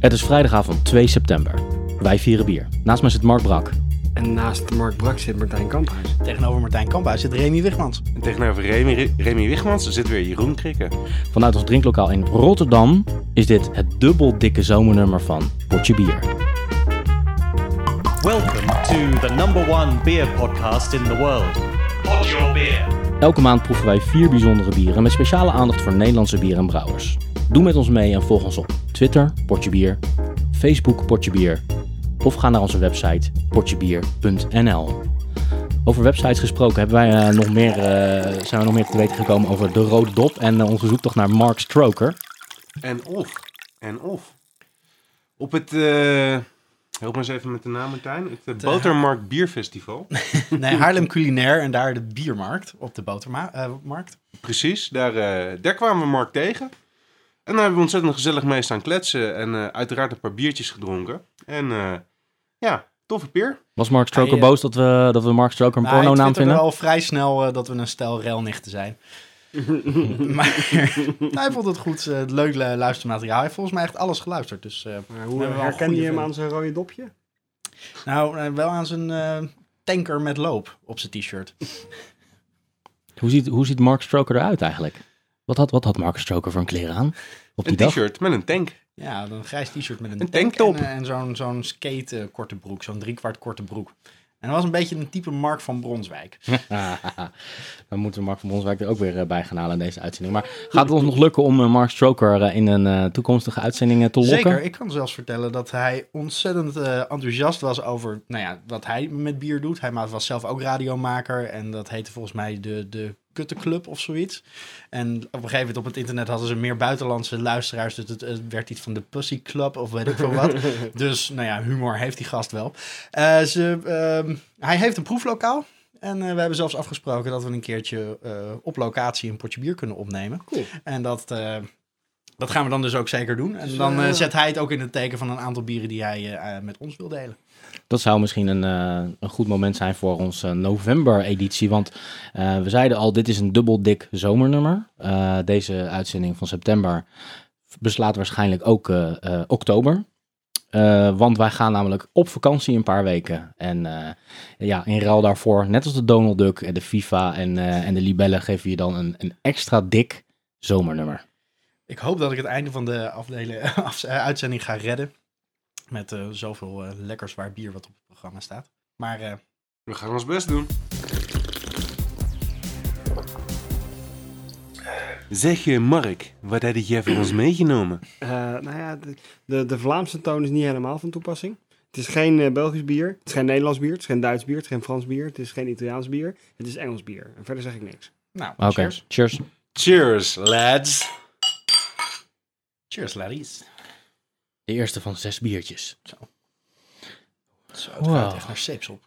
Het is vrijdagavond 2 september. Wij vieren bier. Naast mij zit Mark Brak. En naast Mark Brak zit Martijn Kamphuis. Tegenover Martijn Kamphuis zit Remy Wigmans. En tegenover Remy, Remy Wigmans zit weer Jeroen Krikke. Vanuit ons drinklokaal in Rotterdam is dit het dubbel dikke zomernummer van Potje Bier. Welcome to the number one beer podcast in the world. Pod your beer. Elke maand proeven wij vier bijzondere bieren met speciale aandacht voor Nederlandse bier en brouwers. Doe met ons mee en volg ons op Twitter, Potje Bier, Facebook, Potje Bier of ga naar onze website potjebier.nl. Over websites gesproken hebben wij, eh, nog meer, eh, zijn we nog meer te weten gekomen over de Rode Dop en eh, onze zoektocht naar Mark Stroker. En of. En of. Op het... eh help me eens even met de naam, Martijn. Het eh, Botermarkt Bierfestival. Nee, Haarlem Culinair en daar de biermarkt op de botermarkt. Precies, daar, eh, daar kwamen we Mark tegen. En daar hebben we ontzettend gezellig mee staan kletsen. En eh, uiteraard een paar biertjes gedronken. En eh, ja, toffe peer. Was Mark Stroker Hij, eh, boos dat we, dat we Mark Stroker een hij porno naam vinden? al vrij snel eh, dat we een stel relnichten zijn. maar hij vond het goed, eh, leuk lu- luistermateriaal. Hij heeft volgens mij echt alles geluisterd. Dus, eh, Maar We hoe goede je hem aan zijn rode dopje? nou, eh, wel aan zijn eh, tanker met loop op zijn t-shirt. Hoe ziet, hoe ziet Mark Stroker eruit eigenlijk? Wat had, wat had Mark Stroker voor een kleren aan op die Een t-shirt met een tank. Ja, een grijs t-shirt met een, Een tank tanktop. En, eh, en zo'n zo'n skate eh, korte broek, zo'n driekwart korte broek. En dat was een beetje een type Mark van Bronswijk. Dan moeten we Mark van Bronswijk er ook weer eh, bij gaan halen in deze uitzending. Maar gaat het ons nog lukken om eh, Mark Stroker eh, in een toekomstige uitzending te lokken? Zeker, ik kan zelfs vertellen dat hij ontzettend enthousiast was over nou ja, wat hij met bier doet. Hij was zelf ook radiomaker en dat heette volgens mij de, de Kuttenclub of zoiets. En op een gegeven moment op het internet hadden ze meer buitenlandse luisteraars, dus het, het werd iets van de Pussy Club of weet ik veel wat. dus nou ja, humor heeft die gast wel. Eh, ze, ehm, hij heeft een proeflokaal. En eh, we hebben zelfs afgesproken dat we een keertje eh, op locatie een potje bier kunnen opnemen. Cool. En dat, dat gaan we dan dus ook zeker doen. En dan zet hij het ook in het teken van een aantal bieren die hij met ons wil delen. Dat zou misschien een, eh, een goed moment zijn voor onze november-editie. Want eh, we zeiden al, dit is een dubbel dik zomernummer. Eh, deze uitzending van september beslaat waarschijnlijk ook oktober. Want wij gaan namelijk op vakantie een paar weken. En ja, in ruil daarvoor, net als de Donald Duck en de FIFA en, en de Libellen, geven je dan een, een extra dik zomernummer. Ik hoop dat ik het einde van de afdelen, af- eh, uitzending ga redden. Met eh, zoveel eh, lekker zwaar bier wat op het programma staat. Maar eh, We gaan ons best doen. Zeg je, Mark, wat heb jij voor ons meegenomen? Eh, nou ja, de, de, de Vlaamse toon is niet helemaal van toepassing. Het is geen eh, Belgisch bier, het is geen Nederlands bier, het is geen Duits bier, het is geen Frans bier, het is geen Italiaans bier, het is Engels bier. En verder zeg ik niks. nou, cheers. cheers. Cheers, lads. Cheers, laddies. De eerste van zes biertjes. Zo, het Wow. ruikt echt naar zeepsop.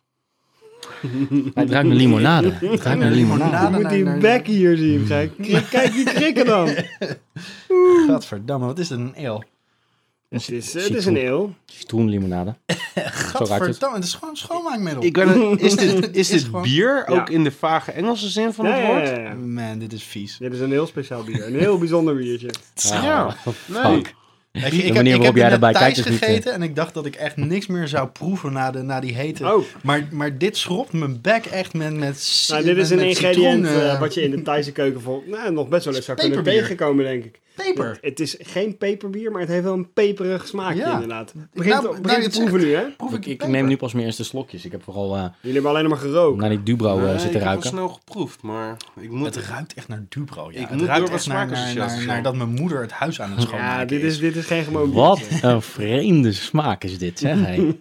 Het ruikt naar limonade. Het ruikt naar limonade. Je moet die bek hier zien. Kijk, kijk, kijk die krikken dan. Gadverdamme, wat is dit, een ale? Het is, het is een ale. Citroenlimonade. Zo het. Gadverdamme, het is gewoon schoonmaakmiddel. Ik ben, is dit, is Is dit gewoon- bier ook Ja. in de vage Engelse zin van Ja, het ja, woord? ja, ja. Man, dit is vies. Dit is een heel speciaal bier. Een heel bijzonder biertje. Ja, nee. Weet je, ik heb, manier waarop heb jij net daarbij thuis kijkt is niet, gegeten en ik dacht dat ik echt niks meer zou proeven na, de, na die hete. Oh, Maar, maar dit schropt mijn bek echt met, met nou, dit is met- een met ingrediënt citroen, eh, eh, wat je in de Thaise keuken vol, nou, nog best wel eens zou kunnen tegenkomen, denk ik. Peper. Het, het is geen peperbier, maar het heeft wel een peperig smaakje Ja. inderdaad. Begint, Nou, begint nou, te proeven nu, hè? Proef Ik, ik, neem nu pas mijn eerste slokjes. Ik heb vooral eh, Jullie hebben alleen maar gerookt. naar die Dubro eh, Nee, zitten ik heb ruiken. snel geproefd, maar ik moet... Het ruikt echt naar Dubro. Ja. Ik het moet ruikt door wat echt naar, naar, naar, dat mijn moeder het huis aan het schoonmaken ja, dit is, dit is geen gewoon Wat biertje. een vreemde smaak is dit, zeg. Hey.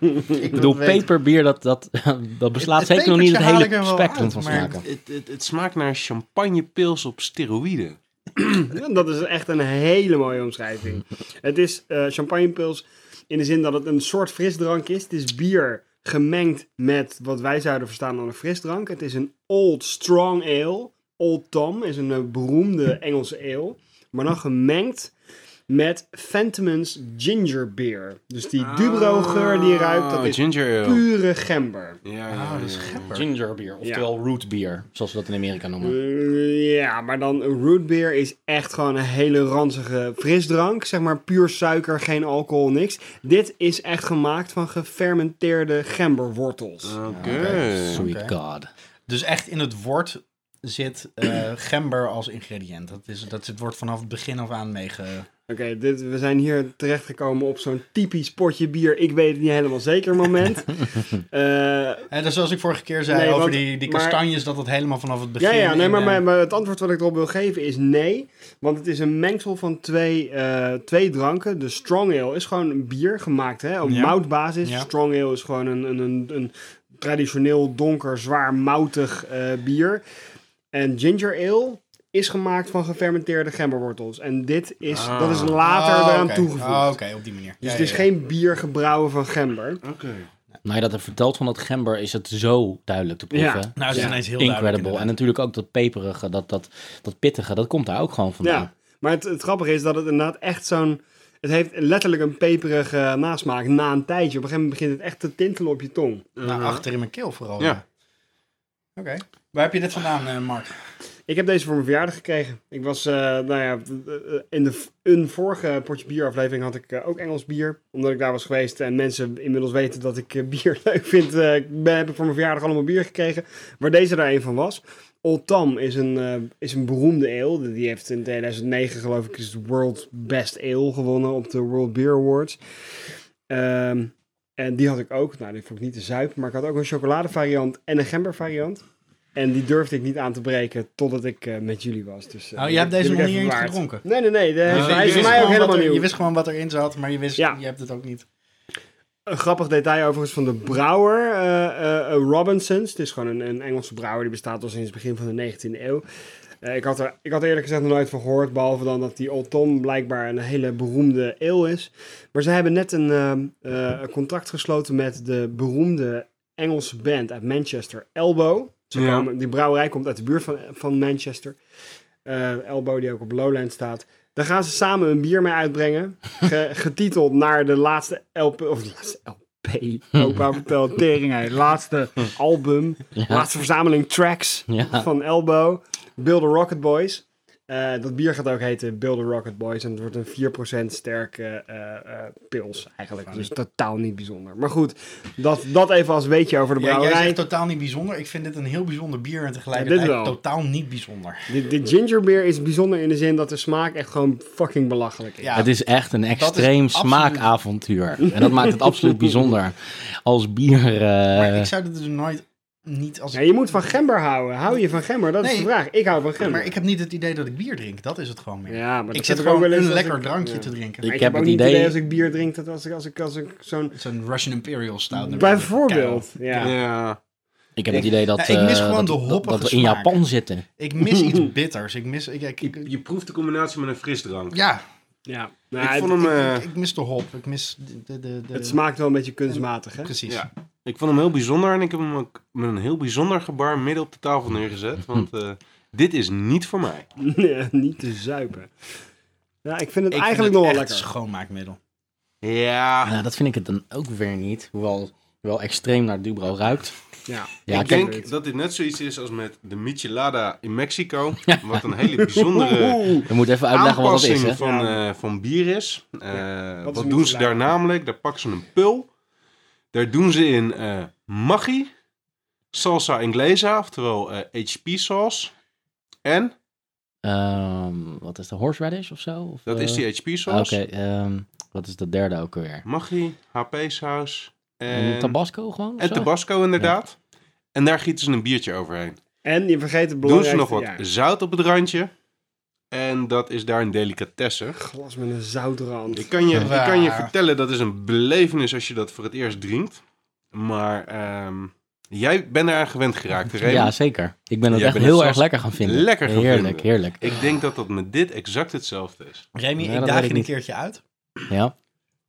Ik bedoel, peperbier, dat, dat, dat beslaat Het- zeker nog niet het hele spectrum van smaken. Het, het, het smaakt naar champagnepils op steroïden. Dat is echt een hele mooie omschrijving. Het is eh champagnepils in de zin dat het een soort frisdrank is. Het is bier gemengd met wat wij zouden verstaan als een frisdrank. Het is een Old Strong Ale. Old Tom is een eh, beroemde Engelse ale. Maar dan gemengd met Phantom's Ginger Beer. Dus die Dubro geur die je ruikt, dat Ah, is ginger pure gember. Ja, ja, Ah, dat is gember. Ginger beer, oftewel root beer, zoals we dat in Amerika noemen. Eh, ja, maar dan root beer is echt gewoon een hele ranzige frisdrank. Zeg maar puur suiker, geen alcohol, niks. Dit is echt gemaakt van gefermenteerde gemberwortels. Oké. Sweet Oké. god. Dus echt in het woord zit eh, gember als ingrediënt. Dat, is, dat zit- wordt vanaf het begin af aan meege... Oké, dit we zijn hier terechtgekomen op zo'n typisch potje bier. Ik weet het niet helemaal zeker moment. Eh, Eh, dus zoals ik vorige keer zei Nee, over want- die, die maar- kastanjes, dat het helemaal vanaf het begin... ja, ja, nee, in, maar, eh, maar het antwoord wat ik erop wil geven is nee. Want het is een mengsel van twee, eh, twee dranken. De Strong Ale is gewoon een bier gemaakt hè, op Ja. moutbasis. Ja. Strong Ale is gewoon een, een, een, een traditioneel donker, zwaar moutig eh, bier. En Ginger Ale is gemaakt van gefermenteerde gemberwortels. En dit is, Ah. dat is later oh, eraan toegevoegd. Oh, Oké, op die manier. Dus Ja, het is ja, geen bier gebrouwen van gember. Oké. Nou, je dat hebt verteld van dat gember, is het zo duidelijk te proeven. Ja. Nou, het is Ja. ineens heel Incredible. duidelijk. En natuurlijk ook dat peperige, dat, dat, dat pittige, dat komt daar ook gewoon vandaan. Ja, maar het, het grappige is dat het inderdaad echt zo'n... Het heeft letterlijk een peperige nasmaak na een tijdje. Op een gegeven moment begint het echt te tintelen op je tong. Nou, achter in mijn keel vooral. Ja. Oké. Waar heb je dit vandaan, eh, Mark? Ik heb deze voor mijn verjaardag gekregen. Ik was, eh, nou ja, in de een vorige potje bier aflevering had ik eh, ook Engels bier. Omdat ik daar was geweest en mensen inmiddels weten dat ik eh, bier leuk vind. ben, heb ik voor mijn verjaardag allemaal bier gekregen. Waar deze er een van was. Old Tam is een, is een beroemde ale. Die heeft in 2009 geloof ik is de World Best Ale gewonnen op de World Beer Awards. Ehm, en die had ik ook. Nou, die vond ik niet te zuipen. Maar ik had ook een chocoladevariant en een gember variant. En die durfde ik niet aan te breken totdat ik eh, met jullie was. Dus, Oh, je hebt deze nog niet eens gedronken? Nee, nee, nee. De, Dus hij is voor wist mij ook gewoon helemaal wat er- nieuw. Je wist gewoon wat erin zat, maar je wist, Ja. je hebt het ook niet. Een grappig detail overigens van de brouwer eh, Robinsons. Het is gewoon een, een Engelse brouwer. Die bestaat al sinds het begin van de 19e eeuw. Ik, had er, ik had er eerlijk gezegd nog nooit van gehoord. Behalve dan dat die Old Tom blijkbaar een hele beroemde ale is. Maar ze hebben net een, ehm, eh, een contract gesloten met de beroemde Engelse band uit Manchester, Elbow. Ze Ja. komen, die brouwerij komt uit de buurt van, van Manchester. Eh, Elbow, die ook op Lowland staat. Daar gaan ze samen een bier mee uitbrengen. Ge- getiteld naar de laatste LP. Of de laatste LP. Opa vertelt tering. Laatste album. Ja. Laatste verzameling tracks Ja. van Elbow. Build the Rocket Boys. Eh, dat bier gaat ook heten Build the Rocket Boys. En het wordt een 4% sterke eh, eh, pils eigenlijk. Dus totaal niet bijzonder. Maar goed, dat, dat even als weetje over de Ja, jij brouwerij. zegt totaal niet bijzonder. Ik vind dit een heel bijzonder bier en Ja, tegelijkertijd dit wel. totaal niet bijzonder. De, de gingerbeer is bijzonder in de zin dat de smaak echt gewoon fucking belachelijk is. Ja, Het is echt een extreem absoluut- smaakavontuur. En dat maakt het absoluut bijzonder. Als bier... eh, maar ik zou dit dus nooit niet als Ja, je moet van gember houden. Hou je van gember? Dat is de vraag. Ik hou van gember. Maar ik heb niet het idee dat ik bier drink. Dat is het gewoon meer. ja, maar ik zit ook gewoon wel eens een lekker ik- drankje ja. te drinken. Maar Ik ik, heb ook het niet het idee idee- als ik bier drink dat als ik, als ik, als ik zo'n... Een Russian Imperial Stout. Bijvoorbeeld, ja. Ja. ik heb het idee dat, Ja, ik mis eh, gewoon dat, de dat- dat we in smaak. Japan zitten. Ik mis iets bitters. Ik mis... Ik, ik, ik- Je, je proeft de combinatie met een frisdrank. ja, ja. Nou, ik het, vond hem, eh, ik, ik mis de hop. Ik mis de... de, de, de- het smaakt wel een beetje kunstmatig, hè? Precies. Ja. Ik vond hem heel bijzonder en ik heb hem ook met een heel bijzonder gebaar midden op de tafel neergezet. Want eh, dit is niet voor mij. Nee, niet te zuipen. Ja, ik vind het Ik eigenlijk vind nog wel lekker. schoonmaakmiddel. Ja, Nou, dat vind ik het dan ook weer niet. Hoewel wel extreem naar Dubro ruikt. Ja. Ja, ik denk dat dit net zoiets is als met de Michelada in Mexico. Wat een hele bijzondere je moet even uitleggen wat dat is. aanpassing Hè? van, Ja. eh, van bier is. Eh, wat is wat doen ze daar namelijk? Daar pakken ze een pul. Daar doen ze in eh maggi, salsa inglesa, oftewel eh, HP-saus. En, Ehm, wat is de horseradish of zo? Of, dat eh, is die HP-saus. Oké, ehm, wat is de derde ook alweer? Maggi, HP-saus En en, Tabasco gewoon? en zo? Tabasco inderdaad. En daar gieten ze een biertje overheen. En je vergeet het Doen belangrijkste. ze nog wat ja, zout op het randje. En dat is daar een delicatesse. glas met een zoutrand. Ik kan, je, ik kan je vertellen, dat is een belevenis als je dat voor het eerst drinkt. Maar ehm, jij bent eraan gewend geraakt, Remy. Ja, zeker. Ik ben het Jij echt heel het erg lekker gaan vinden. lekker gaan heerlijk, vinden. heerlijk. Ik denk dat dat met dit exact hetzelfde is. Remy, Ja, ik daag je een niet. keertje uit. Ja.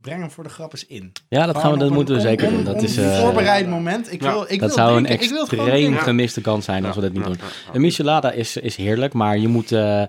Breng hem voor de grap eens in. Ja, dat, gaan we, dat moeten we een zeker doen. Dat is, eh, voorbereid moment. Ik wil, ik dat wil zou een drinken. Ik wil het gewoon extreem gemiste kans zijn als we dat niet doen. Een michelada is, is heerlijk, maar je moet, eh, eh,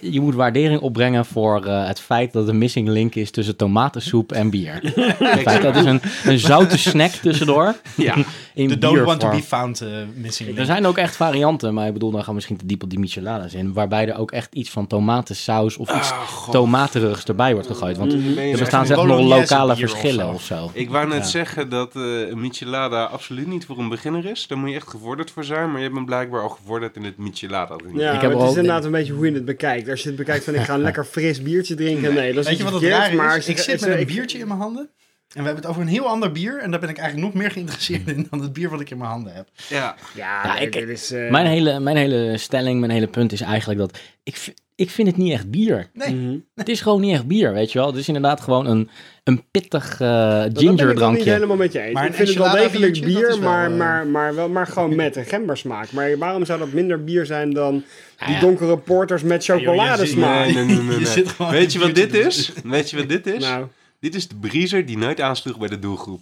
je moet waardering opbrengen voor eh, het feit dat er een missing link is tussen tomatensoep en bier. Dat is een, een zoute snack tussendoor. Ja. De don't want to be found missing Er link. zijn ook echt varianten, maar ik bedoel, dan gaan we misschien te diep op die michelada's in. Waarbij er ook echt iets van tomatensaus of iets Ah, tomaterigs erbij wordt gegooid. Want je er een zeg maar lokale verschillen of zo. Ik wou net Ja. zeggen dat eh een michelada absoluut niet voor een beginner is. Daar moet je echt gevorderd voor zijn. Maar je bent blijkbaar al gevorderd in het michelada. Ja, Ik heb het al- is inderdaad een beetje hoe je het bekijkt. Als je het bekijkt van ik ga een lekker fris biertje drinken. Nee, dat is Weet je wat het raar is? maar ik zit met een biertje in mijn handen. En we hebben het over een heel ander bier. En daar ben ik eigenlijk nog meer geïnteresseerd in dan het bier wat ik in mijn handen heb. Ja. Ja, Ja, nee, ik- dit is... eh, Mijn hele, mijn hele stelling, mijn hele punt is eigenlijk dat ik, ik vind het niet echt bier. Nee. mhm. Het is gewoon niet echt bier, weet je wel. Het is inderdaad gewoon een, een pittig eh Dat ben ik ginger wel niet drankje. helemaal met je eens. Maar ik vind het wel degelijk bier, wel, maar, eh, maar, maar, wel, maar gewoon met een gembersmaak. Maar waarom zou dat minder bier zijn dan die ja. donkere porters met chocoladesmaak? Nee, nee, nee, nee. Je nee. zit gewoon Weet je wat dit is? Weet je wat dit is? Nou, Dit is de briezer die nooit aansloeg bij de doelgroep.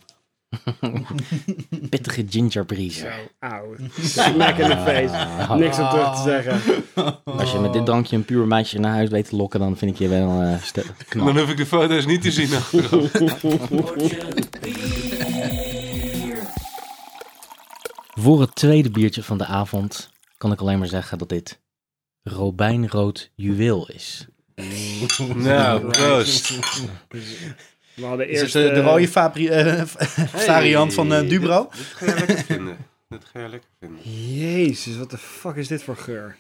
Pittige ginger breezer. zo, auw. Smack in de face. Ah. Niks om terug te zeggen. Als je met dit drankje een puur meisje naar huis weet te lokken, dan vind ik je wel eh ste- knap. Dan hoef ik de foto's niet te zien achteraf. Voor het tweede biertje van de avond kan ik alleen maar zeggen dat dit robijnrood juweel is. nou, proost. We hadden Is eerst... het de eh, rode fabri- eh, variant van eh, Dubro? Dit, dit ga je lekker vinden. Dit ga je lekker vinden. Jezus, wat de fuck is dit voor geur?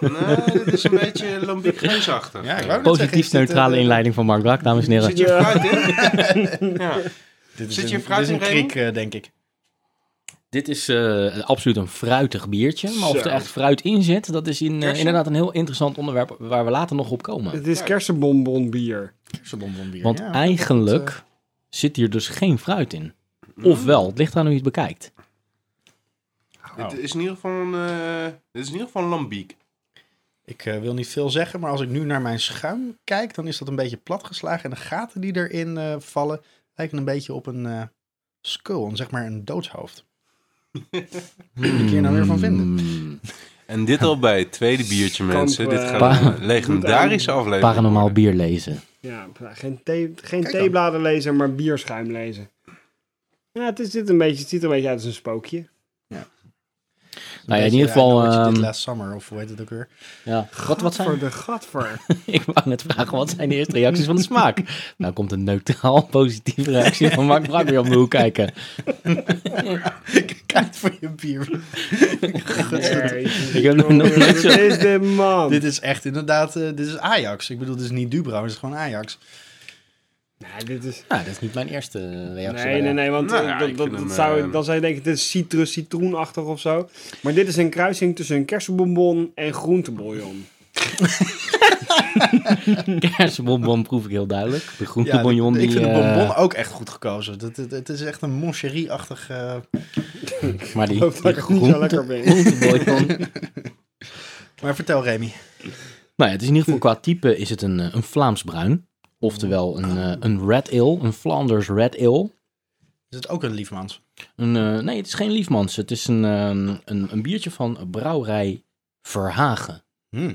Nou, dit is een beetje lambiek-reusachtig. Ja, ik wou net zeggen, is Positief dit, neutrale eh, inleiding van Mark Brak, dames en heren. Zit je Ja. fruit in? ja. Dit is Zit een, je dit fruit is een eh, denk ik. Dit is eh, absoluut een fruitig biertje. Maar of er echt fruit in zit, dat is in, inderdaad een heel interessant onderwerp waar we later nog op komen. Het is kersenbonbon bier. Want ja, eigenlijk dat, eh, zit hier dus geen fruit in. Ofwel, het ligt aan hoe je het bekijkt. Dit is in ieder geval een, eh, dit is in ieder geval een lambiek. Ik eh, wil niet veel zeggen, maar als ik nu naar mijn schuim kijk, dan is dat een beetje platgeslagen. En de gaten die erin eh, vallen, lijken een beetje op een eh skull, een, zeg maar een doodshoofd. Moet ik hier nou weer van vinden? Hmm. En dit al bij het tweede biertje, mensen. Kamp, dit eh, gaat een legendarische aflevering Paranormaal bier lezen. Ja, geen, thee, geen theebladen lezen, maar bierschuim lezen. Ja, het, is dit een beetje, het ziet er een beetje uit als een spookje. Nou ja, in ieder geval, ehm, last summer, of hoe heet het ook weer? Ja. Wat, wat Voor zijn, de gatver. ik wou net vragen, wat zijn de eerste reacties van de smaak? Nou komt een neutraal positieve reactie van Mark Brak weer om de hoek kijken. Kijk voor je bier. Ik heb nog nooit zo- Wat is dit man? dit is echt inderdaad, eh, dit is Ajax. Ik bedoel, dit is niet Dubro, dit is gewoon Ajax. Nee, dit is... Nou, dat is niet mijn eerste reactie. Nee, nee, nee, want Nou eh, ja, dat, ik dat, vind dat hem, zou, eh, dan zou je denken, dit is citrus, citroenachtig of zo. Maar dit is een kruising tussen een kersenbonbon en groentebouillon. Kersenbonbon proef ik heel duidelijk. De groente Ja, ik die... vind de eh, bonbon ook echt goed gekozen. Het, het, het is echt een moncherie-achtig... eh, maar die, die niet zo lekker groente, ben. groentebouillon... Maar vertel, Remy. Nou ja, het is in ieder geval qua type is het een, eh, een Vlaams bruin. Oftewel een, eh, een red ale, een Flanders red ale. Is het ook een liefmans? Een, eh, nee, het is geen Liefmans. Het is een, ehm, een, een biertje van brouwerij Verhagen. Hm.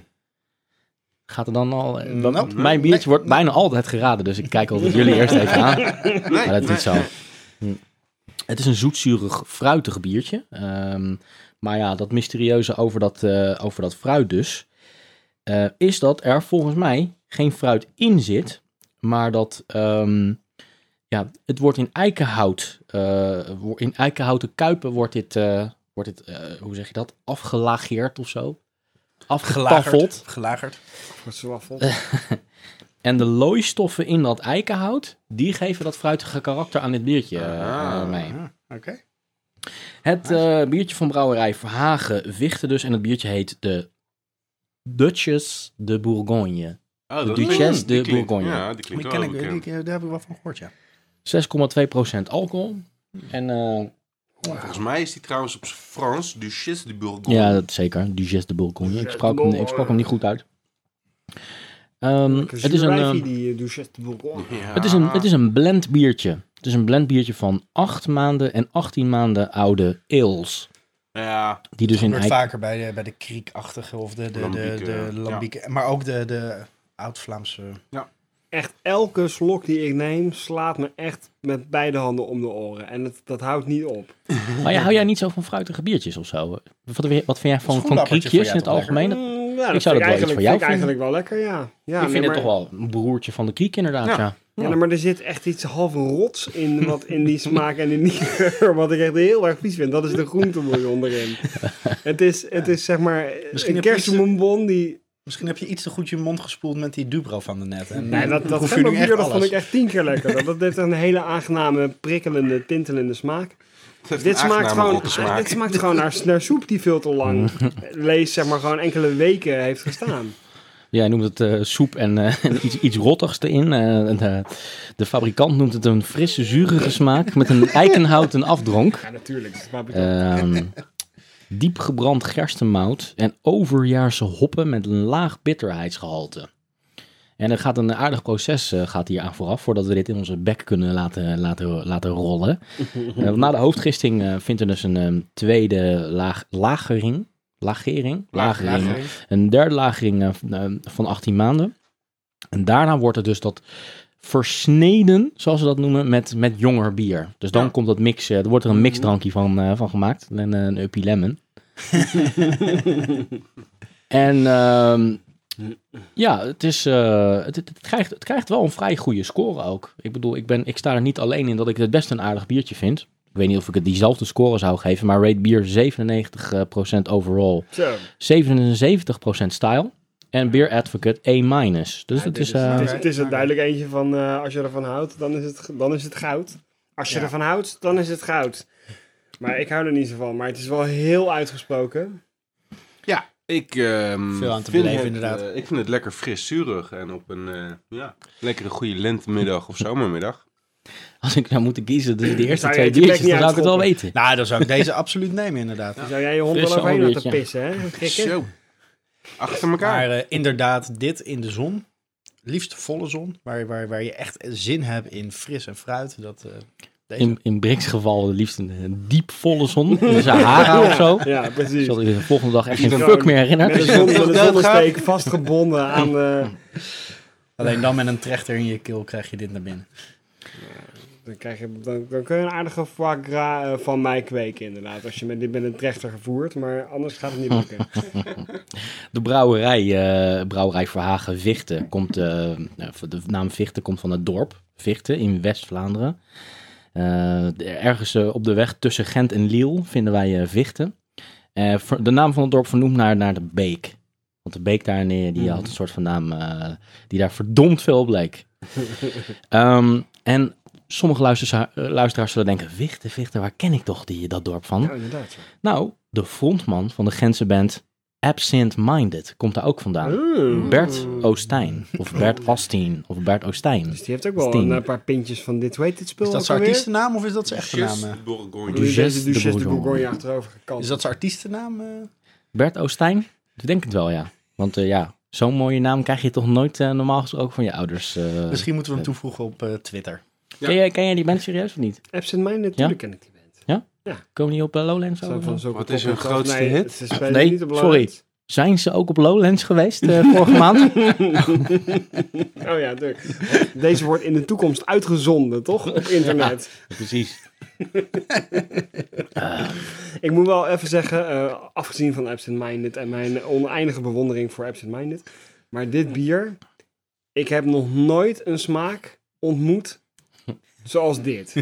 Gaat er dan al... eh, Nope. dat- mijn biertje Nee. wordt bijna altijd geraden, dus ik kijk altijd jullie eerst even aan. Nee, Maar dat is nee. niet zo. Hm. Het is een zoetzurig, fruitig biertje. Ehm, maar ja, dat mysterieuze over dat, eh, over dat fruit dus... eh, is dat er volgens mij geen fruit in zit... maar dat... ehm, ja, het wordt in eikenhout... eh, in eikenhouten kuipen wordt dit... eh, wordt dit eh, hoe zeg je dat? Afgelageerd of zo? Afgetaffeld. Gelagerd. Zwaffel. En de looistoffen in dat eikenhout... die geven dat fruitige karakter aan dit biertje Ah. mee. Ah, Oké. Het biertje van brouwerij Verhagen Wichten dus. En het biertje heet de Duchess de Bourgogne. Oh, De Duchesse de klinkt- Bourgogne. Ja, die Die klinkt ken wel ik, bekend. die, daar heb ik wel van gehoord, ja. 6,2% alcohol. En eh, Volgens mij is die trouwens op Frans Duchesse de Bourgogne. ja, dat zeker. Duchesse de Bourgogne. Ik sprak, hem, ik sprak hem niet goed uit. Ehm, Lekker het, is een, ehm, die eh, Duchesse de Bourgogne. het, is een, het is een blend biertje. Het is een blend biertje van 8 maanden en 18 maanden oude ales. Ja, Die dus in gebeurt eik- vaker bij de, bij de kriekachtige of de, de, de. Maar ook de, de oud-Vlaamse... Echt elke slok die ik neem slaat me echt met beide handen om de oren. En het, dat houdt niet op. Maar ja, hou jij niet zo van fruitige biertjes of zo? Wat, wat vind jij van, van kriekjes in het algemeen? Mm, ja, Ik zou vind dat wel iets voor eigenlijk, jou vind ik eigenlijk wel lekker, ja. ja ik vind nee, het toch wel een broertje van de kriek inderdaad, ja. Ja. Ja, maar er zit echt iets half rots in, wat in die smaak en in die geur, wat ik echt heel erg vies vind. Dat is de groentebouillon erin. Het is, het is zeg maar Misschien een kersenbonbon die... Misschien heb je iets te goed je mond gespoeld met die Dubro van de net. En, Nee, dat, dat dat vond ik echt tien keer lekker. Dat, dat heeft een hele aangename, prikkelende, tintelende smaak. Dit smaakt, gewoon, smaak. dit smaakt gewoon naar, naar soep die veel te lang, lees zeg maar, gewoon enkele weken heeft gestaan. Jij noemt het eh, soep en eh, iets, iets rottigs erin. Eh, en, eh, de fabrikant noemt het een frisse, zurige smaak met een eikenhouten afdronk. Ja, natuurlijk. Dat snap ik Ehm diep gebrand gerstenmout en overjaarse hoppen met een laag bitterheidsgehalte. En er gaat een aardig proces eh, gaat hier aan vooraf, voordat we dit in onze bek kunnen laten, laten, laten rollen. Eh, na de hoofdgisting eh, vindt er dus een ehm, tweede laag, lagering, lagering, lagering, Lagering. een derde lagering van, van 18 maanden. En daarna wordt het dus dat versneden, zoals ze dat noemen, met, met jonger bier. Dus dan Ja. komt dat mix, eh, er wordt er een mixdrankje van, eh, van gemaakt. En eh, een Uppie Lemon. en ehm, ja, het, is, eh, het, het, het krijgt, het krijgt wel een vrij goede score ook. Ik bedoel, ik, ben, ik sta er niet alleen in dat ik het best een aardig biertje vind. Ik weet niet of ik het diezelfde score zou geven, maar rate bier 97% overall. Zo. 77% style. En Beer Advocate A-. Dus Ja, het is... is, eh, het is, het is er duidelijk eentje van, eh, als je ervan houdt, dan is het, dan is het goud. Als je Ja. ervan houdt, dan is het goud. Maar ik hou er niet zo van. Maar het is wel heel uitgesproken. Ja, ik ehm, Veel aan te vind beleven, het, inderdaad. eh, ik vind het lekker fris zuurig en op een eh, ja, lekkere goede lentemiddag of zomermiddag. als ik nou moet kiezen tussen de eerste twee biertjes, dan zou ik het wel weten. Nou, dan zou ik deze absoluut nemen, inderdaad. Dan zou jij je hond wel overheen laten pissen, hè? Zo. Achter elkaar. Maar eh, inderdaad, dit in de zon. Liefst volle zon. Waar, waar, waar je echt zin hebt in fris en fruit. Dat, eh, deze. In, in Brix geval liefst een, een diep volle zon. In de Sahara of zo. Ja, precies. Zodat je de volgende dag echt geen fuck meer herinnert. Met een, zon, zonnesteek vastgebonden aan de... Alleen dan met een trechter in je keel krijg je dit naar binnen. Dan, krijg je, dan, dan kun je een aardige foie gras eh, van mij kweken, inderdaad. Als je met, dit met een trechter gevoerd. Maar anders gaat het niet lukken. De brouwerij, eh, brouwerij Verhagen Vichten komt, eh, de naam Vichten komt van het dorp Vichten in West-Vlaanderen. Ergens op de weg tussen Gent en Liel vinden wij Vichten. De naam van het dorp vernoemd naar, naar de beek. Want de beek daar neer, die had een soort van naam die daar verdomd veel op leek. Ehm, en sommige luisteraars, eh, luisteraars zullen denken, Vichten, Vichten, waar ken ik toch die, dat dorp van? Ja, inderdaad. ja. Nou, de frontman van de Gentse band Absent Minded komt daar ook vandaan. Mm. Bert Oostijn. Of Bert Ostien. Of Bert Oostijn. Dus die heeft ook wel een, eh, paar pintjes van dit, weet dit spul Is dat zijn artiestennaam of is dat zijn echte naam? Duchesse eh? Bourgogne. Duchesse de Duchesse de Bourgogne. Bourgogne achterover gekant. Is dat zijn artiestennaam? eh? Bert Oostijn? Ik denk het wel, ja. Want eh, ja, zo'n mooie naam krijg je toch nooit eh, normaal gesproken van je ouders. eh. Misschien moeten we hem toevoegen op eh, Twitter. Ja. Ken, jij, ken jij die band serieus of niet? Absent Minded, natuurlijk ken ik die band. Komen die op eh, Lowlands? Van zulke Wat is hun grootste nee, hit? Ze spelen Nee, niet op sorry. Zijn ze ook op Lowlands geweest eh, vorige maand? Oh ja, tuurlijk. Deze wordt in de toekomst uitgezonden, toch? Op internet. Precies. Ik moet wel even zeggen, eh, afgezien van Absent Minded en mijn oneindige bewondering voor Absent Minded. Maar dit bier, ik heb nog nooit een smaak ontmoet zoals dit.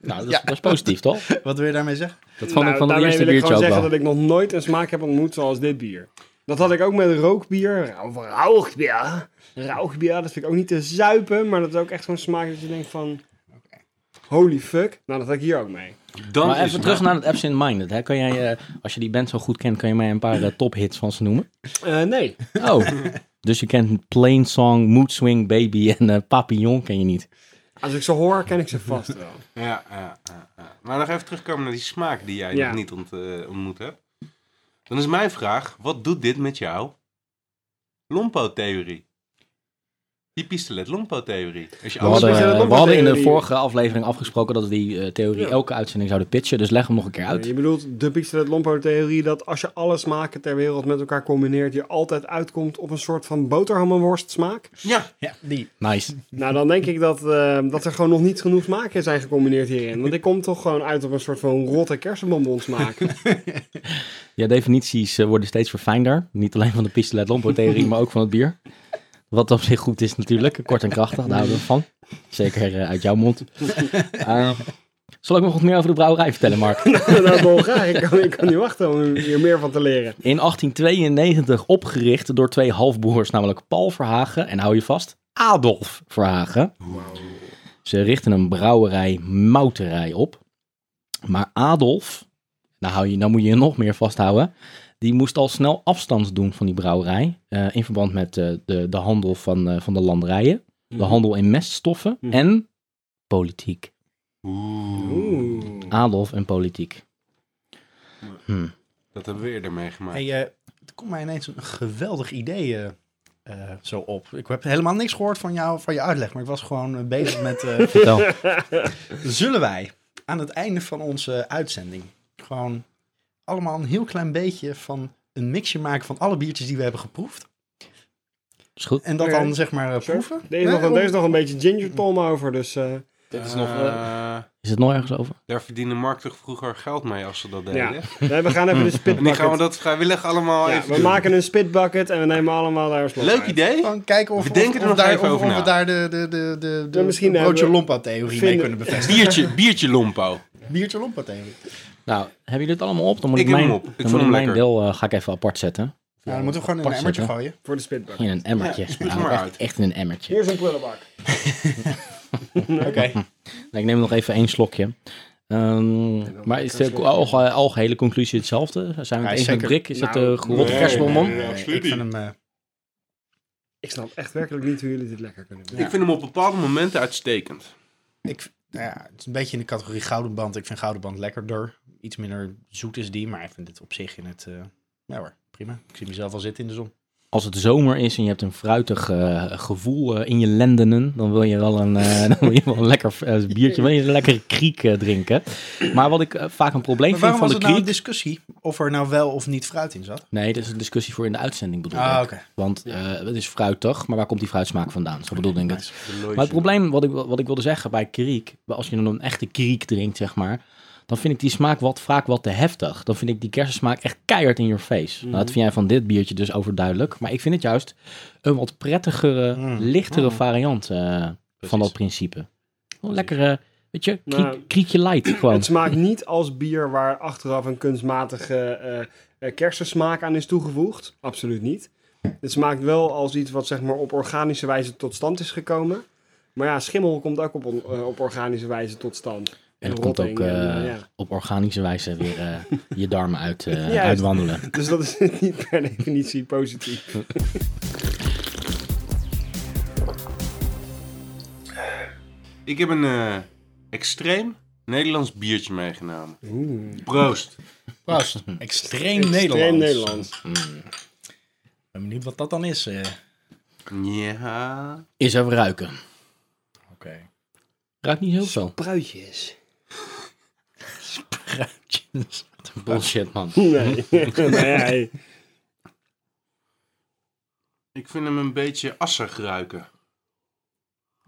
Nou, dat is, dat is positief, toch? Wat wil je daarmee zeggen? Dat vond ik Nou, van het daarmee eerste wil ik biertje gewoon zeggen dat ik nog nooit een smaak heb ontmoet zoals dit bier. Dat had ik ook met rookbier. Of rauwbier. Rauwbier, dat vind ik ook niet te zuipen. Maar dat is ook echt zo'n smaak dat je denkt van... Holy fuck. Nou, dat had ik hier ook mee. Dan Maar even terug naar het Absent Minded. Hè? Kan jij, eh, als je die band zo goed kent, kan je mij een paar eh, tophits van ze noemen? Eh, nee. Oh, dus je kent Plain Song, Mood Swing, Baby en Papillon ken je niet. Als ik ze hoor, ken ik ze vast wel. Ja, ja, ja, ja. Maar nog even terugkomen naar die smaak die jij Ja. nog niet ont, eh, ontmoet hebt. Dan is mijn vraag, wat doet dit met jou? Lompo-theorie. Die pistolet-lompo-theorie. Als je We alles hadden, we hadden in de theorie. vorige aflevering afgesproken dat we die eh, theorie Ja. elke uitzending zouden pitchen. Dus leg hem nog een keer uit. Je bedoelt de Pistolet Lompo-theorie dat als je alle smaken ter wereld met elkaar combineert, je altijd uitkomt op een soort van boterhammenworst smaak? Ja, Ja, die. Nice. Nou, dan denk ik dat, eh, dat er gewoon nog niet genoeg smaken zijn gecombineerd hierin. Want ik kom toch gewoon uit op een soort van rotte kersenbonbon smaak. Ja, definities eh, worden steeds verfijnder. Niet alleen van de pistolet lompo theorie, maar ook van het bier. Wat op zich goed is natuurlijk. Kort en krachtig, daar houden we van. Zeker eh, uit jouw mond. Eh, zal ik nog wat meer over de brouwerij vertellen, Mark? nou, dolgraag. Ik kan, ik kan niet wachten om hier meer van te leren. In 1892 opgericht door twee halfbroers, namelijk Paul Verhagen en hou je vast, Adolf Verhagen. Ze richten een brouwerij mouterij op. Maar Adolf, nou, hou je, nou moet je je nog meer vasthouden, die moest al snel afstand doen van die brouwerij. eh, in verband met eh, de, de handel van, eh, van de landerijen, de handel in meststoffen Mhm. en politiek. Oeh. Adolf en politiek. Hm. dat hebben we eerder meegemaakt. Hey, er komt mij ineens een geweldig idee zo op. Ik heb helemaal niks gehoord van, jou, van je uitleg, maar ik was gewoon bezig met... eh, Vertel. zullen wij aan het einde van onze uitzending gewoon allemaal een heel klein beetje van een mixje maken van alle biertjes die we hebben geproefd? Is goed. En dat dan zeg maar eh, proeven? Er is, nog, een- er is nog een beetje ginger tom over, dus... eh, Dit is nog, Eh, is het nog ergens over? daar verdiende Mark toch vroeger geld mee als ze dat deden? ja. Nee, we gaan even de En die gaan we spitbucket. dat vrijwillig allemaal Ja, even we doen. maken een spitbucket en we nemen allemaal daar een slok Leuk uit. idee. Kijken of We of- denken er of nog daar, even of- over of we daar de, de, de, de, de Ja, misschien broodje hebben we- lompa-theorie mee kunnen bevestigen. Biertje, biertje lompo. Biertje lompa-theorie. Nou, hebben jullie het allemaal op? Dan moet Ik ik, mijn, hem op. Ik dan vond hem mijn lekker. deel eh, ga ik even apart zetten. Nou, dan moeten we gewoon in een emmertje zetten. gooien. Voor de spitbucket. In een emmertje. Ja, Nou, echt, in een emmertje. Hier is een prullenbak. Oké. Nou, ik neem nog even één slokje. Ehm, maar is de alge- algehele conclusie hetzelfde? Zijn we Ja, het eens met. Brik? Is het Nou, de gerotte nee, kerstbonbon? nee, Eh, absoluut ik vind hem... eh, Ik snap echt werkelijk niet hoe jullie dit lekker kunnen doen. Ik vind hem op bepaalde momenten uitstekend. ik, nou ja, het is een beetje in de categorie Gouden Band. Ik vind Gouden Band lekkerder. Iets minder zoet is die, maar ik vind het op zich in het... eh ja hoor, prima. Ik zie mezelf al zitten in de zon. Als het zomer is en je hebt een fruitig eh, gevoel eh, in je lendenen, dan wil je wel een, eh, dan wil je wel een lekker biertje, wil je een lekkere kriek drinken. Maar wat ik vaak een probleem Maar vind waarom van was de het nou een kriek... discussie of er nou wel of niet fruit in zat? Nee, dit is een discussie voor in de uitzending bedoel Ah, ik. Want eh, het is fruitig, maar waar komt die fruitsmaak vandaan? Zo bedoelde ik het. Maar het probleem wat ik, wat ik wilde zeggen bij kriek, als je dan een echte kriek drinkt, zeg maar, dan vind ik die smaak wat, vaak wat te heftig. Dan vind ik die kersensmaak echt keihard in your face. Nou, dat vind jij van dit biertje dus overduidelijk. Maar ik vind het juist een wat prettigere, Mm. lichtere Mm. variant eh, van dat principe. Een lekkere, weet je, kriek, Nou, kriekje light gewoon. Het smaakt niet als bier waar achteraf een kunstmatige eh eh, kersensmaak aan is toegevoegd. Absoluut niet. Het smaakt wel als iets wat zeg maar, op organische wijze tot stand is gekomen. Maar ja, schimmel komt ook op, on- op organische wijze tot stand. En het komt ook en, eh, ja. op organische wijze weer eh, je darmen uit, eh, Juist. uitwandelen. Dus dat is niet per definitie positief. Ik heb een eh, extreem Nederlands biertje meegenomen. Oeh. Proost. Proost. Extreem Extreem Nederlands. Nederlands. Ik ben benieuwd wat dat dan is. eh. Ja. Is even ruiken. Oké. Ruikt niet heel veel. Pruitjes. Spruitjes. Bullshit, man. Nee. nee. Ik vind hem een beetje assig ruiken.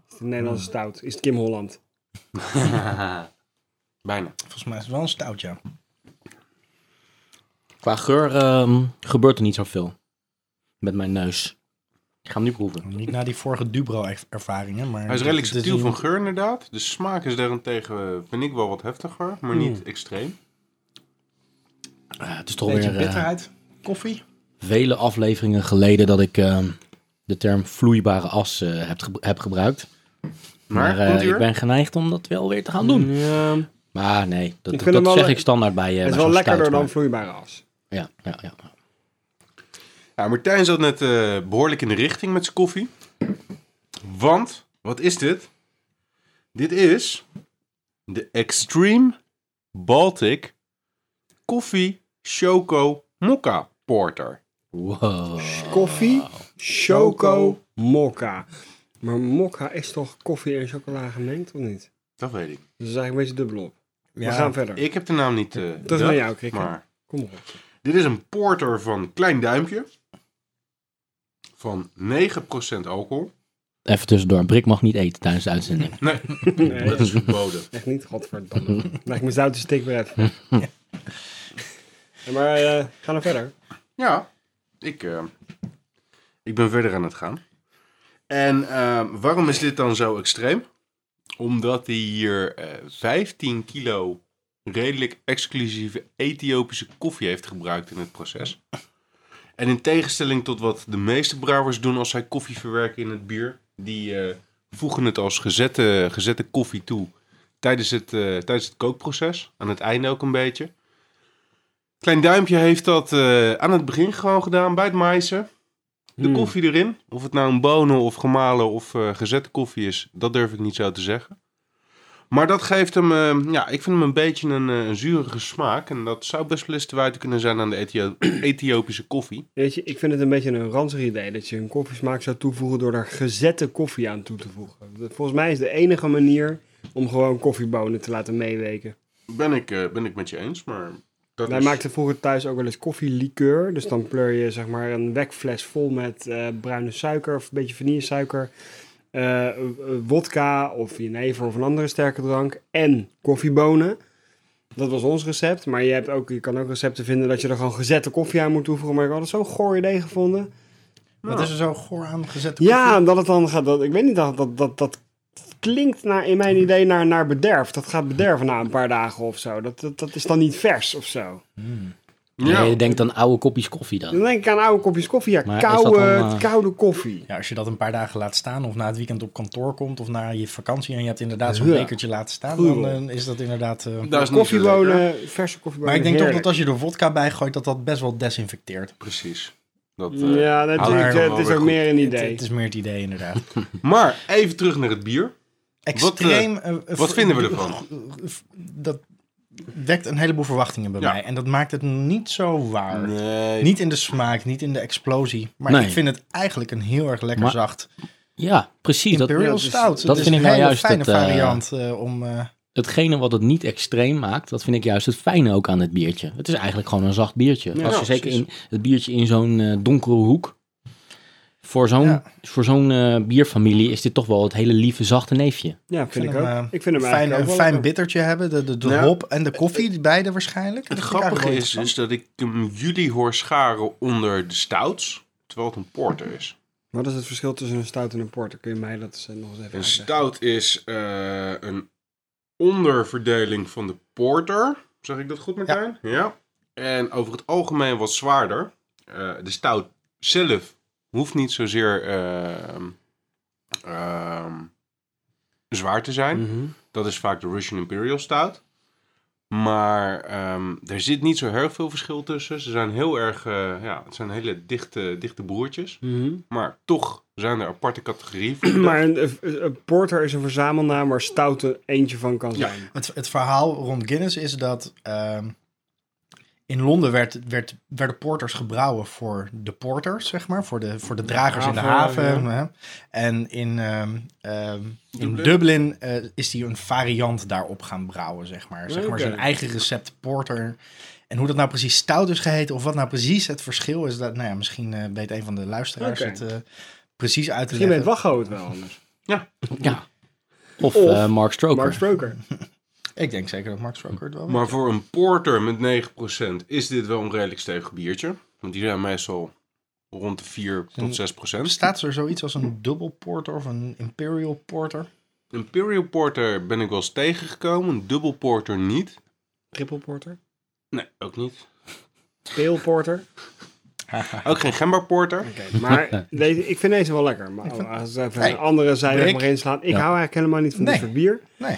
Is het een Nederlandse stout? Is het Kim Holland? Bijna. Volgens mij is het wel een stout, ja. Qua geur ehm, gebeurt er niet zoveel. Met mijn neus. Ik ga hem nu proeven. Niet na die vorige Dubro-ervaringen, maar... Hij is redelijk subtiel van geur inderdaad. De smaak is daarentegen, eh, vind ik wel wat heftiger, maar niet extreem. Ah, het is toch Beetje weer eh, bitterheid. Koffie. vele afleveringen geleden dat ik ehm, de term vloeibare as eh, heb, ge- heb gebruikt. Maar, eh, ik ben geneigd om dat wel weer te gaan doen. Ja, Maar nee, dat, Ik dat, zeg ik standaard bij eh het is bij wel lekkerder stout, dan maar- vloeibare as. Ja, ja, ja. Ja, Martijn zat net eh, behoorlijk in de richting met zijn koffie. Want, wat is dit? Dit is de Extreme Baltic Coffee Choco Mokka Porter. Wow. Koffie, choco, mokka. Maar mokka is toch koffie en chocola gemengd, of niet? Dat weet ik. Dus dat is eigenlijk een beetje dubbel op. We Ja, gaan verder. Ik heb de naam niet. eh Terug bedacht, naar jou, Krik. Maar Kom op. dit is een porter van Klein Duimpje. Van 9% alcohol. Even tussendoor, Brik mag niet eten tijdens de uitzending. Nee, Nee, dat is verboden. echt niet, godverdamme. Leg ik mijn zoute stick weer. Ja, maar eh, ga nou verder. Ja, ik, eh, ik ben verder aan het gaan. En eh, waarom is dit dan zo extreem? Omdat hij hier eh 15 kilo redelijk exclusieve Ethiopische koffie heeft gebruikt in het proces. En in tegenstelling tot wat de meeste brouwers doen als zij koffie verwerken in het bier, die eh, voegen het als gezette, gezette koffie toe tijdens het, eh, tijdens het kookproces. Aan het einde ook een beetje. Klein Duimpje heeft dat eh, aan het begin gewoon gedaan bij het maaisen. De Hmm. koffie erin. Of het nou een bonen of gemalen of gezette koffie is, dat durf ik niet zo te zeggen. Maar dat geeft hem, eh, ja, ik vind hem een beetje een, eh, een zurige smaak. En dat zou best wel eens te wijten kunnen zijn aan de Ethio- Ethiopische koffie. Weet je, ik vind het een beetje een ranzig idee dat je een koffiesmaak zou toevoegen door er gezette koffie aan toe te voegen. Volgens mij is de enige manier om gewoon koffiebonen te laten meeweken. Ben ik, eh, ben ik met je eens, maar... Dat Wij is- maakten vroeger thuis ook wel eens koffielikeur. Dus dan pleur je zeg maar een wekfles vol met bruine suiker of een beetje vanillesuiker. Eh eh, wodka of jenever of een andere sterke drank. En koffiebonen. Dat was ons recept. Maar je, hebt ook, je kan ook recepten vinden dat je er gewoon gezette koffie aan moet toevoegen. Maar ik had het zo'n goor idee gevonden. Wat is er zo goor aan gezet? Ja, en dat het dan gaat. Dat, ik weet niet, dat, dat, dat, dat klinkt naar, in mijn idee naar, naar bederf. Dat gaat bederven na een paar dagen of zo. Dat, dat, dat is dan niet vers of zo. Ja, Nee, je denkt aan oude kopjes koffie dan. Dan denk ik aan oude kopjes koffie. Ja, Maar koude, dan, eh, koude koffie. Ja, als je dat een paar dagen laat staan of na het weekend op kantoor komt of na je vakantie en je hebt inderdaad zo'n Ja. bekertje laten staan, Goeie dan eh, is dat inderdaad... eh, dat is. Koffiebonen, verse koffiebonen. Maar ik denk toch dat als je er vodka bij gooit, dat dat best wel desinfecteert. Precies. Dat, eh, Ja, natuurlijk. het is ook goed. meer een idee. het is meer het idee inderdaad. Maar even terug naar het bier. Extreem... eh, wat vinden we ervan? Dat wekt een heleboel verwachtingen bij Ja. mij. En dat maakt het niet zo waar. Nee. Niet in de smaak, niet in de explosie. Maar Nee. ik vind het eigenlijk een heel erg lekker Maar- zacht. Ja, precies. Dat, Imperial dus Stout. dat is vind ik een nou hele juist fijne het, eh, variant eh, om... eh, hetgene wat het niet extreem maakt, dat vind ik juist het fijne ook aan het biertje. Het is eigenlijk gewoon een zacht biertje. Ja, Als je ja, zeker in het biertje in zo'n donkere hoek. Voor zo'n Ja. voor zo'n eh, bierfamilie is dit toch wel het hele lieve, zachte neefje. Ja, vind ik, hem, ook. eh, ik vind hem fijn, eigenlijk een fijn bittertje hebben. De, de, de Ja. hop en de koffie, die beide waarschijnlijk. Het grappige is, is dat ik hem jullie hoor scharen onder de stouts, terwijl het een porter is. Wat is het verschil tussen een stout en een porter? Kun je mij dat eens, eh, nog eens even Een uitleggen? stout is eh, een onderverdeling van de porter. Zeg ik dat goed, Martijn? Ja. En over het algemeen wat zwaarder. Eh, de stout zelf hoeft niet zozeer ehm, ehm, zwaar te zijn. Mhm. Dat is vaak de Russian Imperial Stout. Maar ehm, er zit niet zo heel veel verschil tussen. Ze zijn heel erg, eh, ja, het zijn hele dichte, dichte broertjes. Mhm. Maar toch zijn er aparte categorieën voor. Maar een, een- een porter is een verzamelnaam waar stout er eentje van kan Ja. zijn. Het, het verhaal rond Guinness is dat ehm, in Londen werd, werd, werden porters gebrouwen voor de porters, zeg maar, voor de, voor de dragers in de haven. En in, ehm, ehm, in Dublin? Dublin eh, is die een variant daarop gaan brouwen, zeg maar. Zeg maar zijn eigen recept porter. En hoe dat nou precies stout is geheten, of wat nou precies het verschil is, dat, nou ja, misschien eh, weet een van de luisteraars het eh, precies uit te Misschien weet leggen. Wacho het wel anders. Ja. Of, Of eh, Mark Stroker. Mark Stroker. Ik denk zeker dat Mark Stroker het wel weet. Maar voor een porter met 9% is dit wel een redelijk stevig biertje. Want die zijn meestal rond de 4 tot 6%. Bestaat er zoiets als een dubbel porter of een imperial porter? Imperial porter ben ik wel eens tegengekomen. Een dubbel porter niet. Triple porter. Nee, ook niet. Pale porter. Ook geen gember porter. Maar deze, ik vind deze wel lekker. Maar als we even Hey, een andere zijde Rick. maar inslaan. Ik Ja. hou eigenlijk helemaal niet van dit Nee. soort bier. Nee.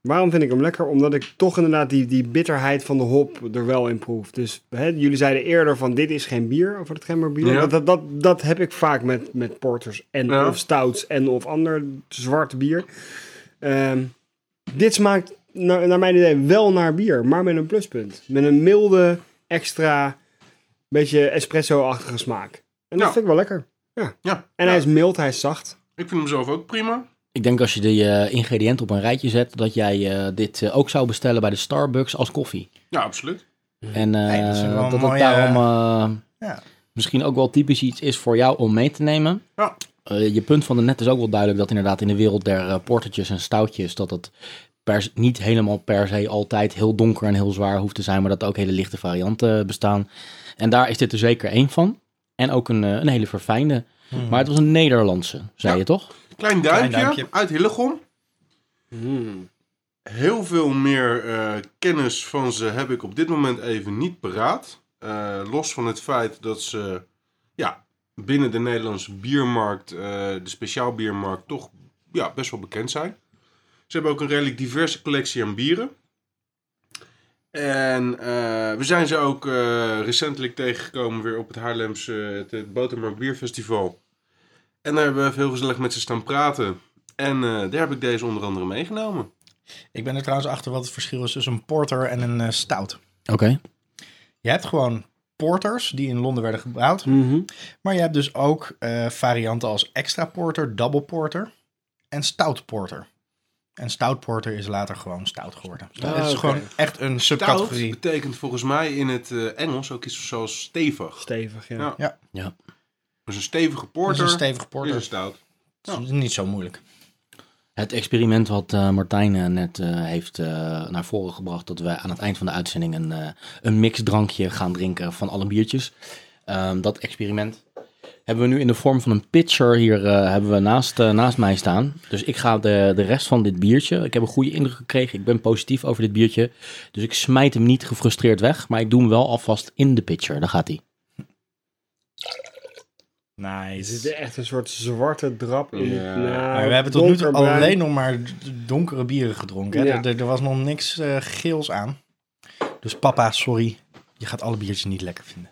Waarom vind ik hem lekker? Omdat ik toch inderdaad die, die bitterheid van de hop er wel in proef. Dus hè, jullie zeiden eerder van dit is geen bier, over het gemberbier. Ja. Dat, dat, dat, dat heb ik vaak met, met porters en Ja. of stouts en of ander zwart bier. Ehm, dit smaakt naar, naar mijn idee wel naar bier, maar met een pluspunt. Met een milde, extra, beetje espresso-achtige smaak. En dat Ja. vind ik wel lekker. Ja. Ja. En hij is mild, hij is zacht. Ik vind hem zelf ook prima. Ik denk als je de eh, ingrediënten op een rijtje zet, dat jij eh, dit eh, ook zou bestellen bij de Starbucks als koffie. Ja, absoluut. En eh, Nee, dat dat het mooie- daarom eh, Ja. misschien ook wel typisch iets is voor jou om mee te nemen. Ja. Eh, je punt van de net is ook wel duidelijk dat inderdaad in de wereld der portertjes en stoutjes, dat het per, niet helemaal per se altijd heel donker en heel zwaar hoeft te zijn, maar dat er ook hele lichte varianten bestaan. En daar is dit er zeker één van. En ook een, eh, een hele verfijnde. Maar het was een Nederlandse, zei Ja. je toch? Klein duimpje, Klein duimpje. uit Hillegom. Hmm. Heel veel meer eh, kennis van ze heb ik op dit moment even niet paraat. Eh, los van het feit dat ze ja, binnen de Nederlandse biermarkt, eh, de speciaal biermarkt, toch ja, best wel bekend zijn. Ze hebben ook een redelijk diverse collectie aan bieren. En we zijn ze ook recentelijk tegengekomen weer op het Haarlemse het, het Botermarkt Bierfestival. En daar hebben we heel gezellig met ze staan praten. En eh, daar heb ik deze onder andere meegenomen. Ik ben er trouwens achter wat het verschil is tussen een porter en een eh, stout. Oké. Je hebt gewoon porters die in Londen werden gebrouwd. Mhm. Maar je hebt dus ook eh, varianten als extra porter, double porter en stout porter. En stout porter is later gewoon stout geworden. Ah, het is gewoon echt een Stout subcategorie. betekent volgens mij in het eh, Engels ook iets zoals stevig. Stevig, ja. Ja. Ja. Ja. Dus een stevige Dat porter is een stevige is porter. een stout. Dat is niet zo moeilijk. Het experiment wat eh, Martijn eh, net eh, heeft eh, naar voren gebracht, dat we aan het eind van de uitzending een, eh een mixdrankje gaan drinken van alle biertjes. Ehm, dat experiment hebben we nu in de vorm van een pitcher hier eh, hebben we naast, naast mij staan. Dus ik ga de, de rest van dit biertje, ik heb een goede indruk gekregen, ik ben positief over dit biertje. Dus ik smijt hem niet gefrustreerd weg, maar ik doe hem wel alvast in de pitcher. Daar gaat hij. Er Nice. zit echt een soort zwarte drap in. Ja. Nou, Maar we hebben tot nu toe alleen nog maar donkere bieren gedronken. Hè? Ja. Er, er was nog niks eh, geels aan. Dus papa, sorry. Je gaat alle biertjes niet lekker vinden.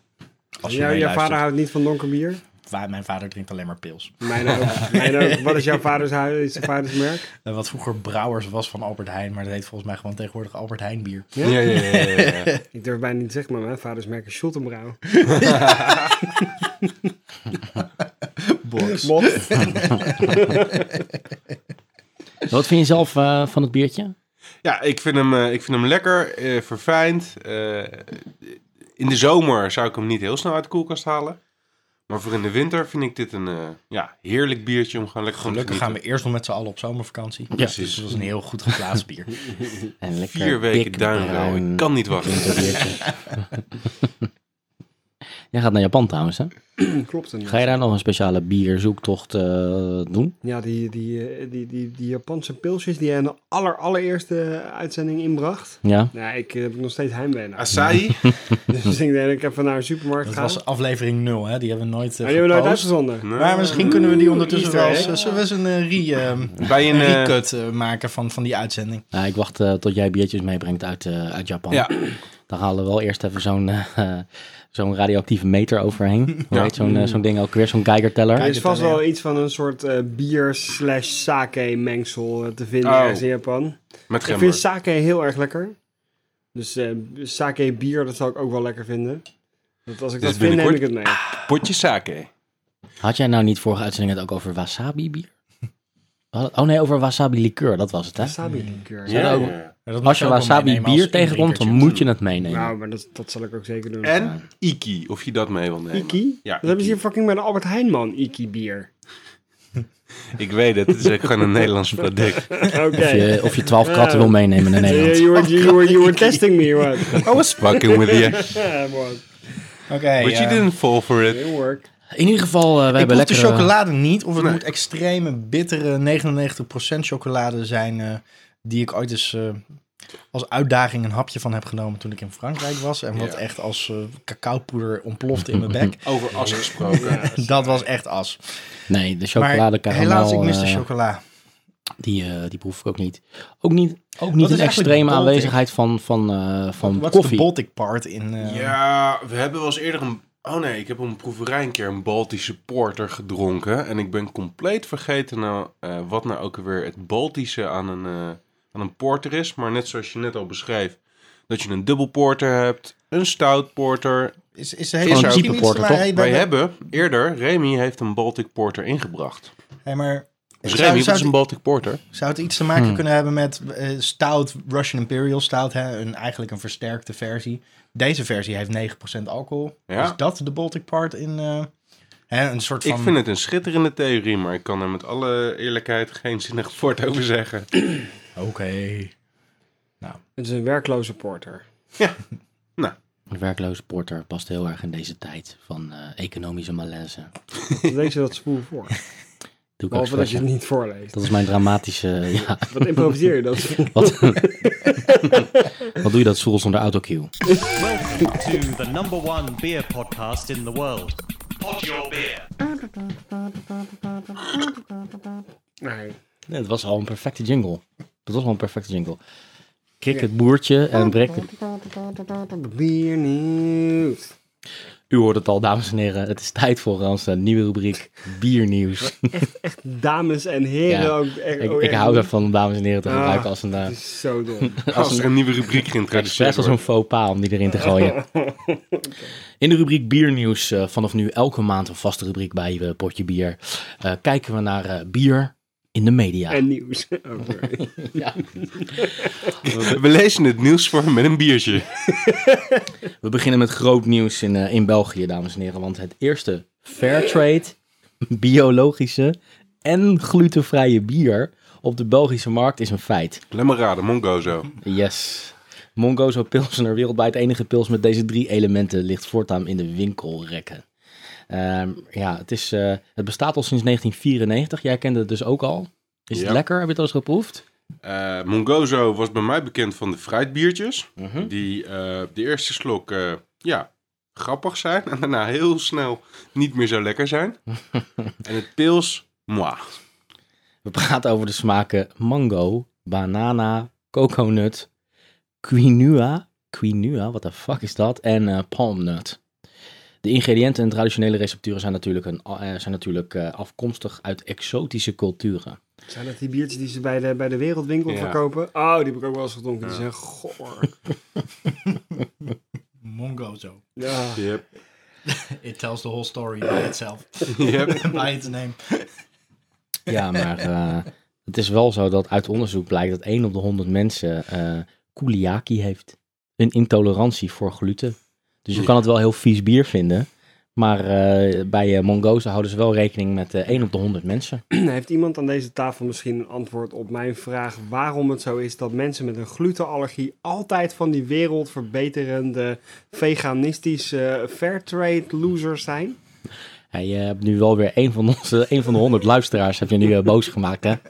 Als je Jouw- jouw meeluistert. vader houdt niet van donker bier? Mijn vader drinkt alleen maar pils. Mijn ook. Mijn ook. Wat is jouw vaders, huis, zijn vaders merk? Eh, wat vroeger Brouwers was van Albert Heijn. Maar dat heet volgens mij gewoon tegenwoordig Albert Heijn bier. Ja? Ja, ja, ja. ja, ja. Ik durf bijna niet te zeggen, maar mijn vaders merk is Schultenbrouw. Box. Wat vind je zelf eh, van het biertje? Ja, ik vind hem, eh, ik vind hem lekker, eh, verfijnd. Eh, in de zomer zou ik hem niet heel snel uit de koelkast halen. Maar voor in de winter vind ik dit een eh, ja, heerlijk biertje om gewoon lekker Gelukkig gaan we eerst nog met z'n allen op zomervakantie. Ja. Dus het was een heel goed geplaatst bier. En lekker Vier weken bruin Ik kan niet wachten. Jij gaat naar Japan trouwens, hè? Klopt het. Ga je daar nog een speciale bierzoektocht eh, doen? Ja, die, die, eh, die, die, die Japanse pilsjes die hij in de aller, allereerste uitzending inbracht. Ja. Ja, ik eh, heb nog steeds heimwee naar. Acai. Dus ik denk, ik heb van naar een supermarkt Dat gaan. was aflevering 0, hè? Die hebben we nooit uh, Maar die hebben we nooit uitgezonden. Maar misschien kunnen we die ondertussen wel eens... Zullen we eens een eh, re, Bij een... recut maken van, van die uitzending? Nou, ik wacht eh, tot jij biertjes meebrengt uit, eh, uit Japan. ja, Dan halen we wel eerst even zo'n eh, zo'n radioactieve meter overheen. Hoe Ja. heet zo'n eh, zo'n ding ook weer? Zo'n Geigerteller. Er Kijk, is het vast wel iets van een soort eh, bier slash sake mengsel eh, te vinden Oh. ergens in Japan. met Ik vind sake heel erg lekker. Dus eh sake bier, dat zou ik ook wel lekker vinden. Dat als ik Dus dat vind, neem ik het mee. Potje sake. Had jij nou niet vorige uitzending het ook over wasabi bier? Oh nee, over wasabi liqueur, dat was het hè? Wasabi liqueur. Ja, Ja, ook- ja. Ja, dat moet Als je wasabi bier tegenkomt, dan moet je het meenemen. Nou, maar dat, dat zal ik ook zeker doen. En Iki, of je dat mee wil nemen. Iki? Ja, dat hebben ze hier fucking bij de Albert Heijn, man. Iki bier. Ik weet het, het is ook gewoon een Nederlands product. Oké. Of, je, of je twaalf kratten wil meenemen naar Eh, Nederland. you, were, you, were, you were testing me, what? I was fucking with you. Yeah? Oké, But you ja. didn't fall for it. Didn't work. In ieder geval, eh, we Ik hebben proef de lekker... chocolade niet, of het Nee. moet extreme, bittere 99% chocolade zijn, eh, die ik ooit eens eh, als uitdaging een hapje van heb genomen toen ik in Frankrijk was. En wat Ja. echt als eh cacaopoeder ontplofte in mijn bek. Over as gesproken. dat was echt as. Nee, de chocolade maar karamel, helaas, ik mis de chocola. die, eh, die proef ik ook niet. Ook niet, ook niet een extreme aanwezigheid van, van, eh, van Wat is de koffie. Baltic part in... eh, Ja, we hebben wel eens eerder een... Oh nee, ik heb op een proeverij een keer een Baltische porter gedronken. En ik ben compleet vergeten nou, eh, wat nou ook weer het Baltische aan een, eh, aan een porter is. Maar net zoals je net al beschreef, dat je een dubbel porter hebt, een stout porter. Is, is, er cheaper iets porter, te toch? Wij hebben eerder, Remy heeft een Baltic porter ingebracht. Hey, maar Dus Zou- Remy, wat zou is een Baltic Porter? Zou het iets te maken Hmm. kunnen hebben met eh, stout, Russian Imperial Stout, hè? Een, eigenlijk een versterkte versie. Deze versie heeft 9% alcohol. Ja. Is dat de Baltic Part in eh, hè, een soort van... Ik vind het een schitterende theorie, maar ik kan er met alle eerlijkheid geen zinnig woord over zeggen. Oké. Het is een werkloze porter. Een werkloze porter past heel erg in deze tijd van eh, economische malaise. Lees je dat spoel voor. Doe Behalve dat je het niet voorleest. Dat is mijn dramatische... Ja, Wat improviseer je dat? wat, wat doe je dat stoel zonder autocue? Welcome to the number one beer podcast in the world. Pod Your Beer. Nee. Nee, het was al een perfecte jingle. Dat was al een perfecte jingle. Kik het boertje en breek het. Biernieuws. U hoort het al, dames en heren. Het is tijd voor onze nieuwe rubriek Biernieuws. Dames en heren Ja. ook. Echt, ik, ook ik echt hou ervan om dames en heren te Ah. gebruiken als een, eh, Het is zo dom. Als er een nieuwe rubriek geïntroduceerd als een wordt. faux pas om die erin te gooien. In de rubriek Biernieuws, eh, vanaf nu elke maand een vaste rubriek bij eh, Potje Bier, eh, kijken we naar eh, bier in de media. En nieuws. Oh. Ja. We lezen het nieuws voor met een biertje. We beginnen met groot nieuws in, eh, in België, dames en heren. Want het eerste Fairtrade, biologische en glutenvrije bier op de Belgische markt is een feit. Raden, Mongozo. Yes. Mongozo Pilsener, wereldwijd enige pils met deze drie elementen, ligt voortaan in de winkelrekken. Ehm, ja, het, is, eh, het bestaat al sinds 1994. Jij kende het dus ook al. Is Ja. het lekker? Heb je het al eens geproefd? Eh, Mongozo was bij mij bekend van de fruitbiertjes. Mhm. Die eh, de eerste slok, ja, grappig zijn. En daarna heel snel niet meer zo lekker zijn. en het pils, moi. We praten over de smaken mango, banana, coconut, quinua. Quinua, wat de fuck is dat? En palmnut. De ingrediënten en traditionele recepturen zijn natuurlijk, een, eh, zijn natuurlijk eh, afkomstig uit exotische culturen. Zijn dat die biertjes die ze bij de, bij de wereldwinkel Ja. verkopen? Oh, die heb ik ook wel eens gedronken. Die zijn goor. Mongozo. Ja. Yep. It tells the whole story by itself. Yep. by its name. Ja, maar eh, het is wel zo dat uit onderzoek blijkt dat 1 op de 100 mensen eh celiakie heeft. Een intolerantie voor gluten. Dus je Ja. kan het wel heel vies bier vinden. Maar eh, bij Mongoza houden ze wel rekening met eh 1 op de 100 mensen. Heeft iemand aan deze tafel misschien een antwoord op mijn vraag waarom het zo is dat mensen met een glutenallergie altijd van die wereldverbeterende veganistische fairtrade losers zijn? Ja, je hebt nu wel weer een van, onze, een van de 100 luisteraars heb je nu boos gemaakt. Hè?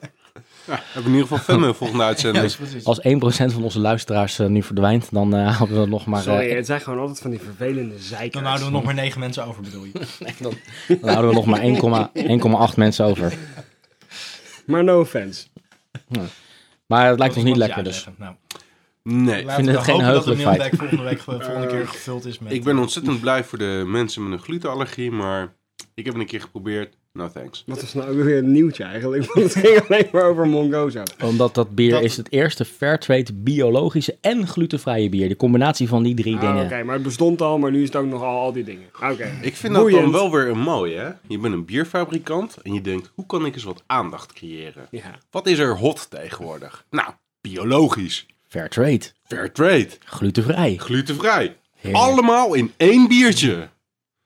Ja, hebben in ieder geval fan de volgende uitzending. Als 1% van onze luisteraars eh, nu verdwijnt, dan eh, houden we nog maar... eh, Sorry, het zijn gewoon altijd van die vervelende zeikers. Dan houden we nog maar negen mensen over, bedoel je? dan, dan houden we nog maar 1,8 mensen over. Maar no offense. Maar het lijkt ons niet lekker dus. Nou, Nee. laten het we geen dat de heugelijk feit. mailbag volgende week de volgende keer gevuld is met... Ik ben ontzettend blij voor de mensen met een glutenallergie, maar ik heb het een keer geprobeerd. No thanks. Wat was nou weer een nieuwtje eigenlijk? Want het ging alleen maar over Mongozo. Omdat dat bier Dat- is het eerste Fairtrade biologische en glutenvrije bier. De combinatie van die drie Ah, dingen. Oké, maar het bestond al, maar nu is het ook nog al, al die dingen. Oké. Ik vind dat dan wel weer een mooie, hè? Je bent een bierfabrikant en je denkt, hoe kan ik eens wat aandacht creëren? Ja. Wat is er hot tegenwoordig? Nou, biologisch, Fairtrade, fairtrade, glutenvrij. glutenvrij. Heerlijk. Allemaal in één biertje.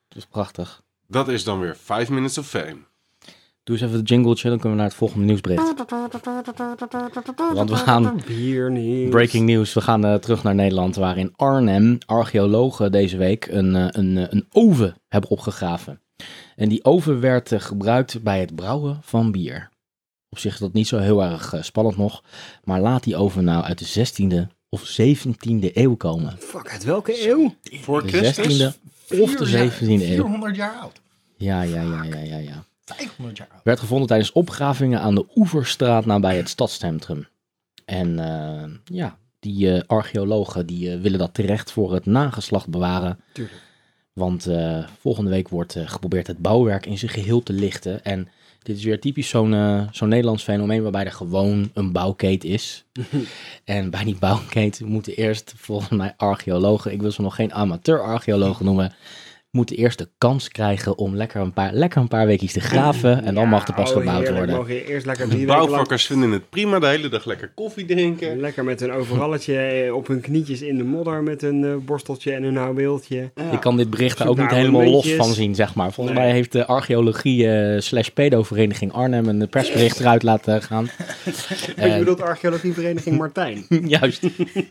Dat is prachtig. Dat is dan weer 5 minutes of fame. Doe eens even het jingletje, dan kunnen we naar het volgende nieuwsbericht. Want we gaan Biernieuws. Breaking news. We gaan eh, terug naar Nederland, waar in Arnhem archeologen deze week een, eh, een, eh, een oven hebben opgegraven. En die oven werd gebruikt bij het brouwen van bier. Op zich is dat niet zo heel erg spannend nog, maar laat die oven nou uit de 16e of 17e eeuw komen. Fuck, uit welke eeuw? Voor De Christus? 16e of de 17e eeuw. 400 jaar oud. Ja, ja, ja, ja, ja, ja. 500 jaar oud. Werd gevonden tijdens opgravingen aan de Oeverstraat nabij het stadscentrum. En eh, ja, die eh, archeologen die eh, willen dat terecht voor het nageslacht bewaren. Tuurlijk. Want volgende week wordt geprobeerd het bouwwerk in zijn geheel te lichten. En dit is weer typisch zo'n zo'n Nederlands fenomeen waarbij er gewoon een bouwkeet is. en bij die bouwkeet moeten eerst volgens mij archeologen, ik wil ze nog geen amateur-archeologen noemen, moeten eerst de kans krijgen om lekker een paar, lekker een paar weekjes te graven. En dan mag er pas oh, gebouwd heerlijk. worden. Mogen je eerst lekker De drie weken lang bouwvakkers vinden het prima de hele dag lekker koffie drinken. lekker met een overalletje eh, op hun knietjes in de modder met een eh, borsteltje en een houweeltje. Ik kan dit bericht er ook niet helemaal los van zien, zeg maar. Volgens Nee. mij heeft de archeologie eh, slash pedovereniging Arnhem een persbericht eruit laten gaan. Ik Eh, bedoel de archeologievereniging Martijn. Juist,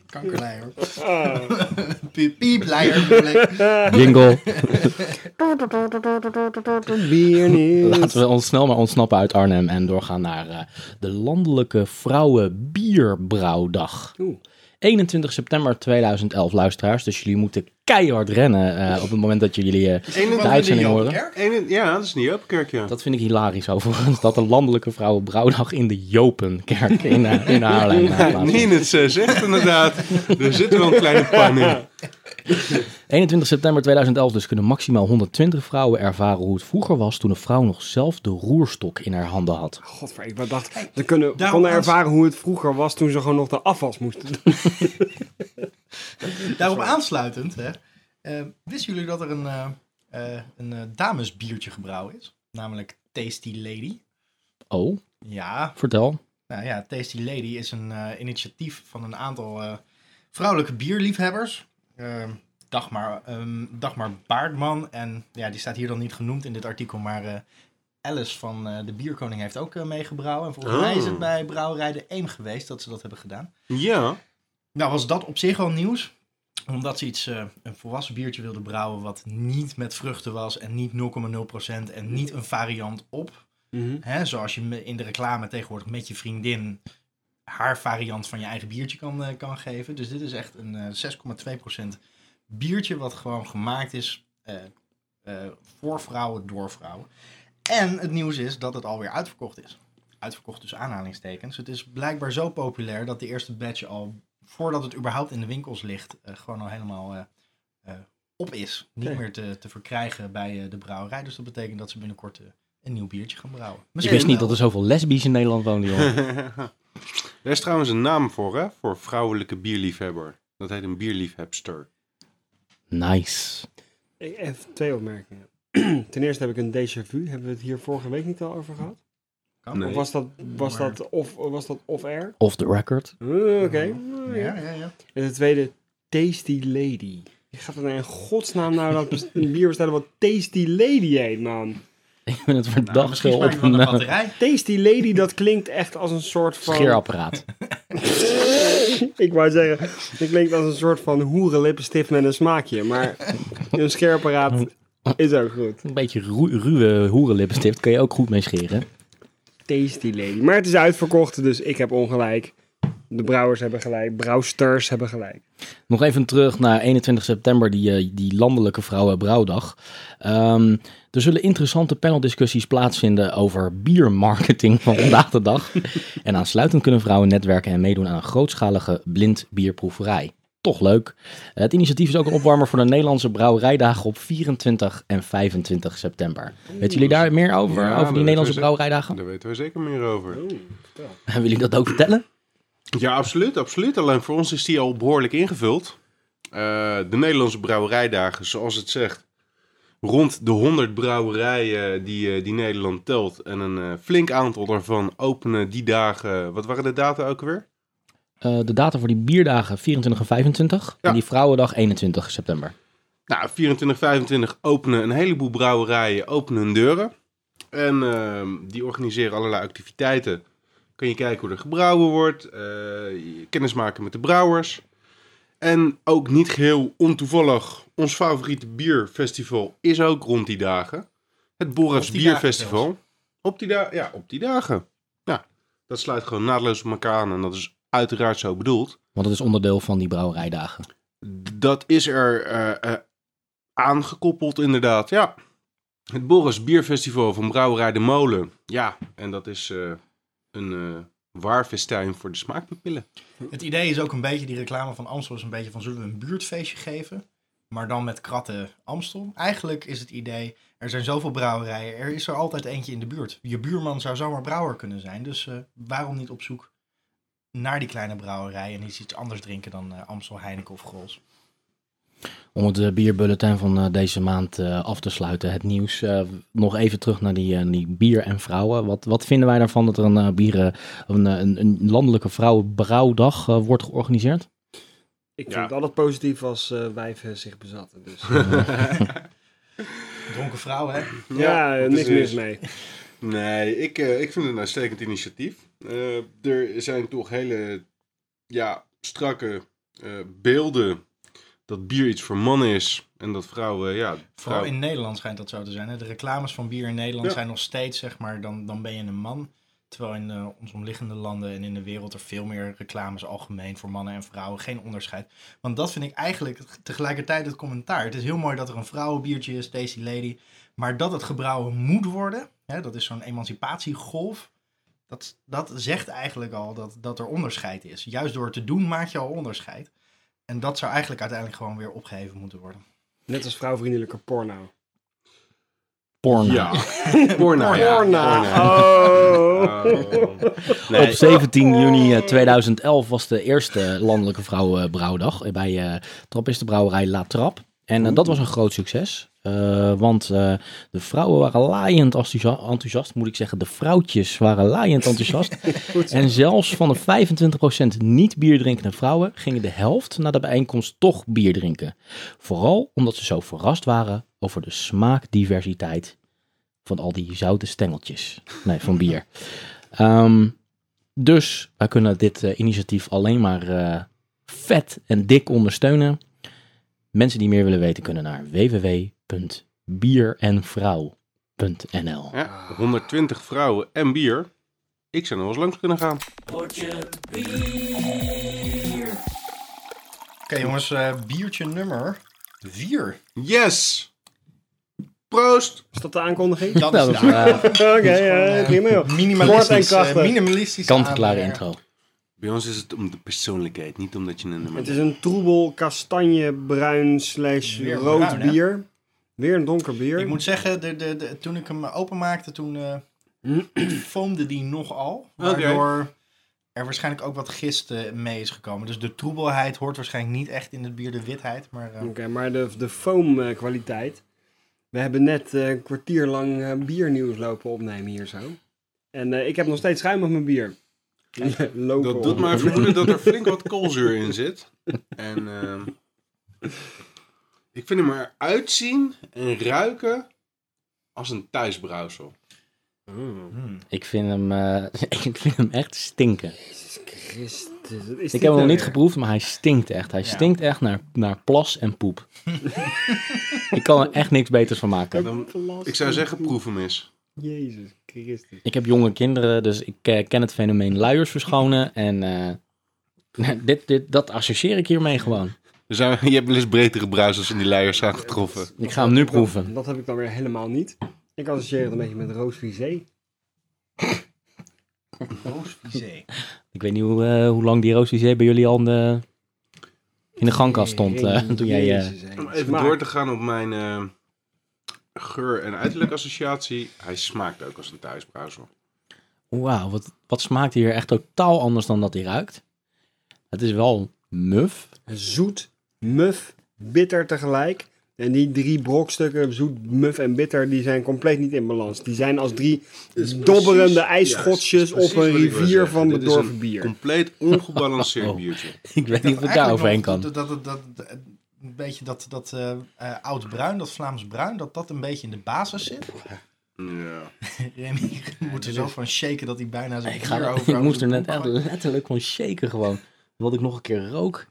Kankerleier. Ah. Piep, piep, leier bedoel jingle. Biernieuws. Laten we ons snel maar ontsnappen uit Arnhem en doorgaan naar eh, de Landelijke Vrouwen Bierbrouwdag. Oeh. 21 september 2011, luisteraars. Dus jullie moeten keihard rennen eh, op het moment dat jullie eh, de uitzending horen. Ja, dat is niet Jopenkerk, ja. Dat vind ik hilarisch overigens, dat de Landelijke Vrouwenbrouwdag in de Jopenkerk in, eh, in Haarlem. Nien het zegt inderdaad. Er zit wel een kleine pan in. 21 september 2011 dus kunnen maximaal 120 vrouwen ervaren hoe het vroeger was toen een vrouw nog zelf de roerstok in haar handen had. Godver, ik dacht, ze kunnen, konden ervaren hoe het vroeger was toen ze gewoon nog de afwas moesten doen. Daarop aansluitend, hè, eh, wisten jullie dat er een, eh, eh, een damesbiertje gebrouwen is? Namelijk Tasty Lady. Oh, Ja, vertel. nou ja, Tasty Lady is een eh, initiatief van een aantal eh, vrouwelijke bierliefhebbers. Eh, Dagmar, ehm, Dagmar Baardman. En ja, die staat hier dan niet genoemd in dit artikel, maar eh, Alice van eh, de Bierkoning heeft ook eh, meegebrouwen. En volgens Oh. mij is het bij Brouwerij de Eem geweest dat ze dat hebben gedaan. Ja. Nou was dat op zich al nieuws. Omdat ze iets, een volwassen biertje wilden brouwen wat niet met vruchten was en niet 0,0% en niet een variant op. Hè, zoals je in de reclame tegenwoordig met je vriendin haar variant van je eigen biertje kan, eh, kan geven. Dus dit is echt een eh 6,2% biertje wat gewoon gemaakt is eh, eh, voor vrouwen, door vrouwen. En het nieuws is dat het alweer uitverkocht is. Uitverkocht dus aanhalingstekens. Het is blijkbaar zo populair dat de eerste batch al, voordat het überhaupt in de winkels ligt, eh, gewoon al helemaal eh, eh, op is. Niet meer te, te verkrijgen bij eh, de brouwerij. Dus dat betekent dat ze binnenkort eh, een nieuw biertje gaan brouwen. Ik wist niet wel. dat er zoveel lesbisch in Nederland woonden, joh. Er is trouwens een naam voor, hè? Voor vrouwelijke bierliefhebber. Dat heet een bierliefhebster. Nice. Ik- Even twee opmerkingen. Ten eerste heb ik een déjà vu. Hebben we het hier vorige week niet al over gehad? Kan. Nee. Of was dat, was Maar- dat, off, was dat off-air? Off the record. Uh, Oké. Ja, ja, ja. En de tweede, Tasty Lady. Je gaat er in godsnaam nou dat bier bestellen wat Tasty Lady heet, man. Ik ben het Nou, verdacht je op van een de batterij. Tasty Lady, dat klinkt echt als een soort van... scheerapparaat. ik wou zeggen, het klinkt als een soort van hoerenlippenstift met een smaakje. Maar een scheerapparaat is ook goed. Een beetje ru- ruwe hoerenlippenstift kun je ook goed mee scheren. Tasty Lady. Maar het is uitverkocht, dus ik heb ongelijk. De brouwers hebben gelijk. Brouwsters hebben gelijk. Nog even terug naar 21 september, die, eh, die landelijke vrouwenbrouwdag. Ehm er zullen interessante paneldiscussies plaatsvinden over biermarketing van vandaag de dag. En aansluitend kunnen vrouwen netwerken en meedoen aan een grootschalige blind bierproeverij. Toch leuk. Het initiatief is ook een opwarmer voor de Nederlandse brouwerijdagen op 24 en 25 september. Weten jullie daar meer over, Ja, over die Nederlandse we brouwerijdagen? Daar weten we zeker meer over. Willen jullie dat ook vertellen? Ja, absoluut, absoluut. Alleen voor ons is die al behoorlijk ingevuld. Eh, de Nederlandse brouwerijdagen, zoals het zegt. Rond de 100 brouwerijen die, eh, die Nederland telt. En een eh, flink aantal daarvan openen die dagen. Wat waren de data ook weer? Eh, de data voor die bierdagen 24 en 25 Ja. en die vrouwendag 21 september. Nou, 24, 25 openen een heleboel brouwerijen openen hun deuren. En ehm, die organiseren allerlei activiteiten. Kan je kijken hoe er gebrouwen wordt, je kennis maken met de brouwers. En ook niet geheel ontoevallig, ons favoriete bierfestival is ook rond die dagen. Het dagen Bierfestival. Op die, da ja, op die dagen. Ja, dat sluit gewoon naadloos op elkaar aan en dat is uiteraard zo bedoeld. Want het is onderdeel van die brouwerijdagen. Dat is er eh, eh, aangekoppeld, inderdaad. Ja. Het Boris Bierfestival van Brouwerij de Molen. Ja, en dat is eh, een eh waar festijn voor de smaakpapillen. Het idee is ook een beetje, die reclame van Amstel is een beetje van zullen we een buurtfeestje geven? Maar dan met kratten Amstel. Eigenlijk is het idee, er zijn zoveel brouwerijen, er is er altijd eentje in de buurt. Je buurman zou zomaar brouwer kunnen zijn, dus eh, waarom niet op zoek naar die kleine brouwerij en iets, iets anders drinken dan eh, Amstel, Heineken of Grols? Om het eh, bierbulletin van eh, deze maand eh, af te sluiten, het nieuws. eh, nog even terug naar die, eh, die bier en vrouwen. Wat, wat vinden wij daarvan dat er een, eh, bieren, een, een, een landelijke vrouwenbrouwdag wordt georganiseerd? Ik vind Ja. het altijd positief als eh, wijven zich bezatten. Dus. Dronken vrouw, hè? ja, niks is- mis mee. Nee, ik, eh, ik vind het een uitstekend initiatief. Eh, er zijn toch hele ja, strakke eh, beelden dat bier iets voor mannen is. En dat vrouwen, ja... Vooral in Nederland schijnt dat zo te zijn. Hè? De reclames van bier in Nederland Ja. zijn nog steeds, zeg maar, dan, dan ben je een man. Terwijl in eh, onze omliggende landen en in de wereld er veel meer reclames algemeen voor mannen en vrouwen. Geen onderscheid. Want dat vind ik eigenlijk tegelijkertijd het commentaar. Het is heel mooi dat er een vrouwenbiertje is, Tasty Lady. Maar dat het gebrouwen moet worden, hè, dat is zo'n emancipatiegolf. Dat, dat zegt eigenlijk al dat, dat er onderscheid is. Juist door het te doen maak je al onderscheid. En dat zou eigenlijk uiteindelijk gewoon weer opgeheven moeten worden. Net als vrouwvriendelijke porno. Porno. Ja, porno. ja, Porno. porno. Oh. Nee, Op 17 juni eh, 2011 was de eerste landelijke vrouwenbrouwdag bij eh Trappiste Brouwerij La Trap. En eh, dat was een groot succes. Eh, want eh, de vrouwen waren laaiend enthousia- enthousiast, moet ik zeggen. De vrouwtjes waren laaiend enthousiast. en zelfs van de 25% niet bier drinkende vrouwen gingen de helft na de bijeenkomst toch bier drinken. Vooral omdat ze zo verrast waren over de smaakdiversiteit van al die zoute stengeltjes. Nee, van bier. Ehm, dus wij kunnen dit eh, initiatief alleen maar vet en dik ondersteunen. Mensen die meer willen weten kunnen naar www.bierenvrouw.nl. Ja, 120 vrouwen en bier. Ik zou nog wel eens langs kunnen gaan. Oké jongens, eh, biertje nummer 4. Yes! Proost! Is dat de aankondiging? Dat Nou, is dat de is, eh, aankondiging. Oké, ja, prima joh. Kort en minimalistisch, krachtig. eh, minimalistisch. Kant-en-klare intro. Bij ons is het om de persoonlijkheid, niet omdat je een nummer Het is een troebel kastanjebruin slash Weer rood bruin, hè? bier. Weer een donker bier. Ik moet zeggen, de, de, de, toen ik hem openmaakte, toen eh foamde die nogal. Waardoor er waarschijnlijk ook wat gist eh, mee is gekomen. Dus de troebelheid hoort waarschijnlijk niet echt in het bier, de witheid. Maar eh, Oké, maar de, de foam eh, kwaliteit. We hebben net eh, een kwartier lang eh, biernieuws lopen opnemen hier zo. En eh, ik heb nog steeds schuim op mijn bier. Dat doet mij vermoeden dat er flink wat koolzuur in zit. En ehm, ik vind hem eruit zien en ruiken als een thuisbrouwsel. Mm. hmm. Ik vind hem, eh, ik vind hem echt stinken. Jezus Christus. wat is Ik heb hem nog nou niet weer? geproefd, maar hij stinkt echt. Hij Ja. stinkt echt naar, naar plas en poep. ik kan er echt niks beters van maken. Dan- Ik zou zeggen, proef hem eens. Jezus Christus. Ik heb jonge kinderen, dus ik ken het fenomeen luiers verschonen. En eh, dit, dit, dat associeer ik hiermee gewoon. Je hebt wel eens bredere bruisels in die luiers aangetroffen. Ik ga hem nu proeven. Dat heb ik dan weer helemaal niet. Ik associeer het een beetje met roos visé. Roosvisé. Ik weet niet hoe, eh, hoe lang die roosvisé bij jullie al in de, in de gangkast stond. eh, toen jij, eh. Om even Smaak. door te gaan op mijn eh, geur- en uiterlijk associatie. Hij smaakt ook als een thuisbrouwsel. Wauw, wat, wat smaakt hier echt totaal anders dan dat hij ruikt. Het is wel muf. Zoet, muf, bitter tegelijk. En die drie brokstukken, zoet, muf en bitter, die zijn compleet niet in balans. Die zijn als drie dobberende ijsschotjes ja, op een rivier van Dit is bedorven een bier. Compleet ongebalanceerd Oh. biertje. Ik weet niet of ik daar overheen kan. Dat, dat, dat, een beetje dat, dat eh, eh, oud bruin, dat Vlaams bruin, dat dat een beetje in de basis zit. Ja. Remy moet er zo van shaken dat hij bijna zijn Ik, bier ga, over ik moest er net letterlijk van shaken gewoon. Wat ik nog een keer rook.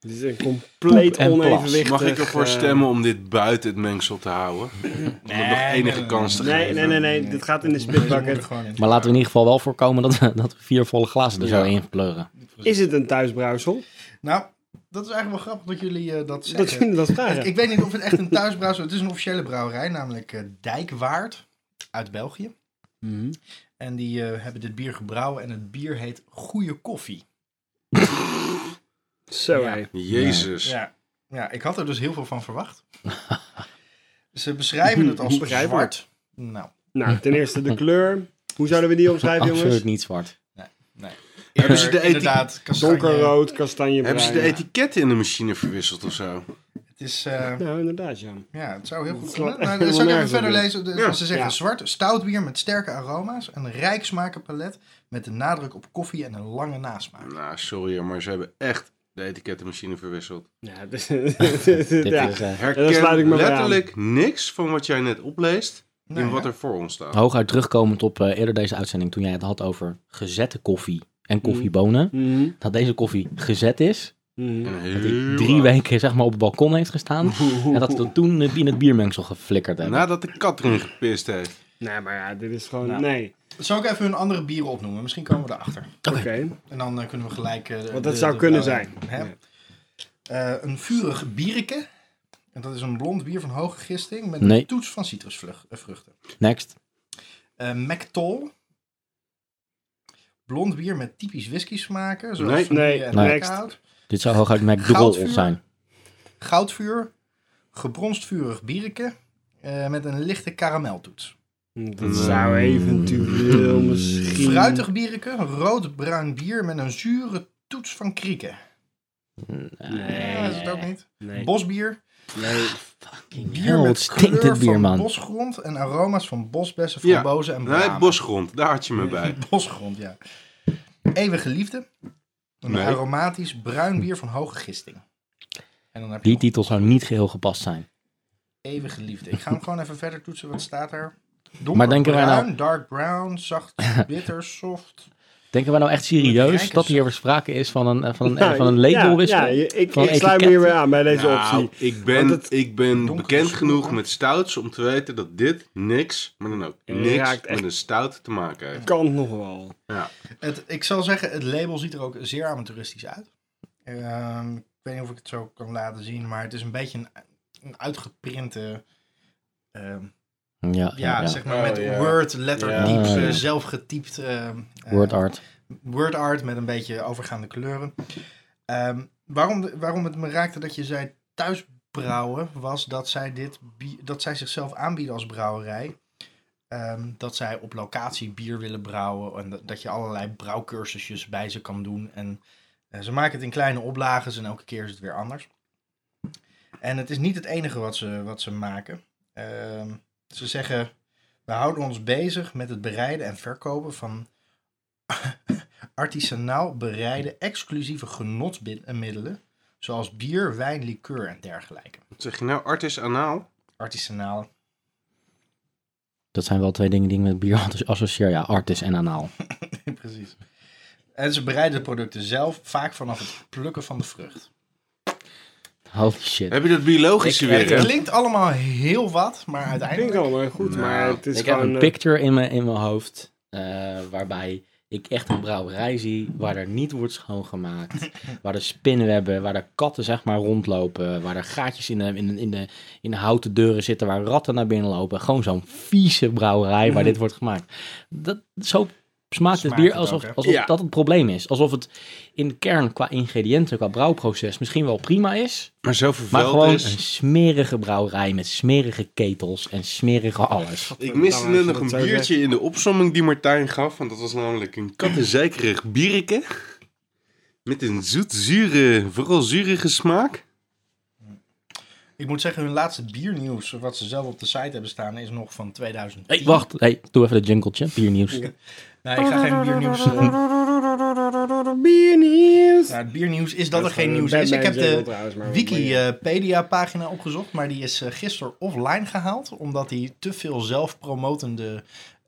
Het is een compleet onevenwichtig... Mag ik ervoor eh, stemmen om dit buiten het mengsel te houden? Om het nog Nee, enige nee, kans te Nee, geven. nee, nee, nee. Dit gaat in de spitbucket. in. Maar laten we in ieder geval wel voorkomen dat we, dat we vier volle glazen er zo in pleuren. Is het een thuisbrouwsel? Nou, dat is eigenlijk wel grappig dat jullie eh, dat Dat zeggen. jullie dat vragen. Ik weet niet of het echt een thuisbrouwer is. Het is een officiële brouwerij, namelijk eh, Dijkwaard uit België. Mhm. En die eh, hebben dit bier gebrouwen en het bier heet Goeie Koffie. Zo, Ja. Jezus. Ja, ja, ik had er dus heel veel van verwacht. Ze beschrijven het als zwart. Nou, Nou, ten eerste de kleur. Hoe zouden we die omschrijven, Absoluut jongens? niet zwart. nee. Hebben ze Eerder de inderdaad kastanje. Donkerrood, kastanjebruin. Hebben ze de etiketten in de machine verwisseld of zo? Het is, eh, Nou, inderdaad, ja. ja, het zou heel goed kunnen. Nou, zal ik even verder lezen? De- Ja. Ze zeggen Ja. zwart, stout bier met sterke aroma's, een rijk smakenpalet met de nadruk op koffie en een lange nasmaak. Nou, sorry, maar ze hebben echt de etikettenmachine verwisseld. Ja, dus, ja. is, eh, daar sluit Herken ik me bij letterlijk niks van wat jij net opleest in wat er voor ons staat. hooguit terugkomend op eh, eerder deze uitzending, toen jij het had over gezette koffie en koffiebonen. Mhm, Dat deze koffie gezet is. mhm. En Dat hij drie weken zeg maar, op het balkon heeft gestaan. En dat we toen in het biermengsel geflikkerd hebben. Nadat de kat erin gepist heeft. Nee, maar ja, dit is gewoon... Nou. Nee. Zal ik even hun andere bieren opnoemen? Misschien komen we erachter. Oké. En dan eh, kunnen we gelijk... eh, Want de- dat zou de kunnen zijn. Hè? Ja. Eh, een vurig biereke. En dat is een blond bier van hoge gisting met Nee. een toets van citrusvruchten. Next. Eh McToll. Blond bier met typisch whisky smaken, zoals Nee. Nee. en Nee. eikenhout. Dit zou hooguit McDougall zijn. Goudvuur. Gebronst vurig biereke. eh, met een lichte karameltoets. Dat zou eventueel misschien... Fruitig biereke. Rood-bruin bier met een zure toets van krieken. Nee. Ja, is het ook niet. Nee. Bosbier. Nee. Fucking Bier hell, met stinkt kleur dit bier, van man. bosgrond en aroma's van bosbessen, Ja. frambozen en Nee, bramen. bosgrond, daar had je me bij. Bosgrond, ja. Eeuwige liefde. Een Nee. aromatisch bruin bier van hoge gisting. En dan heb je Die nog titel zou niet geheel gepast zijn. eeuwige liefde. Ik ga hem gewoon even verder toetsen. Wat staat er? Maar denken wij nou- dark brown, zacht, bitter, soft. Denken we nou echt serieus dat hier sprake is van een, eh, van een, Ja, van een ja, labelwissel? Ja, je- ik, Van ik sluit me hier weer aan bij deze Nou, optie. ik ben, het- ik ben bekend genoeg met stouts om te weten dat dit niks, maar dan ook niks met een stout te maken heeft. Kan nog wel. Het, ik zal zeggen, het label ziet er ook zeer amateuristisch uit. Ehm, ik weet niet of ik het zo kan laten zien, maar het is een beetje een, een uitgeprinte... ehm, Ja, ja, zeg maar Oh, met. Word, eh, Ja. zelf getypt. ehm, eh, Word art. word art met een beetje overgaande kleuren. Ehm, waarom, de- waarom het me raakte dat je zei thuisbrouwen, was dat zij, dit, dat zij zichzelf aanbieden als brouwerij. Ehm, dat zij op locatie bier willen brouwen en dat, dat je allerlei brouwcursusjes bij ze kan doen. En eh, ze maken het in kleine oplages en elke keer is het weer anders. En het is niet het enige wat ze, wat ze maken. Ehm, ze zeggen, we houden ons bezig met het bereiden en verkopen van artisanaal bereide exclusieve genotsmiddelen, zoals bier, wijn, liqueur en dergelijke. Wat zeg je nou, artisanaal? Artisanaal. Dat zijn wel twee dingen die ik met bier associeer. Ja, artis en anaal. Precies. En ze bereiden de producten zelf, vaak vanaf het plukken van de vrucht. Holy shit. Heb je dat biologische Ik- weer? ik-? Het klinkt allemaal heel wat, maar Ik uiteindelijk... het allemaal goed, Nou, maar het is ik heb gewoon... een eh, picture in mijn, in mijn hoofd. eh, waarbij ik echt een brouwerij zie. Waar er niet wordt schoongemaakt. waar er spinnenwebben. Waar er katten zeg maar rondlopen. Waar er gaatjes in de, in, de, in, de, in de houten deuren zitten. Waar ratten naar binnen lopen. Gewoon zo'n vieze brouwerij waar dit wordt gemaakt. Dat, zo smaakt het Smaakt bier het alsof, ook, alsof Ja. dat het probleem is. Alsof het in de kern qua ingrediënten, qua brouwproces misschien wel prima is. Maar zo Maar gewoon een is. smerige brouwerij met smerige ketels en smerige alles. Ik miste net nog een dat biertje in de opsomming die Martijn gaf. Want dat was namelijk een kattenzeikerig bierke. Met een zoet-zure, vooral zurige smaak. Ik moet zeggen, hun laatste biernieuws, wat ze zelf op de site hebben staan, is nog van 2000. Hey, wacht. Hey, doe even de jingletje. Biernieuws. Nee, ik ga geen biernieuws... eh, Biernieuws. ja, het biernieuws is dat er geen nieuws is. Ik heb de Wikipedia-pagina opgezocht, maar die is eh, gisteren offline gehaald, omdat die te veel zelfpromotende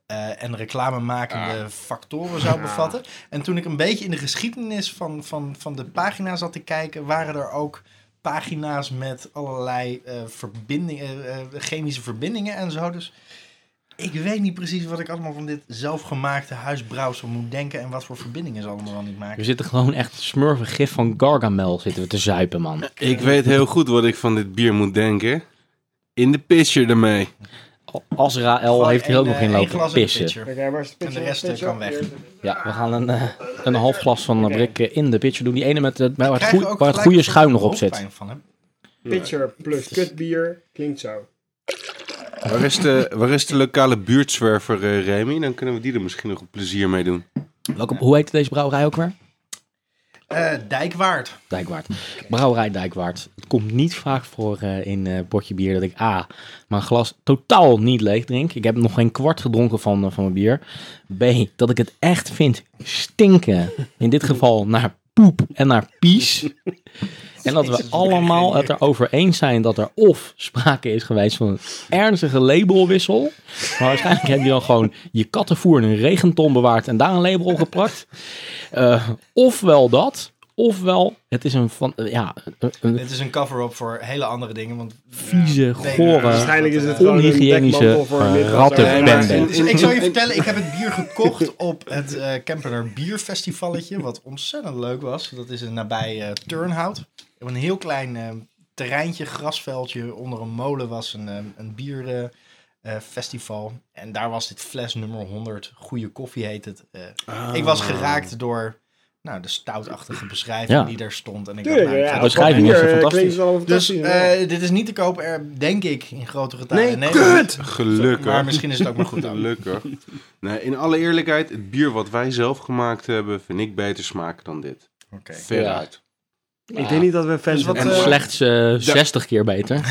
eh, en reclamemakende factoren zou bevatten. En toen ik een beetje in de geschiedenis van, van, van de pagina zat te kijken, waren er ook pagina's met allerlei eh, verbindingen, eh, eh, chemische verbindingen en zo. Dus ik weet niet precies wat ik allemaal van dit zelfgemaakte huisbrouwsel moet denken en wat voor verbindingen ze allemaal wel niet maken. We zitten gewoon echt smurfig gif van Gargamel zitten we te zuipen, man. Ik weet heel goed wat ik van dit bier moet denken. In de pitcher ermee. Azrael heeft hier ook nog in eh, lopen in de pissen. En de rest, eh, Pitcher? kan weg. Ja, we gaan een, eh, een half glas van de brik eh, in de pitcher doen. Die ene met, het- waar het, waar het goede schuim nog op zit. Pitcher plus kutbier klinkt zo. Waar is de, waar is de lokale buurtzwerver, eh, Remy? Dan kunnen we die er misschien nog een plezier mee doen. Welke, hoe heet deze brouwerij ook weer? Eh, Dijkwaard. Dijkwaard. Brouwerij Dijkwaard. Het komt niet vaak voor eh, in eh potje bier dat ik A, mijn glas totaal niet leeg drink. Ik heb nog geen kwart gedronken van, van mijn bier. B, dat ik het echt vind stinken. In dit geval naar poep en naar pies. En dat we allemaal het erover eens zijn dat er of sprake is geweest van een ernstige labelwissel. Maar waarschijnlijk heb je dan gewoon je kattenvoer in een regenton bewaard en daar een label op geplakt. Eh, ofwel dat, ofwel het is een, van, eh, ja, een, Dit is een cover-up voor hele andere dingen. Want vieze, nee, gore, Waarschijnlijk is het gewoon een onhygiënische een eh, rattenbende. Dus ik zal je vertellen, ik heb het bier gekocht op het eh Kempener Bierfestivalletje, wat ontzettend leuk was. Dat is een nabij eh, Turnhout. Op een heel klein eh, terreintje, grasveldje, onder een molen was een, eh, een bierfestival. en daar was dit fles nummer 100, goede koffie heet het. Eh, Ik was geraakt door nou, de stoutachtige beschrijving Ja. die daar stond. En ik Tuurlijk, dacht, nou, ik ja. ga de beschrijving is fantastisch. dus eh, dit is niet te koop, er, denk ik, in grotere talen. Nee, kut! Gelukkig. Maar misschien is het ook maar goed dan. Gelukkig. Nee, in alle eerlijkheid, het bier wat wij zelf gemaakt hebben, vind ik beter smaken dan dit. Oké. Veruit. Ik denk niet dat we fans Dus wat, En hebben eh, slechts eh, 60 keer beter.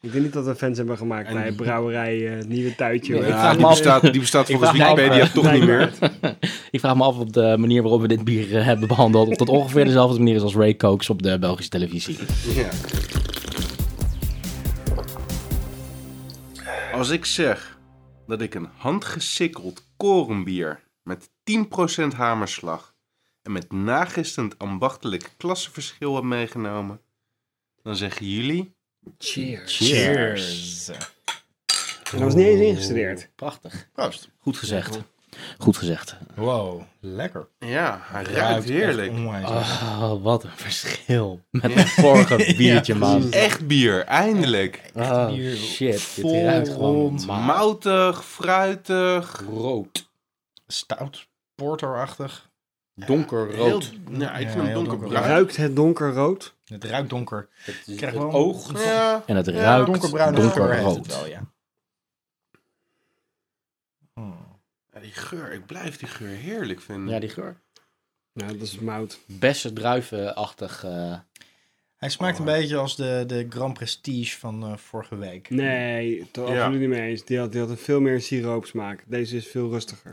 Ik denk niet dat we fans hebben gemaakt En- bij brouwerij eh, het Nieuwe Tuitje. Nee, Ja, vraag die me af- bestaat, die bestaat ik volgens vraag me af, Wikipedia eh, toch niet meer. Ik vraag me af op de manier waarop we dit bier eh, hebben behandeld. Of dat ongeveer dezelfde manier is als Ray Cokes op de Belgische televisie. Ja. Als ik zeg dat ik een handgesikkeld korenbier met 10% hamerslag en met nagistend ambachtelijk klassenverschil heb meegenomen, dan zeggen jullie... Cheers. Cheers. En dat was niet eens ingestudeerd. Prachtig. Proost. Goed gezegd. Goed gezegd. Wow, lekker. Ja, hij ruikt heerlijk. echt. Oh, wat een verschil met het vorige biertje, man. Echt bier, eindelijk. Oh, bier. shit. Dit Vol ruikt gewoon. Moutig, fruitig. rood. Stout, porterachtig. Donkerrood. Heel- Ja, ik Ja, vind hem donkerbruin. Ruikt het donkerrood? Het ruikt donker. Het, wel het oog. Ja, En het Ja, ruikt het donkerrood. wel, ja. Hmm. Ja, die geur, ik blijf die geur heerlijk vinden. Ja, die geur. Nou, dat is mout. Bessen druivenachtig. eh Hij smaakt een beetje als de, de Grand Prestige van eh, vorige week. Nee, toch Ja. absoluut niet mee eens. Die had, die had een veel meer siroopsmaak. Deze is veel rustiger.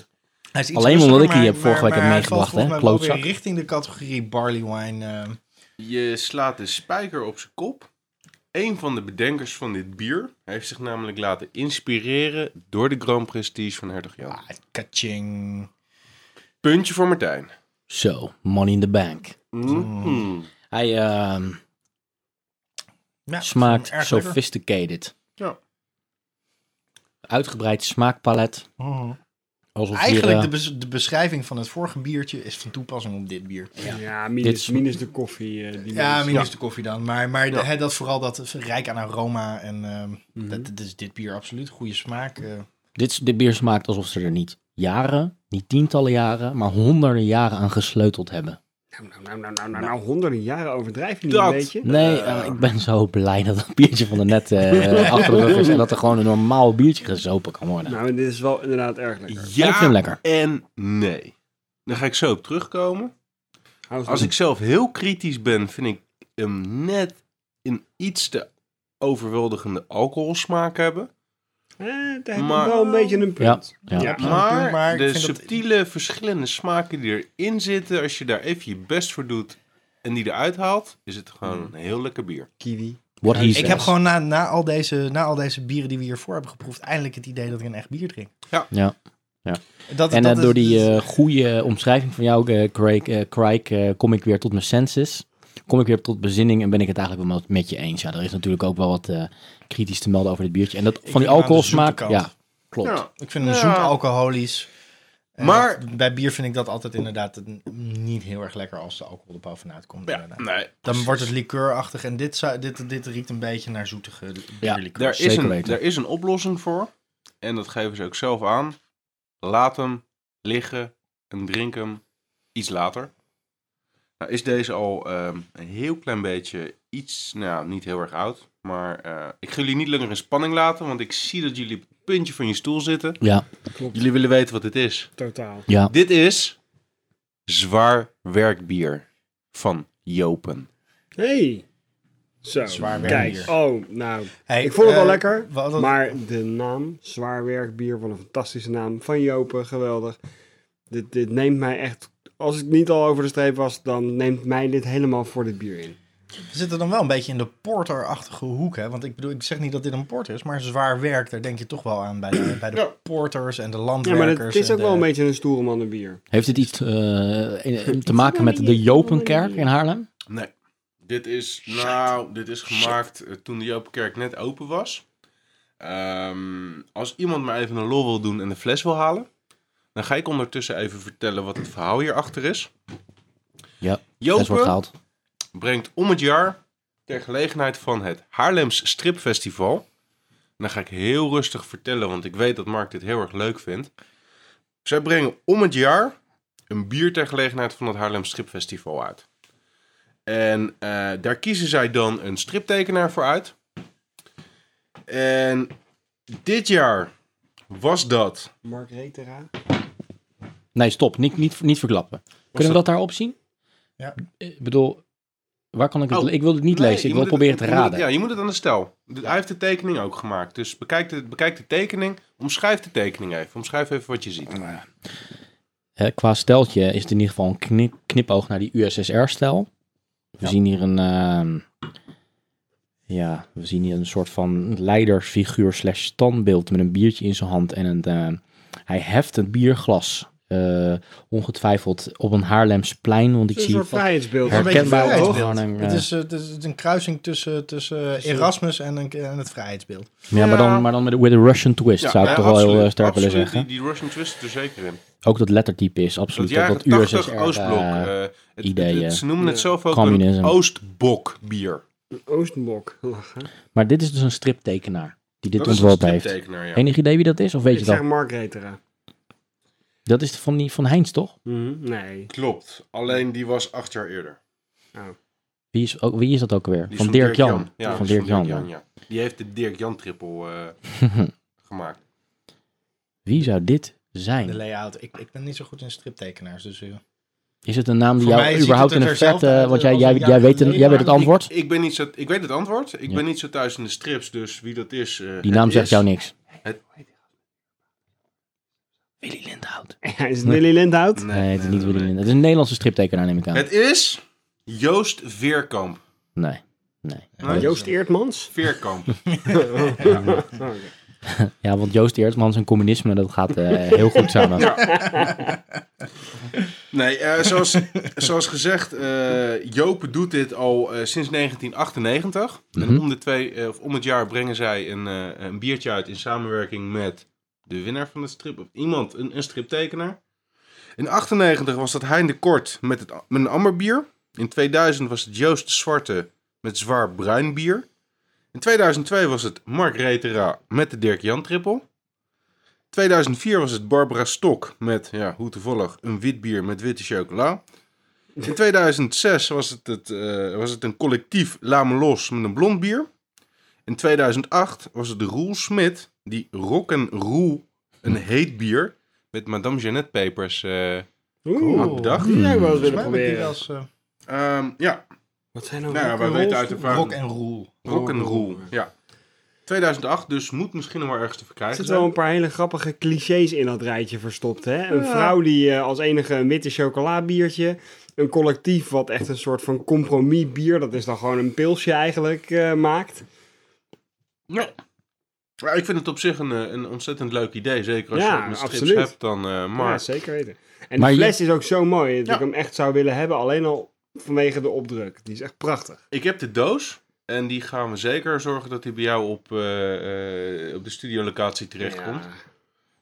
Hij is iets Alleen omdat ik die heb vorige week heb meegebracht, hè, klootzak. weer richting de categorie barley wine. eh. Je slaat de spijker op zijn kop. Een van de bedenkers van dit bier heeft zich namelijk laten inspireren door de Grand Prestige van Hertog Jan. ah, kaching. Puntje voor Martijn. Zo, money in the bank. Mhm. Hij ehm, Ja, smaakt sophisticated. Ja. Uitgebreid smaakpalet. Mhm. Alsof Eigenlijk hier, de, bes- de beschrijving van het vorige biertje is van toepassing op dit bier. Ja, minus, is- minus de koffie. eh, die Ja, minus- minus de koffie dan. Maar, maar de- dat vooral dat is rijk aan aroma en dat, dat is dit bier absoluut. Goede smaak. eh. dit, dit bier smaakt alsof ze er niet jaren, niet tientallen jaren, maar honderden jaren aan gesleuteld hebben. Nou, nou, nou, nou, nou, nou, nou, honderden jaren overdrijf je niet Dat- een beetje. Nee, eh, ik ben zo blij dat dat biertje van de net eh, achter de rug is en dat er gewoon een normaal biertje gezopen kan worden. Nou, dit is wel inderdaad erg lekker. ik vind hem Ja lekker. en nee. Daar ga ik zo op terugkomen. Als ik zelf heel kritisch ben, vind ik hem net een iets te overweldigende alcoholsmaak hebben. Eh, daar heb Maar- ik wel een beetje een punt. Ja, ja. Ja, Maar, de dat- subtiele verschillende smaken die erin zitten, als je daar even je best voor doet en die eruit haalt, is het gewoon een heel lekker bier. Kiwi. What he Ik says. heb gewoon na, na, al deze, na al deze bieren die we hiervoor hebben geproefd, eindelijk het idee dat ik een echt bier drink. Ja. Dat, En dat eh, is- door die eh, goede omschrijving van jou, eh, Craig, eh, Craig kom ik weer tot mijn senses. Kom ik weer tot bezinning en ben ik het eigenlijk wel met je eens. Ja, er is natuurlijk ook wel wat eh, kritisch te melden over dit biertje. En dat van die alcoholsmaak, ja, klopt. Ja. ik vind hem Ja. zoet alcoholisch. Maar- dat- bij bier vind ik dat altijd inderdaad niet heel erg lekker als de alcohol er bovenuit komt. Ja, nee. Dan precies. wordt het liqueurachtig en dit, zou- dit, dit riekt een beetje naar zoetige Ja, bierlikeur. Daar is, Zeker een, weten. daar is een oplossing voor. En dat geven ze ook zelf aan. Laat hem liggen en drink hem iets later. Nou is deze al ehm, een heel klein beetje iets, nou niet heel erg oud. Maar eh, ik ga jullie niet langer in spanning laten, want ik zie dat jullie op het puntje van je stoel zitten. Ja, Klopt. Jullie willen weten wat dit is. Totaal. ja. Dit is zwaar werkbier. van Jopen. Hey. Zo, Zwaarwerkbier. kijk. Oh, nou. Hey, ik vond het wel eh, lekker. wat- wat- Maar de naam, Zwaarwerkbier, wat een fantastische naam. Van Jopen, geweldig. Dit, dit neemt mij echt... Als ik niet al over de streep was, dan neemt mij dit helemaal voor dit bier in. We zitten dan wel een beetje in de porterachtige hoek, hè? Want ik bedoel, ik zeg niet dat dit een porter is, maar zwaar werk, daar denk je toch wel aan bij de, bij de Ja. porters en de Ja, landwerkers. maar het is ook wel een beetje een stoere bier. Heeft het iets eh, in- te maken met de Jopenkerk in Haarlem? Nee. Dit is, nou, dit is gemaakt eh, toen de Jopenkerk net open was. Ehm, als iemand maar even een lol wil doen en de fles wil halen, dan ga ik ondertussen even vertellen wat het verhaal hierachter is. Ja, fles wordt Jopen gehaald. Brengt om het jaar ter gelegenheid van het Haarlems Stripfestival. En dan ga ik heel rustig vertellen, want ik weet dat Mark dit heel erg leuk vindt. Zij brengen om het jaar een bier ter gelegenheid van het Haarlems Stripfestival uit. En eh, daar kiezen zij dan een striptekenaar voor uit. En dit jaar was dat. Mark Retera. Nee, stop. Niet, niet, niet verklappen. Kunnen we dat- dat daarop zien? Ja. Ik bedoel, waar kan ik het... Oh. ik wil het niet Nee, lezen. Ik wil moet proberen het- te het- raden. ja, je moet het aan de stel. Hij heeft de tekening ook gemaakt. Dus bekijk de, bekijk de tekening. Omschrijf de tekening even. Omschrijf even wat je ziet. Hè, qua steltje is het in ieder geval een knip, knipoog naar die USSR-stijl. We zien hier een... ehm, ja, we zien hier een soort van leidersfiguur slash standbeeld met een biertje in zijn hand. En een, eh, hij heft een bierglas. Eh, ongetwijfeld op een Haarlemsplein, want ik Een zie soort vrijheidsbeeld. een beetje herkenbaar vrijheidsbeeld. een, Het eh, is, eh, het, is, het is een kruising tussen, tussen Erasmus en, een, en het vrijheidsbeeld. Ja, maar dan, maar dan met, a Russian twist, zou ik ja, toch wel heel absoluut, sterk willen absoluut. zeggen. Die, die Russian twist zit er zeker in. Ook dat lettertype is absoluut. Dat, dat 80 USSR, Oostblok. het- ideeën. ze noemen het zelf ook Communism. een Oostbok bier. Oostenbok. Lachen. maar dit is dus een striptekenaar die dit Dat een ontworpen heeft. striptekenaar, ja. Enig idee wie dat is? Of weet Ik je zeg dat? Mark Retera. Dat is van, die, van Heinz, toch? Mhm, Nee. Klopt. Alleen die was acht jaar eerder. Wie is, ook, wie is dat ook weer? Van Dirk Jan. Ja, van Dirk Jan. ja. ja. Die heeft de Dirk Jan trippel eh, gemaakt. Wie zou dit De zijn? layout. Ik, ik ben niet zo goed in striptekenaars, dus... eh, Is het een naam die Voor jou überhaupt in een vet... hetzelfde eh, uit want jij, jij, jij, weet, een- jij weet het antwoord? Ik, ik, ben niet zo, ik weet het antwoord. Ik Ja. ben niet zo thuis in de strips, dus wie dat is... eh, Die naam zegt is- jou niks. Het, Willy Lindhout. Is het Willy Lindhout? Nee, het is niet Willy Lindhout. Het is een Nederlandse striptekenaar, neem ik aan. Het is Joost Veerkamp. Nee. Nee. Nee? Joost Eertmans? Veerkamp. Ja, want Joost Eertmans en communisme, dat gaat eh, heel goed samen. Nee, eh, zoals, zoals gezegd, eh Jopen doet dit al eh, sinds 1998. Mhm. En om, de twee, eh, of om het jaar brengen zij een, eh, een biertje uit in samenwerking met de winnaar van de strip. Of iemand, een, striptekenaar. In 98 was dat Hein de Kort met, het, met een amberbier. In 2000 was het Joost de Zwarte met zwaar bruin bier. In 2002 was het Mark Retera met de Dirk Jan trippel. 2004 was het Barbara Stok met, ja, hoe toevallig, een wit bier met witte chocola. In 2006 was het, het, eh, was het een collectief Lame Los met een blond bier. In 2008 was het de Roel Smit die Rock'n'Roll, een heet bier, met Madame Jeannette Papers eh, Oeh, had bedacht. die ik wel eens willen proberen. eh, Ehm, ja, Wat zijn nou Nou ja, wij weten uit ervaring. rock en roll. Rock'n'Roll. Ja. 2008, dus moet misschien nog wel ergens te Er verkrijgen zitten wel een paar hele grappige clichés in dat rijtje verstopt. Hè? Een Ja. vrouw die eh, als enige een witte chocolabiertje. Een collectief wat echt een soort van compromisbier, dat is dan gewoon een pilsje eigenlijk, eh, maakt. Ja. Maar ik vind het op zich een, eh, een ontzettend leuk idee. Zeker als Ja, je het met strips absoluut. hebt, dan eh Ja, maar... zeker weten. En Maar de je- fles is ook zo mooi dat Ja. ik hem echt zou willen hebben, alleen al vanwege de opdruk. Die is echt prachtig. Ik heb de doos en die gaan we zeker zorgen dat die bij jou op, eh, eh, op de studiolocatie terechtkomt. Ja.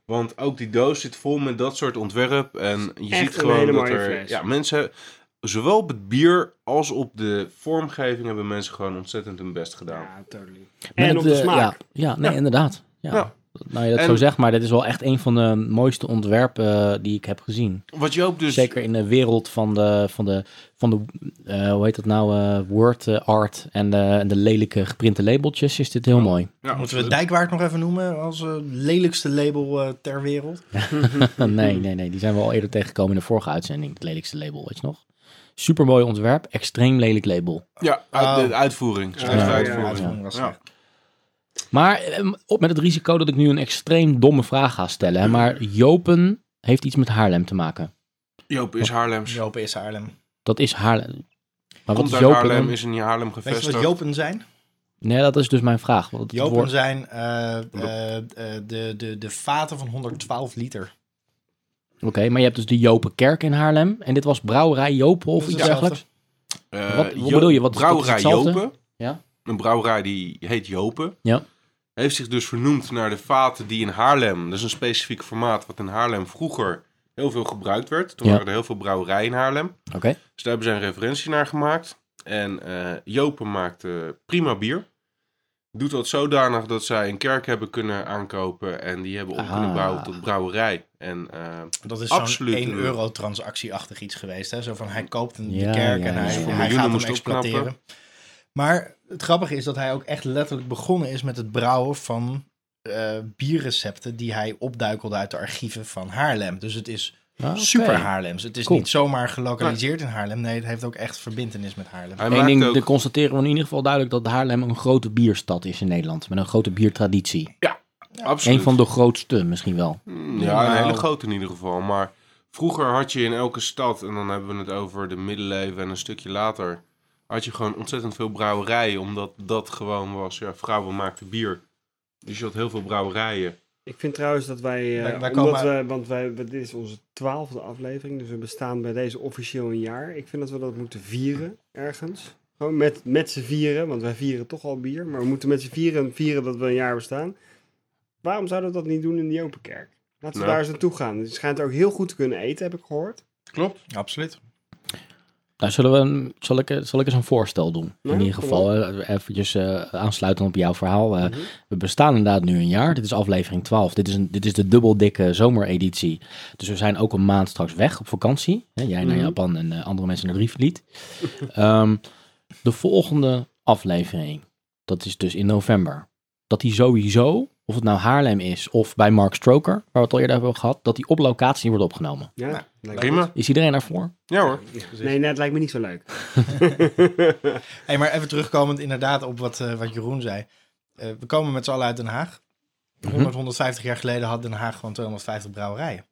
Want ook die doos zit vol met dat soort ontwerp. En je Echt ziet een gewoon dat er... fles. Ja, mensen... Zowel op het bier als op de vormgeving hebben mensen gewoon ontzettend hun best gedaan. Ja, totally. Met En op de smaak. Ja, ja nee, Ja. inderdaad. Ja. Ja. Nou, je dat En- zo zegt, maar dit is wel echt een van de mooiste ontwerpen eh, die ik heb gezien. Wat Joop dus... Zeker in de wereld van de, van de, van de eh, hoe heet dat nou, eh, word art en de, en de lelijke geprinte labeltjes is dit heel mooi. Ja, Moeten we. Dijkwaard nog even noemen als lelijkste label ter wereld? nee, nee, nee, die zijn we al eerder tegengekomen in de vorige uitzending, het lelijkste label, weet je nog? Super mooi ontwerp, extreem lelijk label. Ja, uit, Oh. de uitvoering. Maar eh, op met het risico dat ik nu een extreem domme vraag ga stellen. Hè, maar Jopen heeft iets met Haarlem te maken. Joop is Haarlems. Jopen is Haarlem. Dat is Haarlem. Maar wat Komt is uit Jopen? Haarlem, is in Haarlem Weet je gevestigd. wat Jopen zijn? Nee, dat is dus mijn vraag. Jopen woord- zijn eh, eh, eh, de, de, de vaten van 112 liter. Oké, maar je hebt dus de Jopenkerk in Haarlem. En dit was brouwerij Jopen of iets dergelijks? Eh, Wat- wat Jo- bedoel je? Wat brouwerij? Jopen. Ja. Een brouwerij die heet Jopen. Ja. Heeft zich dus vernoemd naar de vaten die in Haarlem, dat is een specifiek formaat wat in Haarlem vroeger heel veel gebruikt werd. Toen Ja. waren er heel veel brouwerijen in Haarlem. Oké. Dus daar hebben ze een referentie naar gemaakt. En eh, Jopen maakt eh, prima bier. Doet dat zodanig dat zij een kerk hebben kunnen aankopen en die hebben om Ah. kunnen bouwen tot brouwerij. En eh, Dat is zo'n Absoluut. 1 euro transactieachtig iets geweest. Hè? Zo van hij koopt een Ja, de kerk ja, en ja. hij, Dus hij gaat hem exploiteren. opknappen. Maar het grappige is dat hij ook echt letterlijk begonnen is met het brouwen van eh, bierrecepten die hij opduikelde uit de archieven van Haarlem. Dus het is Ah, super Haarlems. Het is Cool. niet zomaar gelokaliseerd in Haarlem. Nee, het heeft ook echt verbindenis met Haarlem. hij Eén ding, ook... dan constateren we in ieder geval duidelijk dat Haarlem een grote bierstad is in Nederland. Met een grote biertraditie. Absoluut. Een van de grootste misschien wel. Mm, Ja, een Nou. hele grote in ieder geval. Maar vroeger had je in elke stad, en dan hebben we het over de middeleeuwen en een stukje later, had je gewoon ontzettend veel brouwerijen, omdat dat gewoon was. Ja, vrouwen maakten bier. Dus je had heel veel brouwerijen. Ik vind trouwens dat wij, eh, Wij- wij omdat komen- we, want wij, dit is onze twaalfde aflevering, dus we bestaan bij deze officieel een jaar. Ik vind dat we dat moeten vieren ergens. Gewoon met, met z'n vieren, want wij vieren toch al bier, maar we moeten met z'n vieren vieren dat we een jaar bestaan. Waarom zouden we dat niet doen in die open kerk? Laten we Nou. daar eens naartoe gaan. Het schijnt ook heel goed te kunnen eten, heb ik gehoord. Klopt. Absoluut. Nou, zullen we, een- zal, ik, zal ik eens een voorstel doen? Ja, in ieder kom geval, eh, eventjes eh, aansluitend op jouw verhaal. Eh, Mhm. We bestaan inderdaad nu een jaar. Dit is aflevering 12. Dit is, een, dit is de dubbeldikke zomereditie. Dus we zijn ook een maand straks weg op vakantie. Hè, jij naar Mhm. Japan en eh, andere mensen naar Drievliet. Ehm de volgende aflevering, dat is dus in november. Dat die sowieso, of het nou Haarlem is of bij Mark Stroker, waar we het al eerder over hebben gehad, dat die op locatie wordt opgenomen. Ja, Nou, lijkt Prima. Is iedereen daarvoor? Ja hoor. me- Nee, net lijkt me niet zo leuk. Hey, maar even terugkomend inderdaad op wat, eh, wat Jeroen zei. Eh, we komen met z'n allen uit Den Haag. Mhm. 100, 150 jaar geleden had Den Haag gewoon 250 brouwerijen.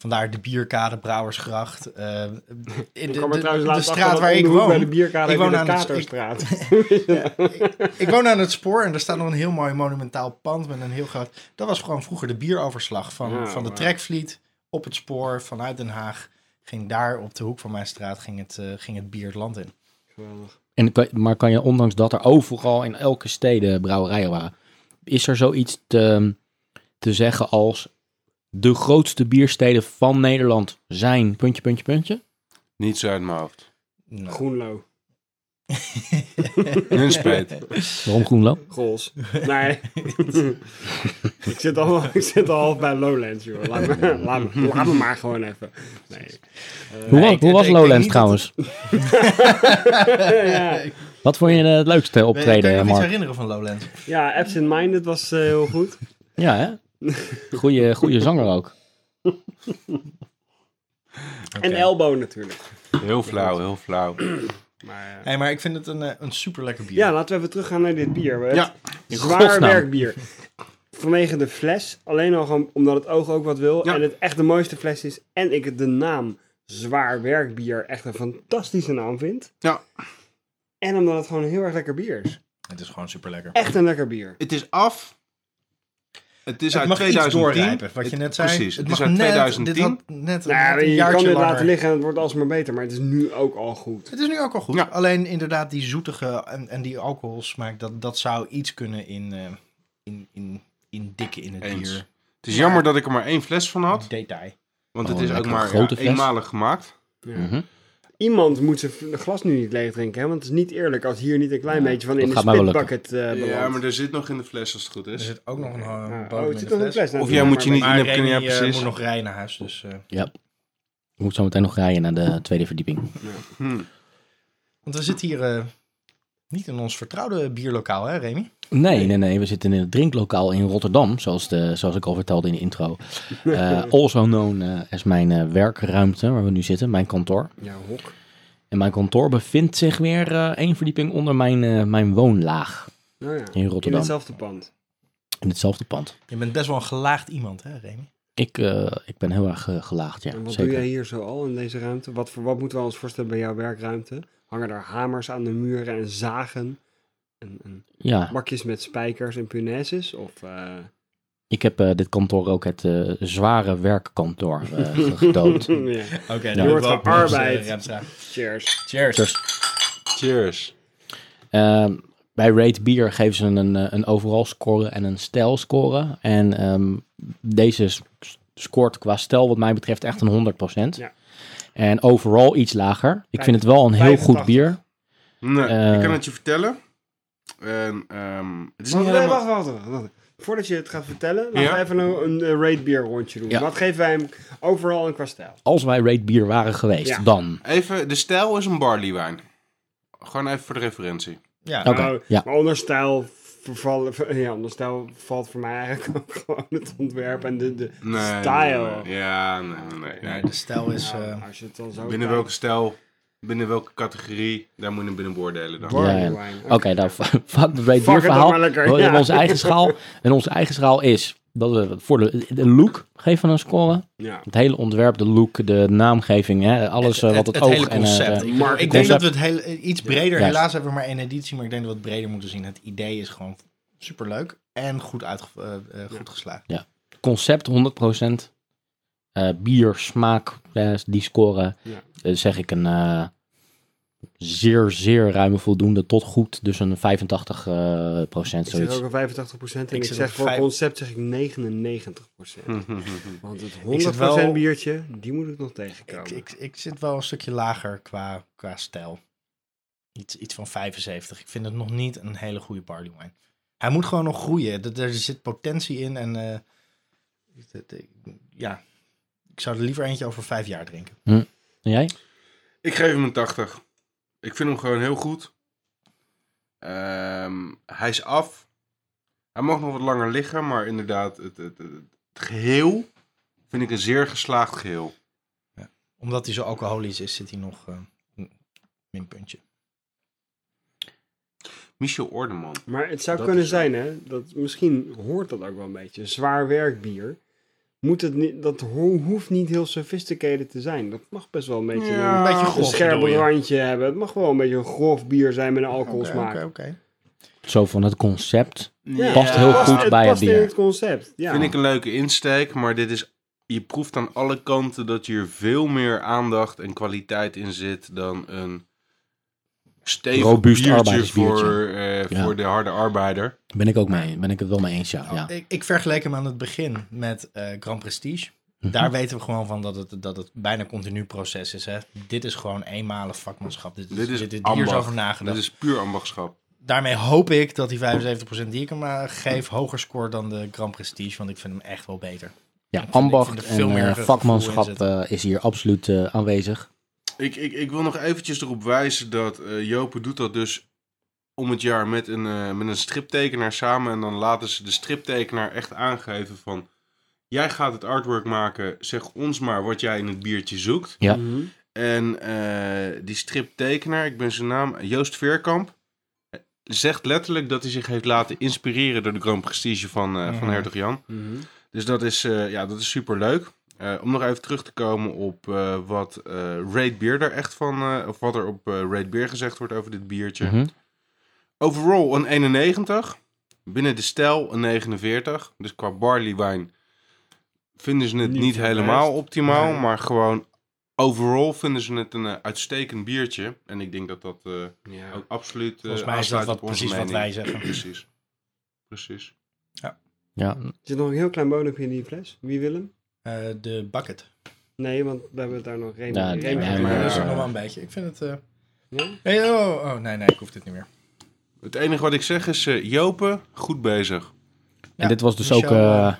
Vandaar de bierkade, Brouwersgracht. eh, in de, de, de, de straat waar ik de woon. Bij de bierkade Ik woon de aan het- Katerstraat. Ik woon aan het spoor en er staat nog een heel mooi monumentaal pand met een heel groot... Dat was gewoon vroeger de bieroverslag van, Ja, van de trekvliet op het spoor vanuit Den Haag. Ging daar op de hoek van mijn straat ging het, eh, ging het bier het land in. Geweldig. En, maar kan je, ondanks dat er overal in elke steden brouwerijen waren, is er zoiets te, te zeggen als de grootste biersteden van Nederland zijn puntje, puntje, puntje? Niet zo uit mijn hoofd. Nou, Groenlo. Nunspeet. Waarom Groenlo? Goals. Nee. ik, zit al, ik zit al half bij Lowlands, joh. Laat me, laat me, laat me maar gewoon even. Nee. Hoe, Nee, wa- ik- hoe ik was Lowlands trouwens? ja, Wat vond je het leukste Kan je optreden, je nog iets Mark? herinneren van Lowlands? ja Absent Minded was eh, heel goed. Ja, hè? Goeie, goeie zanger ook. En Elbow natuurlijk. Heel flauw, heel flauw. Maar, eh, Hey, maar ik vind het een, eh, een super lekker bier. ja, laten we even teruggaan naar dit bier. Het Ja, Zwaar godsnaam. werkbier. Vanwege de fles. Alleen al gewoon omdat het oog ook wat wil. Ja. En het echt de mooiste fles is. En ik de naam Zwaar Werkbier echt een fantastische naam vind. Ja. En omdat het gewoon een heel erg lekker bier is. Het is gewoon super lekker. Echt een lekker bier. Het is af. Het is Het uit mag 2010. iets doorrijpen, wat je net zei. Precies, het, mag is uit net, 2010. Dit had net ja, net een je kan dit langer. laten liggen en het wordt alsmaar beter. Maar het is nu ook al goed. Het is nu ook al goed. Ja. Alleen inderdaad die zoetige en, en die alcoholsmaak, dat, dat zou iets kunnen in, eh in, in, in dikken in het Eens. bier. Het is jammer dat ik er maar één fles van had. Detail. Want Oh, het is ook maar eenmalig gemaakt. Ja. Mhm. Iemand moet zijn glas nu niet leeg drinken. Hè? Want het is niet eerlijk als hier niet een klein Ja, beetje van in de spitbucket eh belandt. Ja, maar er zit nog in de fles als het goed Er is. zit ook nog een uh, Ja, bodem oh, het in zit de nog in de fles. fles. Nou, Of jij moet je niet- in heb- Remy ja, eh, precies. moet nog rijden naar huis. Dus, eh, Ik moet zo meteen nog rijden naar de tweede verdieping. Hm. want we zitten hier eh, niet in ons vertrouwde bierlokaal, hè Remy? Nee, nee, nee. We zitten in het drinklokaal in Rotterdam, zoals, de, zoals ik al vertelde in de intro. Eh, also known eh, as mijn eh, werkruimte, waar we nu zitten, mijn kantoor. Ja, hok. En mijn kantoor bevindt zich weer eh, één verdieping onder mijn, eh, mijn woonlaag Nou ja, in Rotterdam. In hetzelfde pand. In hetzelfde pand. Je bent best wel een gelaagd iemand, hè, Remy? Ik, eh, ik ben heel erg gelaagd, ja. en wat zeker. doe jij hier zo al in deze ruimte? Wat, voor, wat moeten we ons voorstellen bij jouw werkruimte? Hangen daar hamers aan de muren en zagen? En, en Ja, bakjes met spijkers en punaises? Of, eh, ik heb eh, dit kantoor ook het eh, zware werkkantoor eh, ja. Oké, Ja. Woord het van wel, arbeid. Cheers. Cheers. Cheers. Cheers. Ehm, bij Rate Beer geven ze een, een overall score en een stijl score. En ehm, deze scoort qua stijl wat mij betreft echt een 100%. Ja. En overall iets lager. Ik vind het wel een heel goed 85. bier. Nee, ik kan het je vertellen. En, ehm, het is Wacht, niet nee, helemaal... wacht, wacht, wacht, wacht. Voordat je het gaat vertellen, laten Ja? we even een, een eh, rate beer rondje doen. Ja. Wat geven wij hem overal en qua stijl? Als wij Rate Beer waren geweest, Ja. dan. Even, de stijl is een barleywijn. Gewoon even voor de referentie. Ja, Oké, Nou, ja. Maar onder stijl, vervallen, ja, onder stijl valt voor mij eigenlijk ook gewoon het ontwerp en de, de Nee, style. nee, nee. Ja, nee, nee. de stijl is... Nou, eh, als je het dan zo Binnen welke stijl, binnen welke categorie, daar moet je hem binnen beoordelen dan. Ja, ja. Oké, nou, fuck de het verhaal. lekker, ja. onze eigen schaal. En onze eigen schaal is dat we voor de, de look geven we een score. Ja. Het hele ontwerp, de look, de naamgeving, hè, alles eh, wat het, oog hele en... eh, concept. eh, ik, marketing. ik denk dat we het heel, iets breder, Juist. helaas hebben we maar één editie, maar ik denk dat we het breder moeten zien. Het idee is gewoon superleuk en goed, uitge, eh, goed geslaagd. concept 100%. Eh bier, smaak, die scoren. Eh, zeg ik een eh, zeer, zeer ruime voldoende tot goed. Dus een 85 eh, procent Ik zeg zoiets. ook een 85 en Ik ik, zit zeg voor vijf- concept zeg ik 99% Want het 100 zit wel- biertje, die moet ik nog tegenkomen. Ik, ik, ik zit wel een stukje lager qua, qua stijl. Iets, iets van 75. Ik vind het nog niet een hele goede barley wine. Hij moet gewoon nog groeien. Er, er zit potentie in en eh, ja, ik zou er liever eentje over vijf jaar drinken. En jij? Ik geef hem een 80. Ik vind hem gewoon heel goed. Ehm, hij is af. Hij mag nog wat langer liggen, maar inderdaad, het, het, het, het geheel vind ik een zeer geslaagd geheel. Omdat hij zo alcoholisch is, zit hij nog eh, een minpuntje. Michel Ordeman. Maar het zou Dat kunnen is- zijn, hè, dat misschien hoort dat ook wel een beetje. Zwaar werkbier. Moet het niet, dat ho- hoeft niet heel sophisticated te zijn. Dat mag best wel een beetje Ja, Een beetje een scherp randje hebben. Het mag wel een beetje een grof bier zijn met een Oké, alcoholsmaak. oké, oké. Zo van het concept. Ja, Past heel goed bij het past in bier. het concept. Ja. Vind ik een leuke insteek, maar dit is... Je proeft aan alle kanten dat hier veel meer aandacht en kwaliteit in zit dan een stevig Robuust biertje arbeidersbiertje. voor, eh, Ja. voor de harde arbeider. Ben ik ook mee. Ben ik het wel mee eens, ja. ja. Ik, ik vergeleek hem aan het begin met eh, Grand Prestige. Mhm. Daar weten we gewoon van dat het, dat het bijna continu proces is. Hè? Dit is gewoon eenmalig vakmanschap. Dit is, Dit is dit, hier is ambacht. over nagedacht. Dit is puur ambachtschap. Daarmee hoop ik dat die 75% die ik hem eh, geef hoger scoort dan de Grand Prestige. Want ik vind hem echt wel beter. Ja, ambacht veel en meer eh, vakmanschap is hier absoluut aanwezig. Ik, ik, ik wil nog eventjes erop wijzen dat eh Jopen doet dat dus om het jaar met een, eh, met een striptekenaar samen. En dan laten ze de striptekenaar echt aangeven van... Jij gaat het artwork maken, zeg ons maar wat jij in het biertje zoekt. Ja. Mhm. En eh, die striptekenaar, ik ben zijn naam, Joost Veerkamp... zegt letterlijk dat hij zich heeft laten inspireren door de Grand Prestige van, eh, van Mhm. Hertog Jan. Mhm. Dus dat is, eh, ja, dat is super leuk. Om nog even terug te komen op eh, wat eh Raid Beer er echt van, eh, of wat er op eh Raid Beer gezegd wordt over dit biertje. Mhm. Overall een 91. Binnen de stijl een 49. Dus qua barley wine vinden ze het Niet helemaal best. optimaal. Nee. Maar gewoon overall vinden ze het een eh, uitstekend biertje. En ik denk dat dat eh, Ja. ook absoluut eh Volgens mij is dat wat, precies wat wij zeggen. Precies. Precies. Ja, Er zit nog een heel klein bodempje in die fles. Wie wil hem? Eh, de bucket. Nee, want we hebben daar nog geen. Ja, geen- nee, maar maar- dat is er nog wel een beetje. Ik vind het... eh, Ja? Hey, oh, oh, nee, nee, ik hoef dit niet meer. Het enige wat ik zeg is, eh Jopen, goed bezig. Ja, en dit was dus Michel, ook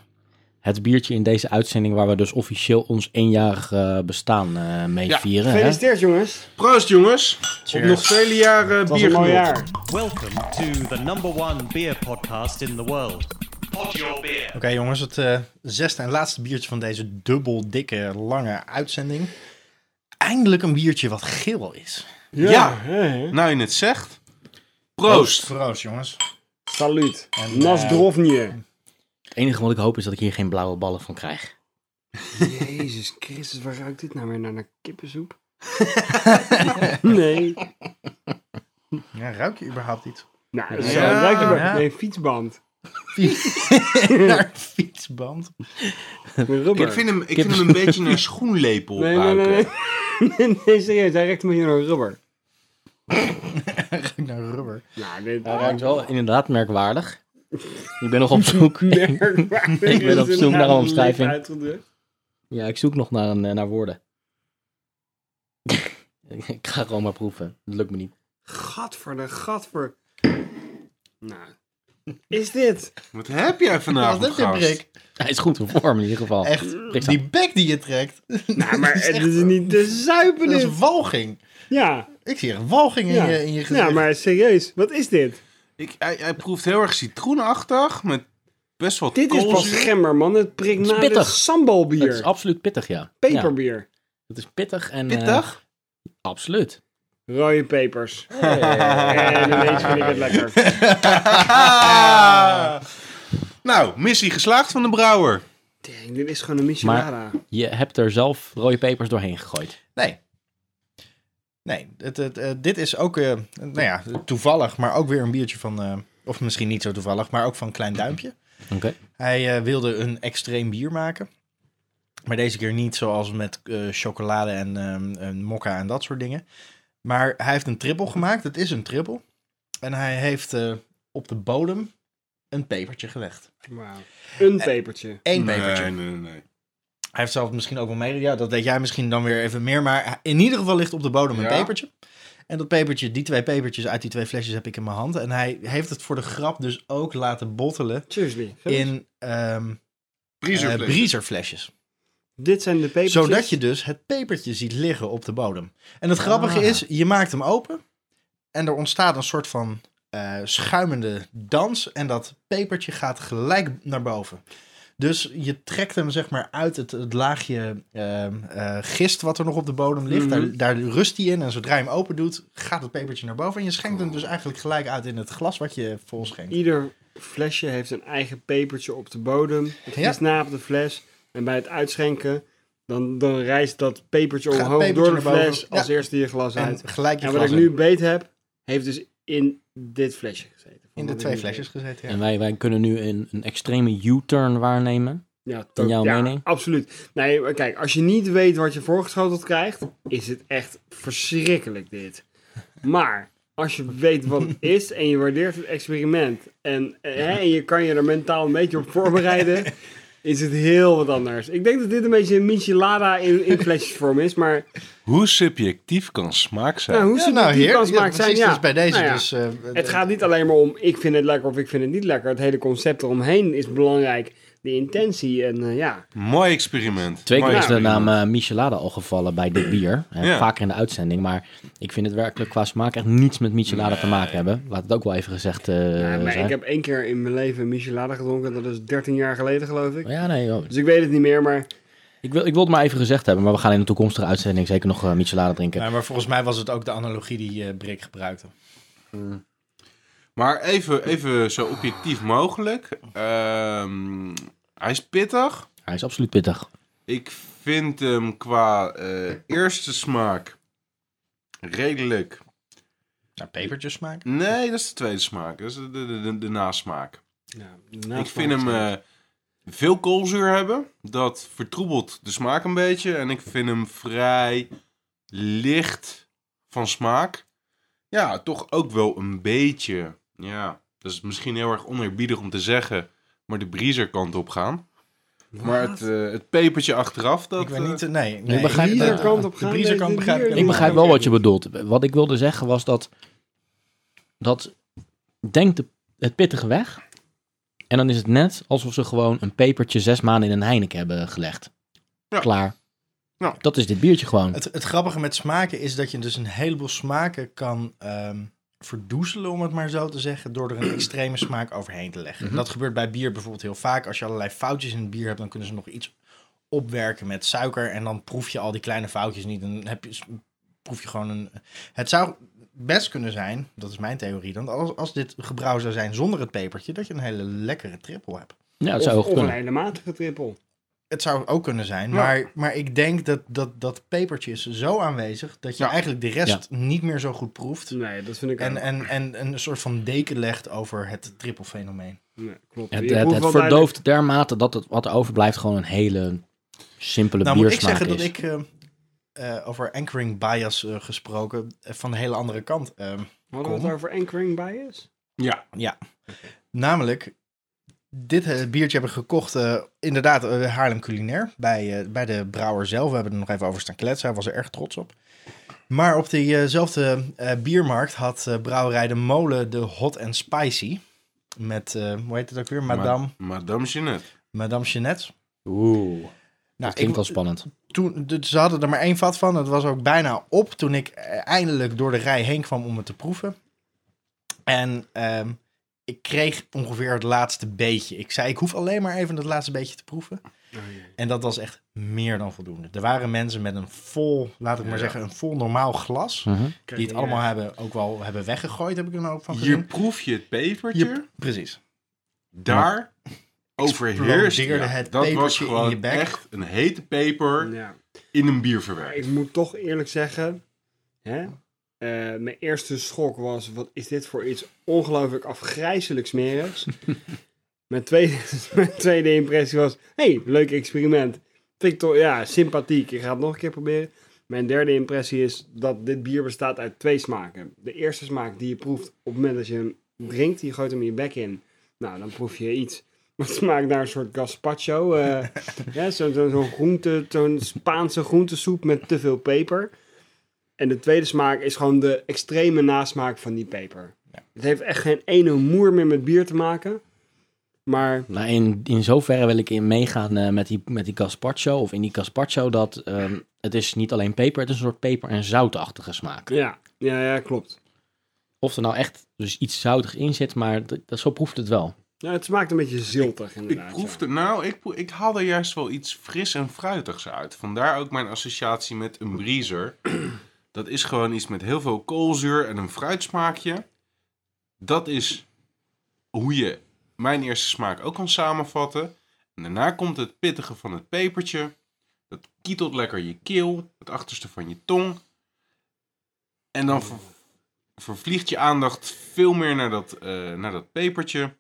het biertje in deze uitzending waar we dus officieel ons eenjarig bestaan eh mee Ja, vieren. Hè? Gefeliciteerd, jongens. Proost jongens. Cheers. Op nog vele jaren biergenot. jaar. Welcome to the number one beer podcast in the world. Pod your beer. Oké jongens, het eh, zesde en laatste biertje van deze dubbel dikke lange uitzending. Eindelijk een biertje wat geel is. Ja. Nou je het zegt. Proost. Proost, jongens. Salut. En, Nasdrovnie. Het enige wat ik hoop is dat ik hier geen blauwe ballen van krijg. Jezus Christus, waar ruikt dit nou weer naar? Naar kippensoep? nee. Ja, ruik je überhaupt iets? Nou, Ja. zo ruikt het maar. Ja. Nee, fietsband. Naar een fietsband. Rubber. Ik vind hem, ik vind hem een beetje naar schoenlepel Nee, nee, ruiken. nee. Nee, nee, serieus. Hij ruikt me hier naar rubber. Ruik naar rubber. Nou, dit... Hij ruikt wel inderdaad merkwaardig. Ik ben nog op zoek. Merkwaardig Ik ben op zoek naar een omschrijving. Ja, ik zoek nog naar, een, eh, naar woorden. ik ga gewoon maar proeven. Dat lukt me niet. Gadver de gadver. Nou, is dit? Wat heb jij Wat vanavond, heb je, gast? Brik? Hij is goed in vorm in ieder geval. Echt, die bek die je trekt. Nou, maar Dat is het echt- is niet te zuipen Dat is walging. Ja, Ik zie echt walging in, Ja. je, in je gezicht. ja, maar serieus. Wat is dit? Ik, hij, hij proeft heel erg citroenachtig, met best wel Dit is pas gemmer, man. Het prikt is naar de pittig. sambalbier. Het is absoluut pittig, ja. Ja, Peperbier. het is pittig en... eh, Pittig? absoluut. Rode pepers. En ineens vind ik het lekker. nou, missie geslaagd van de brouwer. Dang, dit is gewoon een michelada. Je hebt er zelf rode pepers doorheen gegooid. Nee. Nee, het, het, eh, dit is ook, eh, nou ja, toevallig, maar ook weer een biertje van, eh, of misschien niet zo toevallig, maar ook van Klein Duimpje. Oké. Hij eh, wilde een extreem bier maken. Maar deze keer niet zoals met eh, chocolade en ehm, een mokka en dat soort dingen. Maar hij heeft een trippel gemaakt. Het is een trippel. En hij heeft eh, op de bodem een pepertje gelegd. Wauw. Een pepertje. Eén nee, pepertje. Nee, nee, nee. Hij heeft zelf misschien ook wel mee. Ja, dat weet jij misschien dan weer even meer. Maar in ieder geval ligt op de bodem een Ja. pepertje. En dat pepertje, die twee pepertjes uit die twee flesjes heb ik in mijn hand. En hij heeft het voor de grap dus ook laten bottelen Seriously. in ehm eh, brieserflesjes. Dit zijn de pepertjes. Zodat je dus het pepertje ziet liggen op de bodem. En het grappige Ah. is, je maakt hem open. En er ontstaat een soort van eh, schuimende dans. En dat pepertje gaat gelijk naar boven. Dus je trekt hem zeg maar uit het, het laagje ehm, eh, gist wat er nog op de bodem ligt. Mhm. daar, daar rust hij in. En zodra je hem open doet, gaat het pepertje naar boven. En je schenkt hem dus eigenlijk gelijk uit in het glas wat je vol schenkt. Ieder flesje heeft een eigen pepertje op de bodem. Het Ja. is na op de fles. En bij het uitschenken, dan, dan reist dat pepertje Gaat omhoog pepertje door de fles als Ja. eerste je glas En uit. gelijk je En wat glas ik nu beet heb, heeft dus in dit flesje gezeten. in de twee flesjes gezeten. Ja. En wij, wij kunnen nu een, een extreme U-turn waarnemen. Ja, In jouw ja, mening? absoluut. Nee, maar kijk, als je niet weet wat je voorgeschoteld krijgt, is het echt verschrikkelijk dit. Maar als je weet wat het is en je waardeert het experiment en, eh, hè, en je kan je er mentaal een beetje op voorbereiden, is het heel wat anders. Ik denk dat dit een beetje een michelada in, in flesjesvorm is, maar Hoe subjectief kan smaak zijn? nou, hoe Ja, subjectief nou, heer, kan smaak ja, zijn, ja. dus bij deze Nou ja, dus... eh, Het gaat niet alleen maar om ik vind het lekker of ik vind het niet lekker. Het hele concept eromheen is belangrijk. De intentie en eh, ja. Mooi experiment. Twee keer is de naam eh, Michelada al gevallen bij dit bier. Ja. Vaker in de uitzending. Maar ik vind het werkelijk qua smaak echt niets met Michelada te maken hebben. Laat het ook wel even gezegd eh, Ja, maar zijn. ik heb één keer in mijn leven een michelada gedronken. Dat is 13 jaar geleden, geloof ik. Ja, nee, joh. Dus ik weet het niet meer, maar... Ik wil, ik wil het maar even gezegd hebben. Maar we gaan in de toekomstige uitzending zeker nog eh, Michelada drinken. Ja, maar volgens mij was het ook de analogie die eh Brik gebruikte. Maar even, even zo objectief mogelijk. Ehm, hij is pittig. Hij is absoluut pittig. Ik vind hem qua eh, eerste smaak redelijk. Ja, pepertjes smaak. Nee, dat is de tweede smaak. Dat is de, de, de, de nasmaak. Ja, ik vind hem eh, veel koolzuur hebben. Dat vertroebelt de smaak een beetje. En ik vind hem vrij licht van smaak. Ja, toch ook wel een beetje. Ja, dat is misschien heel erg oneerbiedig om te zeggen. Maar de briezer kant op gaan. Maar het, eh, het pepertje achteraf, dat... ik weet eh, niet, nee. nee begrijp- de de brieserkant op De gaan, begrijp ik. Ik begrijp wel wat je bedoelt. Wat ik wilde zeggen was dat... Dat denkt de, het pittige weg. En dan is het net alsof ze gewoon een pepertje zes maanden in een Heineken hebben gelegd. Ja. Klaar. Ja. Dat is dit biertje gewoon. Het, het grappige met smaken is dat je dus een heleboel smaken kan ehm, verdoezelen, om het maar zo te zeggen, door er een extreme smaak overheen te leggen. Mhm. Dat gebeurt bij bier bijvoorbeeld heel vaak. Als je allerlei foutjes in het bier hebt, dan kunnen ze nog iets opwerken met suiker en dan proef je al die kleine foutjes niet. En dan heb je, proef je gewoon een... Het zou best kunnen zijn, dat is mijn theorie dan, als, als dit gebrouwen zou zijn zonder het pepertje, dat je een hele lekkere trippel hebt. Ja, het Of, zou ook of een hele matige trippel. Het zou ook kunnen zijn, Ja. maar, maar ik denk dat, dat dat pepertje is zo aanwezig dat je Ja. eigenlijk de rest niet meer zo goed proeft. Nee, dat vind ik En, ook. en, en een soort van deken legt over het trippelfenomeen. Nee, klopt. Het, het, verdooft dermate dat het wat er overblijft gewoon een hele simpele Nou moet ik zeggen is. dat ik eh, eh, over anchoring bias eh, gesproken van de hele andere kant. ehm, Hadden we het over anchoring bias? Ja, namelijk, dit eh, biertje heb ik gekocht, eh, inderdaad, eh, Haarlem Culinair, bij, eh, bij de brouwer zelf. We hebben er nog even over staan kletsen, hij was er erg trots op. Maar op diezelfde eh biermarkt had eh, brouwerij De Molen de Hot and Spicy. Met, eh, hoe heet het ook weer? Madame, Ma- Madame Jeanette. Madame Jeannette. Oeh, Nou, dat klinkt wel spannend. toen, ze hadden er maar één vat van. Het was ook bijna op toen ik eindelijk door de rij heen kwam om het te proeven. En ehm, ik kreeg ongeveer het laatste beetje. Ik zei, ik hoef alleen maar even het laatste beetje te proeven. En dat was echt meer dan voldoende. Er waren mensen met een vol, laat ik maar Ja. zeggen, een vol normaal glas. Mhm. Die het allemaal hebben, ook wel hebben weggegooid, heb ik er ook van Hier gezien. proef je het pepertje. Je- precies. Daar overheerst. Ja, het dat was pepertje in gewoon je bek. echt een hete peper Ja. in een bier verwerkt. ik moet toch eerlijk zeggen, hè? Eh, mijn eerste schok was, wat is dit voor iets ongelooflijk afgrijzelijk smerigs. mijn, tweede, mijn tweede impressie was, hey, leuk experiment. Toch, ja, sympathiek. Ik ga het nog een keer proberen. Mijn derde impressie is dat dit bier bestaat uit twee smaken. De eerste smaak die je proeft op het moment dat je hem drinkt, je gooit hem in je bek in. Nou, dan proef je iets wat smaakt naar een soort gazpacho. eh, ja, Zo'n zo, zo'n groente, zo'n Spaanse groentesoep met te veel peper. En de tweede smaak is gewoon de extreme nasmaak van die peper. Het heeft echt geen ene moer meer met bier te maken. Maar Nou, in, in zoverre wil ik in meegaan eh, met, die, met die gazpacho, of in die gazpacho, dat ehm, het is niet alleen peper, het is een soort peper- en zoutachtige smaak. ja, ja, ja klopt. Of er nou echt dus iets zoutig in zit, maar dat, dat- zo proeft het wel. Ja, het smaakt een beetje ziltig Ik inderdaad. proefde, nou, ik, ik haal er juist wel iets fris en fruitigs uit. Vandaar ook mijn associatie met een briezer. Dat is gewoon iets met heel veel koolzuur en een fruitsmaakje. Dat is hoe je mijn eerste smaak ook kan samenvatten. En daarna komt het pittige van het pepertje. Dat kietelt lekker je keel, het achterste van je tong. En dan ver- vervliegt je aandacht veel meer naar dat, eh, naar dat pepertje.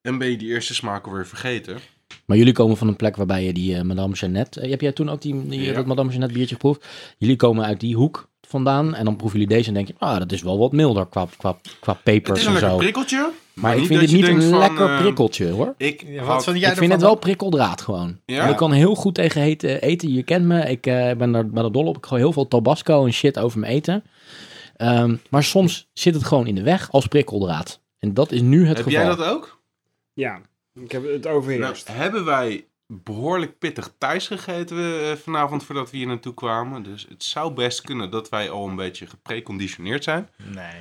En ben je die eerste smaak alweer vergeten. Maar jullie komen van een plek waarbij je die eh, Madame Jeannette... eh, heb jij toen ook die, die, Ja. dat Madame Jeannette biertje geproefd? Jullie komen uit die hoek vandaan en dan proeven jullie deze en denk je... Ah, dat is wel wat milder qua, qua, qua Het pepers is en een lekker zo. prikkeltje. Maar ik vind het niet een van, lekker eh, prikkeltje hoor. Ik, Ja, wat vind jij ik vind het wel prikkeldraad gewoon. Ja? Ik kan heel goed tegen hete eten. Je kent me. Ik eh, ben er bij de dol op. Ik gooi heel veel tabasco en shit over mijn eten. Ehm, maar soms zit het gewoon in de weg als prikkeldraad. En dat is nu het Heb geval. jij dat ook? Ja, ik heb het Nou, overheerst. hebben wij behoorlijk pittig thuis gegeten eh, vanavond voordat we hier naartoe kwamen. Dus het zou best kunnen dat wij al een beetje gepreconditioneerd zijn. Nee.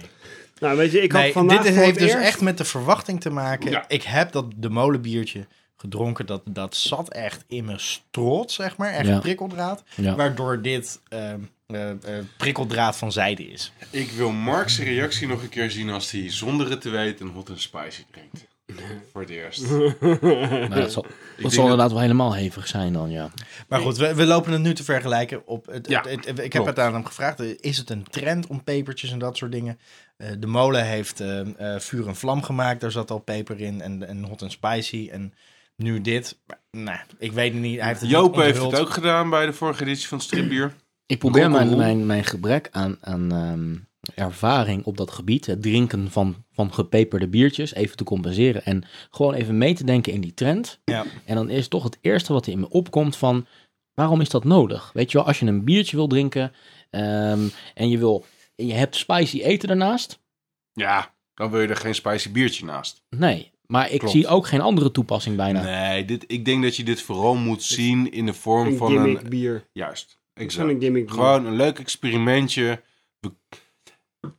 Nou, weet je, ik had nee, vandaag dit heeft dus eerst- echt met de verwachting te maken. Ja. Ik heb dat de molenbiertje gedronken. Dat, dat zat echt in mijn strot, zeg maar. Echt Ja. prikkeldraad. Ja. Waardoor dit ehm, eh, eh, prikkeldraad van zijde is. Ik wil Mark's reactie nog een keer zien als hij zonder het te weten een hot and spicy drinkt. Voor het eerst. Nou, dat zal, dat zal inderdaad wel helemaal hevig zijn dan, ja. Maar goed, we, we lopen het nu te vergelijken. Op het, Ja, het- het- ik heb klopt. het aan hem gevraagd. Is het een trend om pepertjes en dat soort dingen? Eh, de molen heeft eh, eh, vuur en vlam gemaakt. Daar zat al peper in. En, en hot and spicy. En nu dit. Maar, Nou, ik weet het niet. Hij heeft het Joop niet heeft het ook gedaan bij de vorige editie van Stripbier. Ik probeer mijn, mijn, mijn gebrek aan, aan ehm, ervaring op dat gebied, het drinken van, van gepeperde biertjes, even te compenseren. En gewoon even mee te denken in die trend. Ja. En dan is toch het eerste wat er in me opkomt van, waarom is dat nodig? Weet je wel, als je een biertje wil drinken ehm, en je wil, en je hebt spicy eten daarnaast. Ja, dan wil je er geen spicy biertje naast. Nee, maar ik Klopt. zie ook geen andere toepassing bijna. Nee, dit, ik denk dat je dit vooral moet zien in de vorm Een van gimmick een... bier. Juist, exact. gimmick bier. Gewoon een leuk experimentje.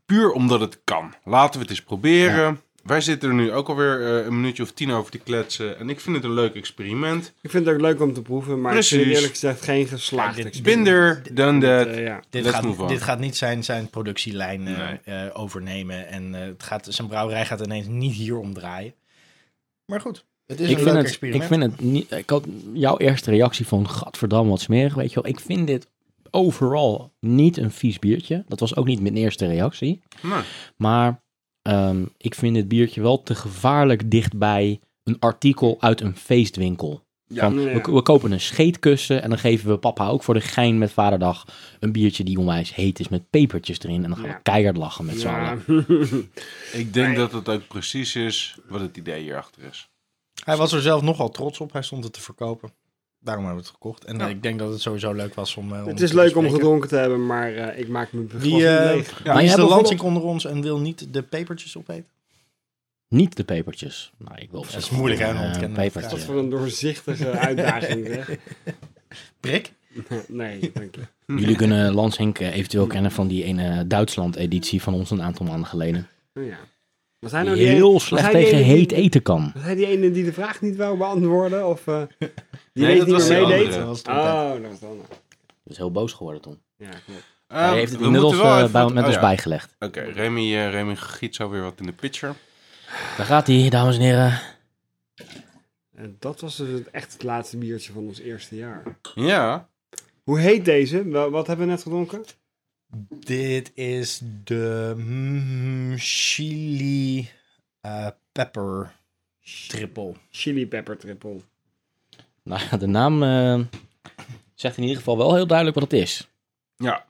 Puur omdat het kan. Laten we het eens proberen. wij zitten er nu ook alweer eh, een minuutje of tien over te kletsen. En ik vind het een leuk experiment. Ik vind het ook leuk om te proeven, maar ik vind het Precies. eerlijk gezegd geen geslaagd Ja, dit- experiment. Binder dan dat. Eh, ja. Dit Let's gaat, move on. dit gaat niet zijn, zijn productielijn eh, Nee. eh, overnemen. En eh, het gaat, zijn brouwerij gaat ineens niet hier omdraaien. Maar goed, het is ik een vind, leuk het, experiment. ik vind het niet. Ik had jouw eerste reactie van gadverdamme wat smerig, weet je wel. Ik vind dit overal niet een vies biertje. Dat was ook niet mijn eerste reactie. Maar ehm, ik vind dit biertje wel te gevaarlijk dichtbij een artikel uit een feestwinkel. Van, ja. We, we kopen een scheetkussen en dan geven we papa ook voor de gein met vaderdag een biertje die onwijs heet is met pepertjes erin. En dan gaan Ja. we keihard lachen met z'n allen. ik denk dat het ook precies is wat het idee hierachter is. Hij was er zelf nogal trots op. Hij stond het te verkopen. Daarom hebben we het gekocht. En Ja. eh, ik denk dat het sowieso leuk was om. eh, om Het is te leuk om gedronken te hebben, maar eh, ik maak me niet eh, leeg. ja, Maar is de hebt Lansing onder ons en wil niet de pepertjes opeten? Niet de pepertjes. Nou, ik wil Dat is moeilijk, hè, ontkennende Wat pepertje. voor een doorzichtige uitdaging, zeg. Prik? Nee, dank je. Jullie kunnen Lansink eh, eventueel kennen van die ene Duitsland-editie van ons een aantal maanden geleden. Oh, ja. Was hij Die nou die heel slecht tegen ene die- heet eten kan. Was hij die ene die de vraag niet wou beantwoorden? Of eh, die Nee, dat niet was meer de meedeed? andere. Dat was het Oh, dat was is heel boos geworden toen. Ja, klopt. Ehm, Hij heeft het we inmiddels even bij- met oh ons ja. bijgelegd. Oké, Remy, eh, Remy giet zo weer wat in de pitcher. Daar gaat hij, dames en heren. En dat was dus het, echt het laatste biertje van ons eerste jaar. Ja, Hoe heet deze? Wel- Wat hebben we net gedronken? Dit is de mm, chili eh, pepper triple. Chili Pepper Triple. Nou, ja, de naam eh, zegt in ieder geval wel heel duidelijk wat het is. ja.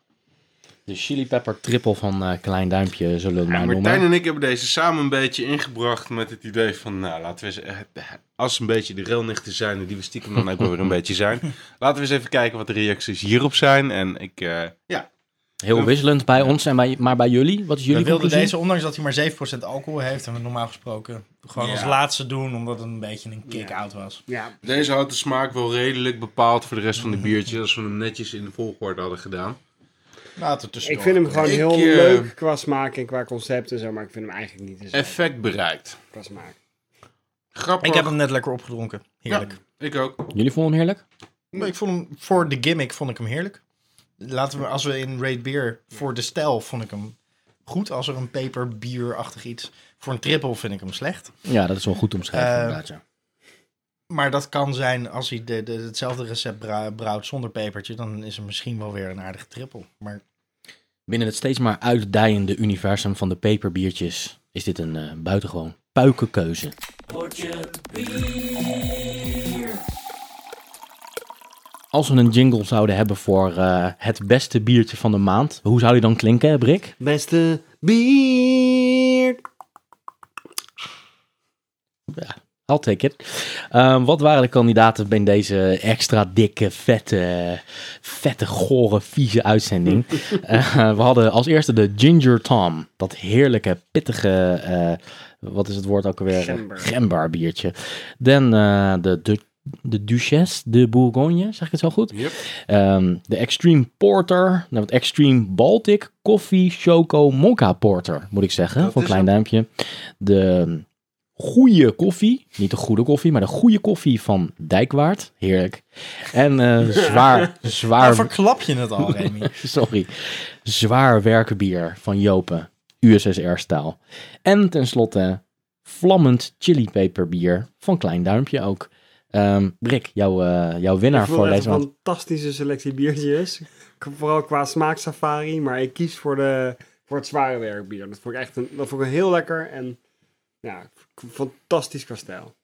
De chili pepper triple van eh, Klein Duimpje, zullen we het Ja, maar Martijn noemen. en ik hebben deze samen een beetje ingebracht met het idee van, nou, laten we eens, als een beetje de railnichten zijn, die we stiekem dan ook wel weer een beetje zijn, laten we eens even kijken wat de reacties hierop zijn. En ik, eh, ja, Heel wisselend bij ons, en bij, maar bij jullie? Wat is We jullie wilden conclusie? deze, ondanks dat hij maar 7% alcohol heeft, en we normaal gesproken gewoon Ja. als laatste doen, omdat het een beetje een kick-out was. Ja, deze had de smaak wel redelijk bepaald voor de rest van de biertjes, als we hem netjes in de volgorde hadden gedaan. Laten we tussendoor. ik vind hem gewoon Ik, heel eh, leuk qua smaak en qua concept en zo, maar ik vind hem eigenlijk niet Effect bereikt. qua smaak. Grappig. Ik heb hem net lekker opgedronken. Heerlijk. Ik ook. Jullie vonden hem heerlijk? Ik vond hem, voor de gimmick vond ik hem heerlijk. Laten we, als we in Raid Beer, voor de stijl vond ik hem goed. Als er een peperbierachtig iets. Voor een triple vind ik hem slecht. Ja, dat is wel goed omschrijven Eh, inderdaad, ja. Maar dat kan zijn als hij de, de, hetzelfde recept brou- brouwt zonder pepertje. Dan is er misschien wel weer een aardige triple. Maar Binnen het steeds maar uitdijende universum van de peperbiertjes is dit een eh, buitengewoon puikenkeuze. Als we een jingle zouden hebben voor eh, het beste biertje van de maand, hoe zou die dan klinken, Brik? Beste bier. I'll take it. Ehm, wat waren de kandidaten bij deze extra dikke, vette, vette, gore, vieze uitzending? Eh, we hadden als eerste de Ginger Tom. Dat heerlijke, pittige, eh, wat is het woord ook alweer? Gember. Gember biertje. Dan eh, de, de, de Duchesse de Bourgogne, zeg ik het zo goed? Yep. Ehm, de Extreme Porter. Nou, het Extreme Baltic Coffee Choco Mocha Porter, moet ik zeggen. Dat van Klein hem. Duimpje. De goede koffie. Niet de goede koffie, maar de goede koffie van Dijkwaard. Heerlijk. En eh, zwaar, zwaar, waar verklap je het al, Remy? sorry, zwaar werkenbier van Jopen. USSR-staal. En tenslotte vlammend chilipeperbier van Klein Duimpje ook. Ehm Brik, jouw, eh, jouw winnaar voor het deze echt een maand. fantastische selectie biertjes. Vooral qua smaaksafari, maar ik kies voor, de, voor het zware werkbier. Dat vond ik echt een, dat vond ik heel lekker en ja, fantastisch qua stijl.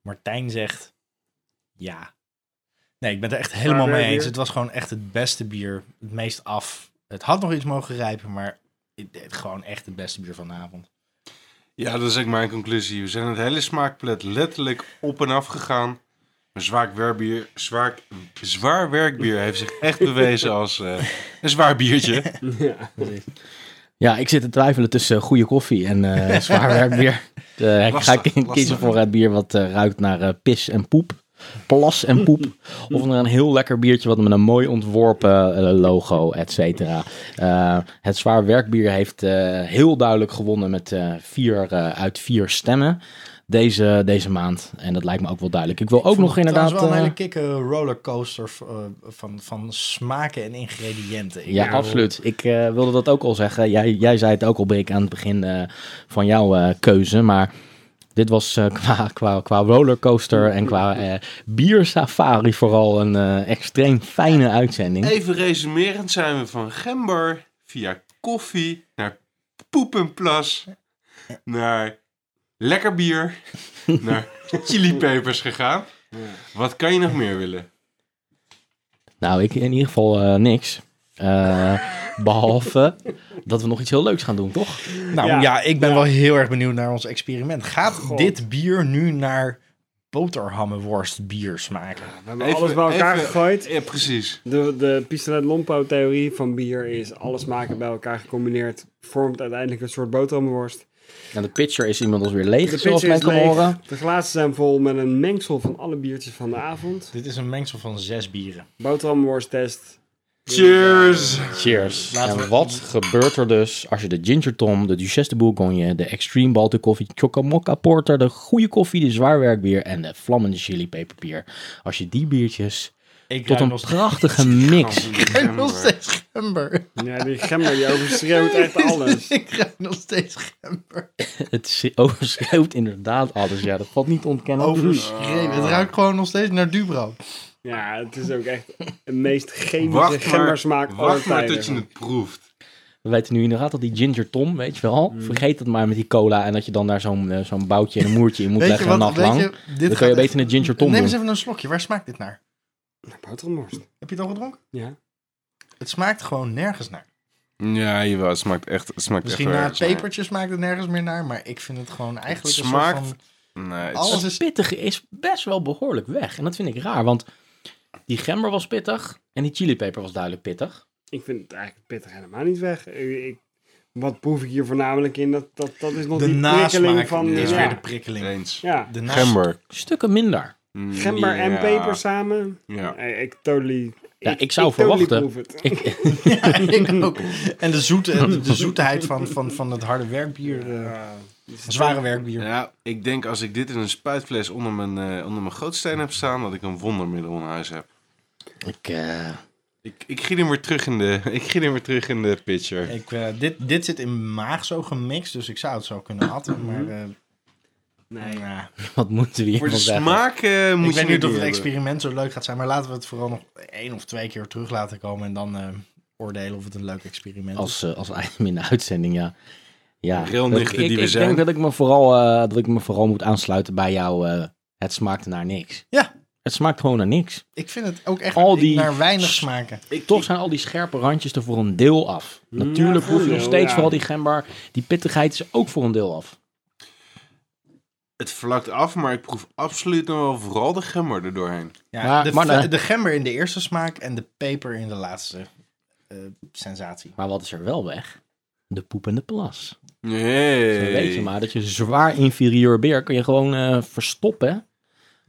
Martijn zegt ja. Nee, ik ben het er echt helemaal mee eens. Het was gewoon echt het beste bier. Het meest af. Het had nog iets mogen rijpen, maar het, het- gewoon echt het beste bier van de avond. Ja, dat is ook mijn conclusie. We zijn het hele smaakpalet letterlijk op en af gegaan. Maar zwaar werkbier, zwaar, zwaar werkbier heeft zich echt bewezen als eh, een zwaar biertje. ja. Ja, ik zit te twijfelen tussen goede koffie en eh, zwaar werkbier. Eh, ik ga kiezen voor het bier wat ruikt naar pis en poep. Plas en poep. Of een heel lekker biertje wat met een mooi ontworpen eh, logo, et cetera. Eh, het zwaar werkbier heeft eh, heel duidelijk gewonnen met vier uit vier stemmen. Deze, deze maand. En dat lijkt me ook wel duidelijk. Ik wil ook nog inderdaad. Het is wel een hele kikke rollercoaster van, van smaken en ingrediënten. Ik Ja, absoluut. Ik wilde dat ook al zeggen. Jij, jij zei het ook al, Brik, aan het begin van jouw keuze. Maar dit was eh, qua, qua, qua rollercoaster en qua eh biersafari vooral een eh, extreem fijne uitzending. Even resumerend zijn we van gember via koffie naar poepenplas naar lekker bier naar chilipepers gegaan. Wat kan je nog meer willen? Nou, ik in ieder geval niks. Eh, behalve dat we nog iets heel leuks gaan doen, toch? Nou ja, Ja, ik ben ja. wel heel erg benieuwd naar ons experiment. Gaat God. dit bier nu naar boterhammenworst bier smaken? We hebben alles bij elkaar even- gegooid. Ja, precies. De, de pistolet-lompo-theorie van bier is alle smaken bij elkaar gecombineerd. Vormt uiteindelijk een soort boterhammenworst. En de pitcher is inmiddels weer leeg, De zoals pitcher men kan leeg. horen. De glazen zijn vol met een mengsel van alle biertjes van de avond. Dit is een mengsel van zes bieren. Boterhammenworst-test. Cheers! Cheers. Laten en we- wat gebeurt er dus als je de Ginger Tom, de Duchesse de Bourgogne, de Extreme Baltic Coffee, Chocomocca Porter, de goede koffie, de zwaarwerkbier en de vlammende chili peperbier. Als je die biertjes Ik tot een steeds- prachtige mix. Ik ruik nog steeds gember. Ja, die gember die overschreeuwt echt alles. ik ruik nog steeds gember. Het overschreeuwt inderdaad alles. Ja, dat valt niet te ontkennen. Overschreven. Het ruikt gewoon nog steeds naar Dubro. Ja, het is ook echt de meest chemische Wacht maar, gembersmaak aller wacht maar tot je het proeft. We weten nu inderdaad dat die Ginger Tom, weet je wel, Mm. vergeet het maar met die cola en dat je dan daar zo'n eh, zo'n boutje en een moertje in moet Weet leggen een nacht lang. je, dit Dan kun je beter een Ginger Tom Neem eens even een slokje. Waar smaakt dit naar? Boterhamworst. Heb je het al gedronken? Ja. Het smaakt gewoon nergens naar. Ja, jawel, het smaakt echt, het smaakt Misschien echt na wel het pepertje smaakt het nergens meer naar. Maar ik vind het gewoon eigenlijk Het een smaakt- soort van... naar. Nee, het Alles is-. Het pittige is best wel behoorlijk weg. En dat vind ik raar, want die gember was pittig en die chilipeper was duidelijk pittig. Ik vind het eigenlijk pittig helemaal niet weg. Ik, wat proef ik hier voornamelijk in? Dat, dat, dat is nog De die prikkeling nasmaak van... is ja. weer de prikkeling. eens. ja. De Gember. Stukken minder. Mm, Gember en peper samen. Ja. Ik totally... Ja, ik zou verwachten-. Ik, Ja, ik ook. En de, zoete, de, de zoeteheid van, van, van het harde werkbier. eh, is- zware werkbier. Ja, ik denk als ik dit in een spuitfles onder mijn, eh, onder mijn gootsteen heb staan, dat ik een wondermiddel in huis heb. ik, eh, Ik, ik giet hem weer terug in de, ik giet hem weer terug in de pitcher. Ik, eh, dit, dit zit in mijn maag zo gemixt, dus ik zou het zo kunnen atten. Maar eh, Nee. nou, wat moeten we Voor de smaak eh, moet ik je weet niet of het experiment zo leuk gaat zijn, maar laten we het vooral nog één of twee keer terug laten komen en dan eh, oordelen of het een leuk experiment is. Als, eh, als item in de uitzending, ja. Ja, ik, die we ik zijn. denk dat ik, me vooral, eh, dat ik me vooral moet aansluiten bij jou. eh, het smaakte naar niks. Ja. Het smaakt gewoon naar niks. Ik vind het ook echt Al die- naar weinig smaken. Toch zijn al die scherpe randjes er voor een deel af. Natuurlijk een proef je nog steeds ja. vooral die gember. Die pittigheid is ook voor een deel af. Het vlakt af, maar ik proef absoluut nog wel vooral de gember er doorheen. Ja, Maar- de, maar ve- de- de gember in de eerste smaak en de peper in de laatste eh, sensatie. Maar wat is er wel weg? De poep en de plas. Nee. Dan weet je maar dat je zwaar inferieur beer kun je gewoon eh, verstoppen.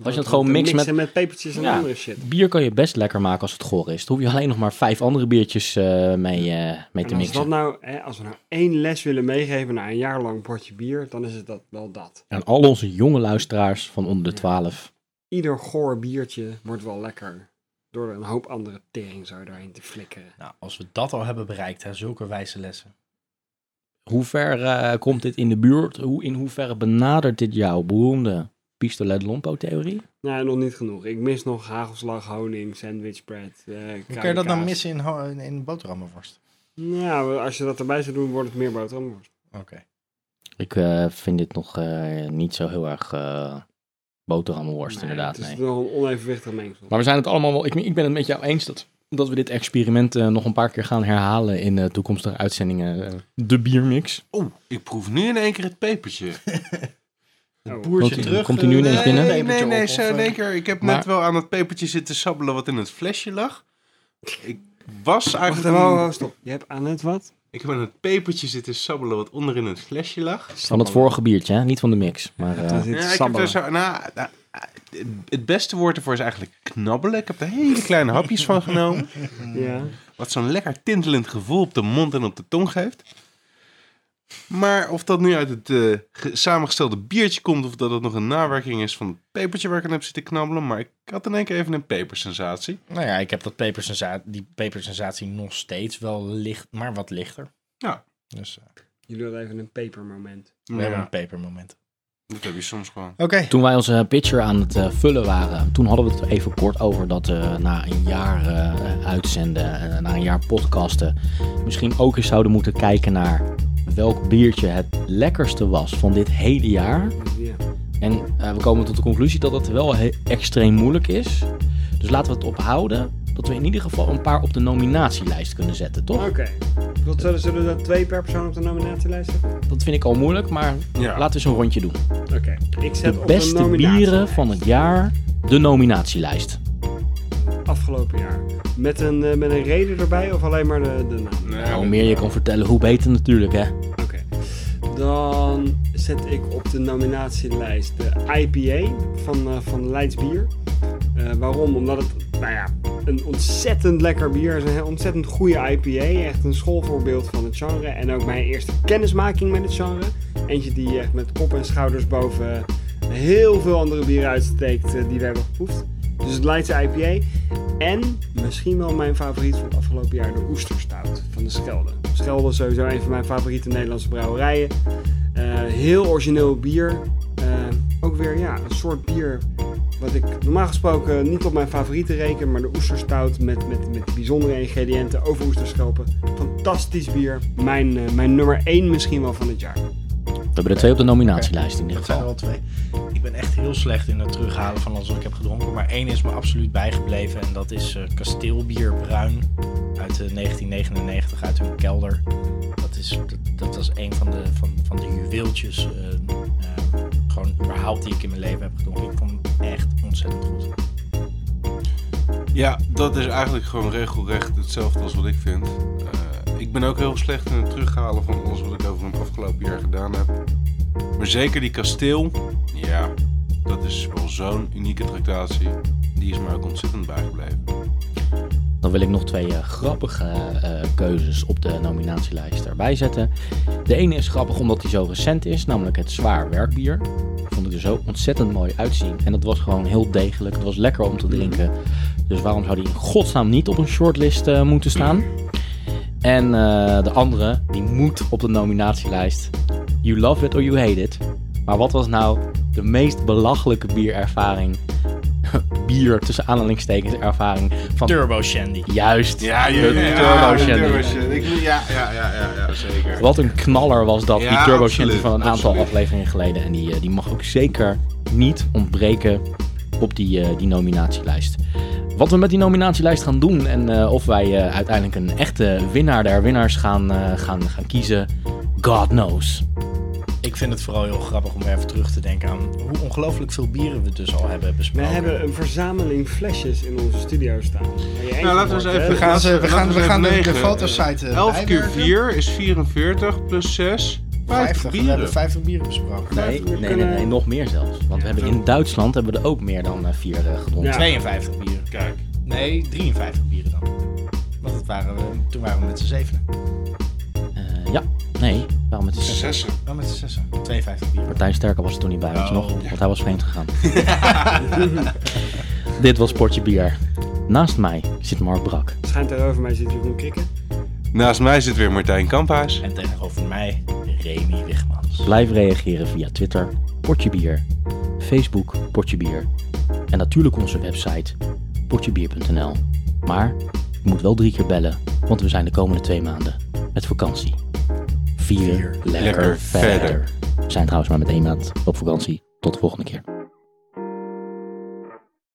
Als je het gewoon mixt met... Met pepertjes en Ja. andere shit. Bier kan je best lekker maken als het goor is. Dan hoef je alleen nog maar vijf andere biertjes eh, mee, eh, mee te als, dat mixen. nou, hè, als we nou één les willen meegeven na een jaar lang potje bier, dan is het dat, wel dat. En al onze jonge luisteraars van onder de 12. Ieder goor biertje wordt wel lekker. Door een hoop andere tering zo doorheen te flikkeren. Nou, als we dat al hebben bereikt, hè, zulke wijze lessen. Hoe ver eh, komt dit in de buurt? Hoe, in hoeverre benadert dit jouw beroemde pistolet lompo theorie? Nee, nog niet genoeg. Ik mis nog hagelslag, honing, sandwichbread. eh Hoe kan je dat nou kaas. missen in, ho- in, in boterhammenworst? Nou, als je dat erbij zou doen, wordt het meer boterhamworst. Oké. Ik eh, vind dit nog eh, niet zo heel erg eh boterhammenworst, Nee, inderdaad. Het is Nee. nog een onevenwichtig mengsel. Maar we zijn het allemaal wel. Ik, ik ben het met jou eens dat, dat we dit experiment eh, nog een paar keer gaan herhalen in eh, toekomstige uitzendingen. eh, de biermix. Oeh, ik proef nu in één keer het pepertje. Oh. Boertje Komt- terug. komt hij nu ineens binnen? Nee, nee, nee, zo één keer. Ik heb Maar- net wel aan het pepertje zitten sabbelen wat in het flesje lag. Ik was Wacht eigenlijk... even, oh, oh, stop. Je hebt aan het wat? Ik heb aan het pepertje zitten sabbelen wat onder in het flesje lag. Van het vorige biertje, hè? niet van de mix. Maar, eh, is Ja, ik heb sabbelen. er zo... Nou, nou, het beste woord ervoor is eigenlijk knabbelen. Ik heb er hele kleine hapjes van genomen. Ja. Wat zo'n lekker tintelend gevoel op de mond en op de tong geeft. Maar of dat nu uit het eh, ge- samengestelde biertje komt... of dat het nog een nawerking is van het pepertje waar ik aan heb zitten knabbelen... maar ik had in één keer even een pepersensatie. Nou ja, ik heb dat pepersensa die pepersensatie nog steeds wel licht, maar wat lichter. Ja. Dus eh, Jullie hadden even een pepermoment. we Ja, hebben een pepermoment. Dat heb je soms gewoon. Oké. Toen wij onze pitcher aan het eh, vullen waren, toen hadden we het er even kort over dat we na een jaar eh, uitzenden, en na een jaar podcasten, misschien ook eens zouden moeten kijken naar welk biertje het lekkerste was van dit hele jaar. Ja. En eh, we komen tot de conclusie dat het wel extreem moeilijk is. Dus laten we het ophouden dat we in ieder geval een paar op de nominatielijst kunnen zetten, toch? Oké. Wat zullen, zullen er twee per persoon op de nominatielijst zetten? Dat vind ik al moeilijk, maar Ja. laten we eens een rondje doen. Oké. Ik zet De op beste de nominatielijst. bieren van het jaar, de nominatielijst. Afgelopen jaar. Met een, eh, met een reden erbij of alleen maar de, de naam? Nee, Nou, hoe meer je kan vertellen, hoe beter natuurlijk, hè? Dan zet ik op de nominatielijst de IPA van, eh van Leids Bier. Eh, waarom? Omdat het, nou ja, een ontzettend lekker bier is. Een ontzettend goede IPA. Echt een schoolvoorbeeld van het genre. En ook mijn eerste kennismaking met het genre. Eentje die echt met kop en schouders boven heel veel andere bieren uitsteekt eh, die we hebben geproefd. Dus het Leidse IPA. En misschien wel mijn favoriet van het afgelopen jaar, de Oesterstout van de Schelde. Schelde is sowieso een van mijn favoriete Nederlandse brouwerijen. Eh, heel origineel bier. Eh, ook weer ja, een soort bier wat ik normaal gesproken niet op mijn favorieten reken. Maar de Oesterstout met, met, met bijzondere ingrediënten over oesterschelpen. Fantastisch bier. Mijn, eh, mijn nummer 1 misschien wel van het jaar. We hebben er twee op de nominatielijst in ieder Dat zijn er geval. wel twee. Ben echt heel slecht in het terughalen van alles wat ik heb gedronken. Maar één is me absoluut bijgebleven. En dat is eh, Kasteelbier Bruin uit eh, 1999 uit hun kelder. Dat, is, dat, dat was een van de, van, van de juweeltjes. eh, eh, gewoon überhaupt die ik in mijn leven heb gedronken. Ik vond hem echt ontzettend goed. Ja, dat is eigenlijk gewoon regelrecht hetzelfde als wat ik vind. Ik ben ook heel slecht in het terughalen van alles wat ik over het afgelopen jaar gedaan heb. Maar zeker die kasteel, ja, dat is wel zo'n unieke tractatie. Die is me ook ontzettend bijgebleven. Dan wil ik nog twee eh, grappige eh, keuzes op de nominatielijst erbij zetten. De ene is grappig omdat hij zo recent is, namelijk het zwaar werkbier. Vond ik er zo ontzettend mooi uitzien. En het was gewoon heel degelijk. Het was lekker om te drinken. Dus waarom zou die in godsnaam niet op een shortlist eh, moeten staan? En de andere, die moet op de nominatielijst. You love it or you hate it. Maar wat was nou de meest belachelijke bierervaring? Bier tussen aanhalingstekens ervaring van Turbo Shandy. Juist. Ja, de ja, Turbo Shandy. Turbo Shandy. Ik- Ja, ja, ja, ja, ja, zeker. Wat een knaller was dat, die Ja, Turbo absoluut, Shandy van een aantal absoluut. afleveringen geleden. En die, eh, die mag ook zeker niet ontbreken op die, eh, die nominatielijst. Wat we met die nominatielijst gaan doen en eh, of wij eh, uiteindelijk een echte winnaar der winnaars gaan, eh, gaan, gaan kiezen, God knows. Ik vind het vooral heel grappig om weer even terug te denken aan hoe ongelooflijk veel bieren we dus al hebben We besproken. hebben een verzameling flesjes in onze studio staan. Nou, laten we eens even? We gaan, ze, we gaan, we we gaan de, even de negen. fotosite eh, 11 keer bijwerken. 4 is 44 plus 6. 50 50. We bieren. hebben 50 bieren besproken. Nee, we nee, nee, kunnen- nee, nog meer zelfs. Want we hebben in Duitsland hebben we er ook meer dan eh, vier eh, gedronken. Ja. 52 bieren. Kijk. Nee, 53 bieren dan. Want het waren we, toen waren we met z'n zevenen. Ja, nee, waarom met de zes? Zessen. Wel met z'n zessen. 52 bieren. Martijn Sterker was er toen niet bij, weet je Oh. nog? Want hij was vreemd gegaan. Dit was Portje Bier. Naast mij zit Mark Brak. Schijnt tegenover mij zit Jeroen Krikken. Naast mij zit weer Martijn Kamphuis. En tegenover mij, Remy Wigmans. Blijf reageren via Twitter, Portje Bier, Facebook, Portje Bier. En natuurlijk onze website, portjebier.nl. Maar je moet wel drie keer bellen, want we zijn de komende twee maanden met vakantie. Vier, lekker, lekker verder. verder. We zijn trouwens maar met één maand op vakantie. Tot de volgende keer.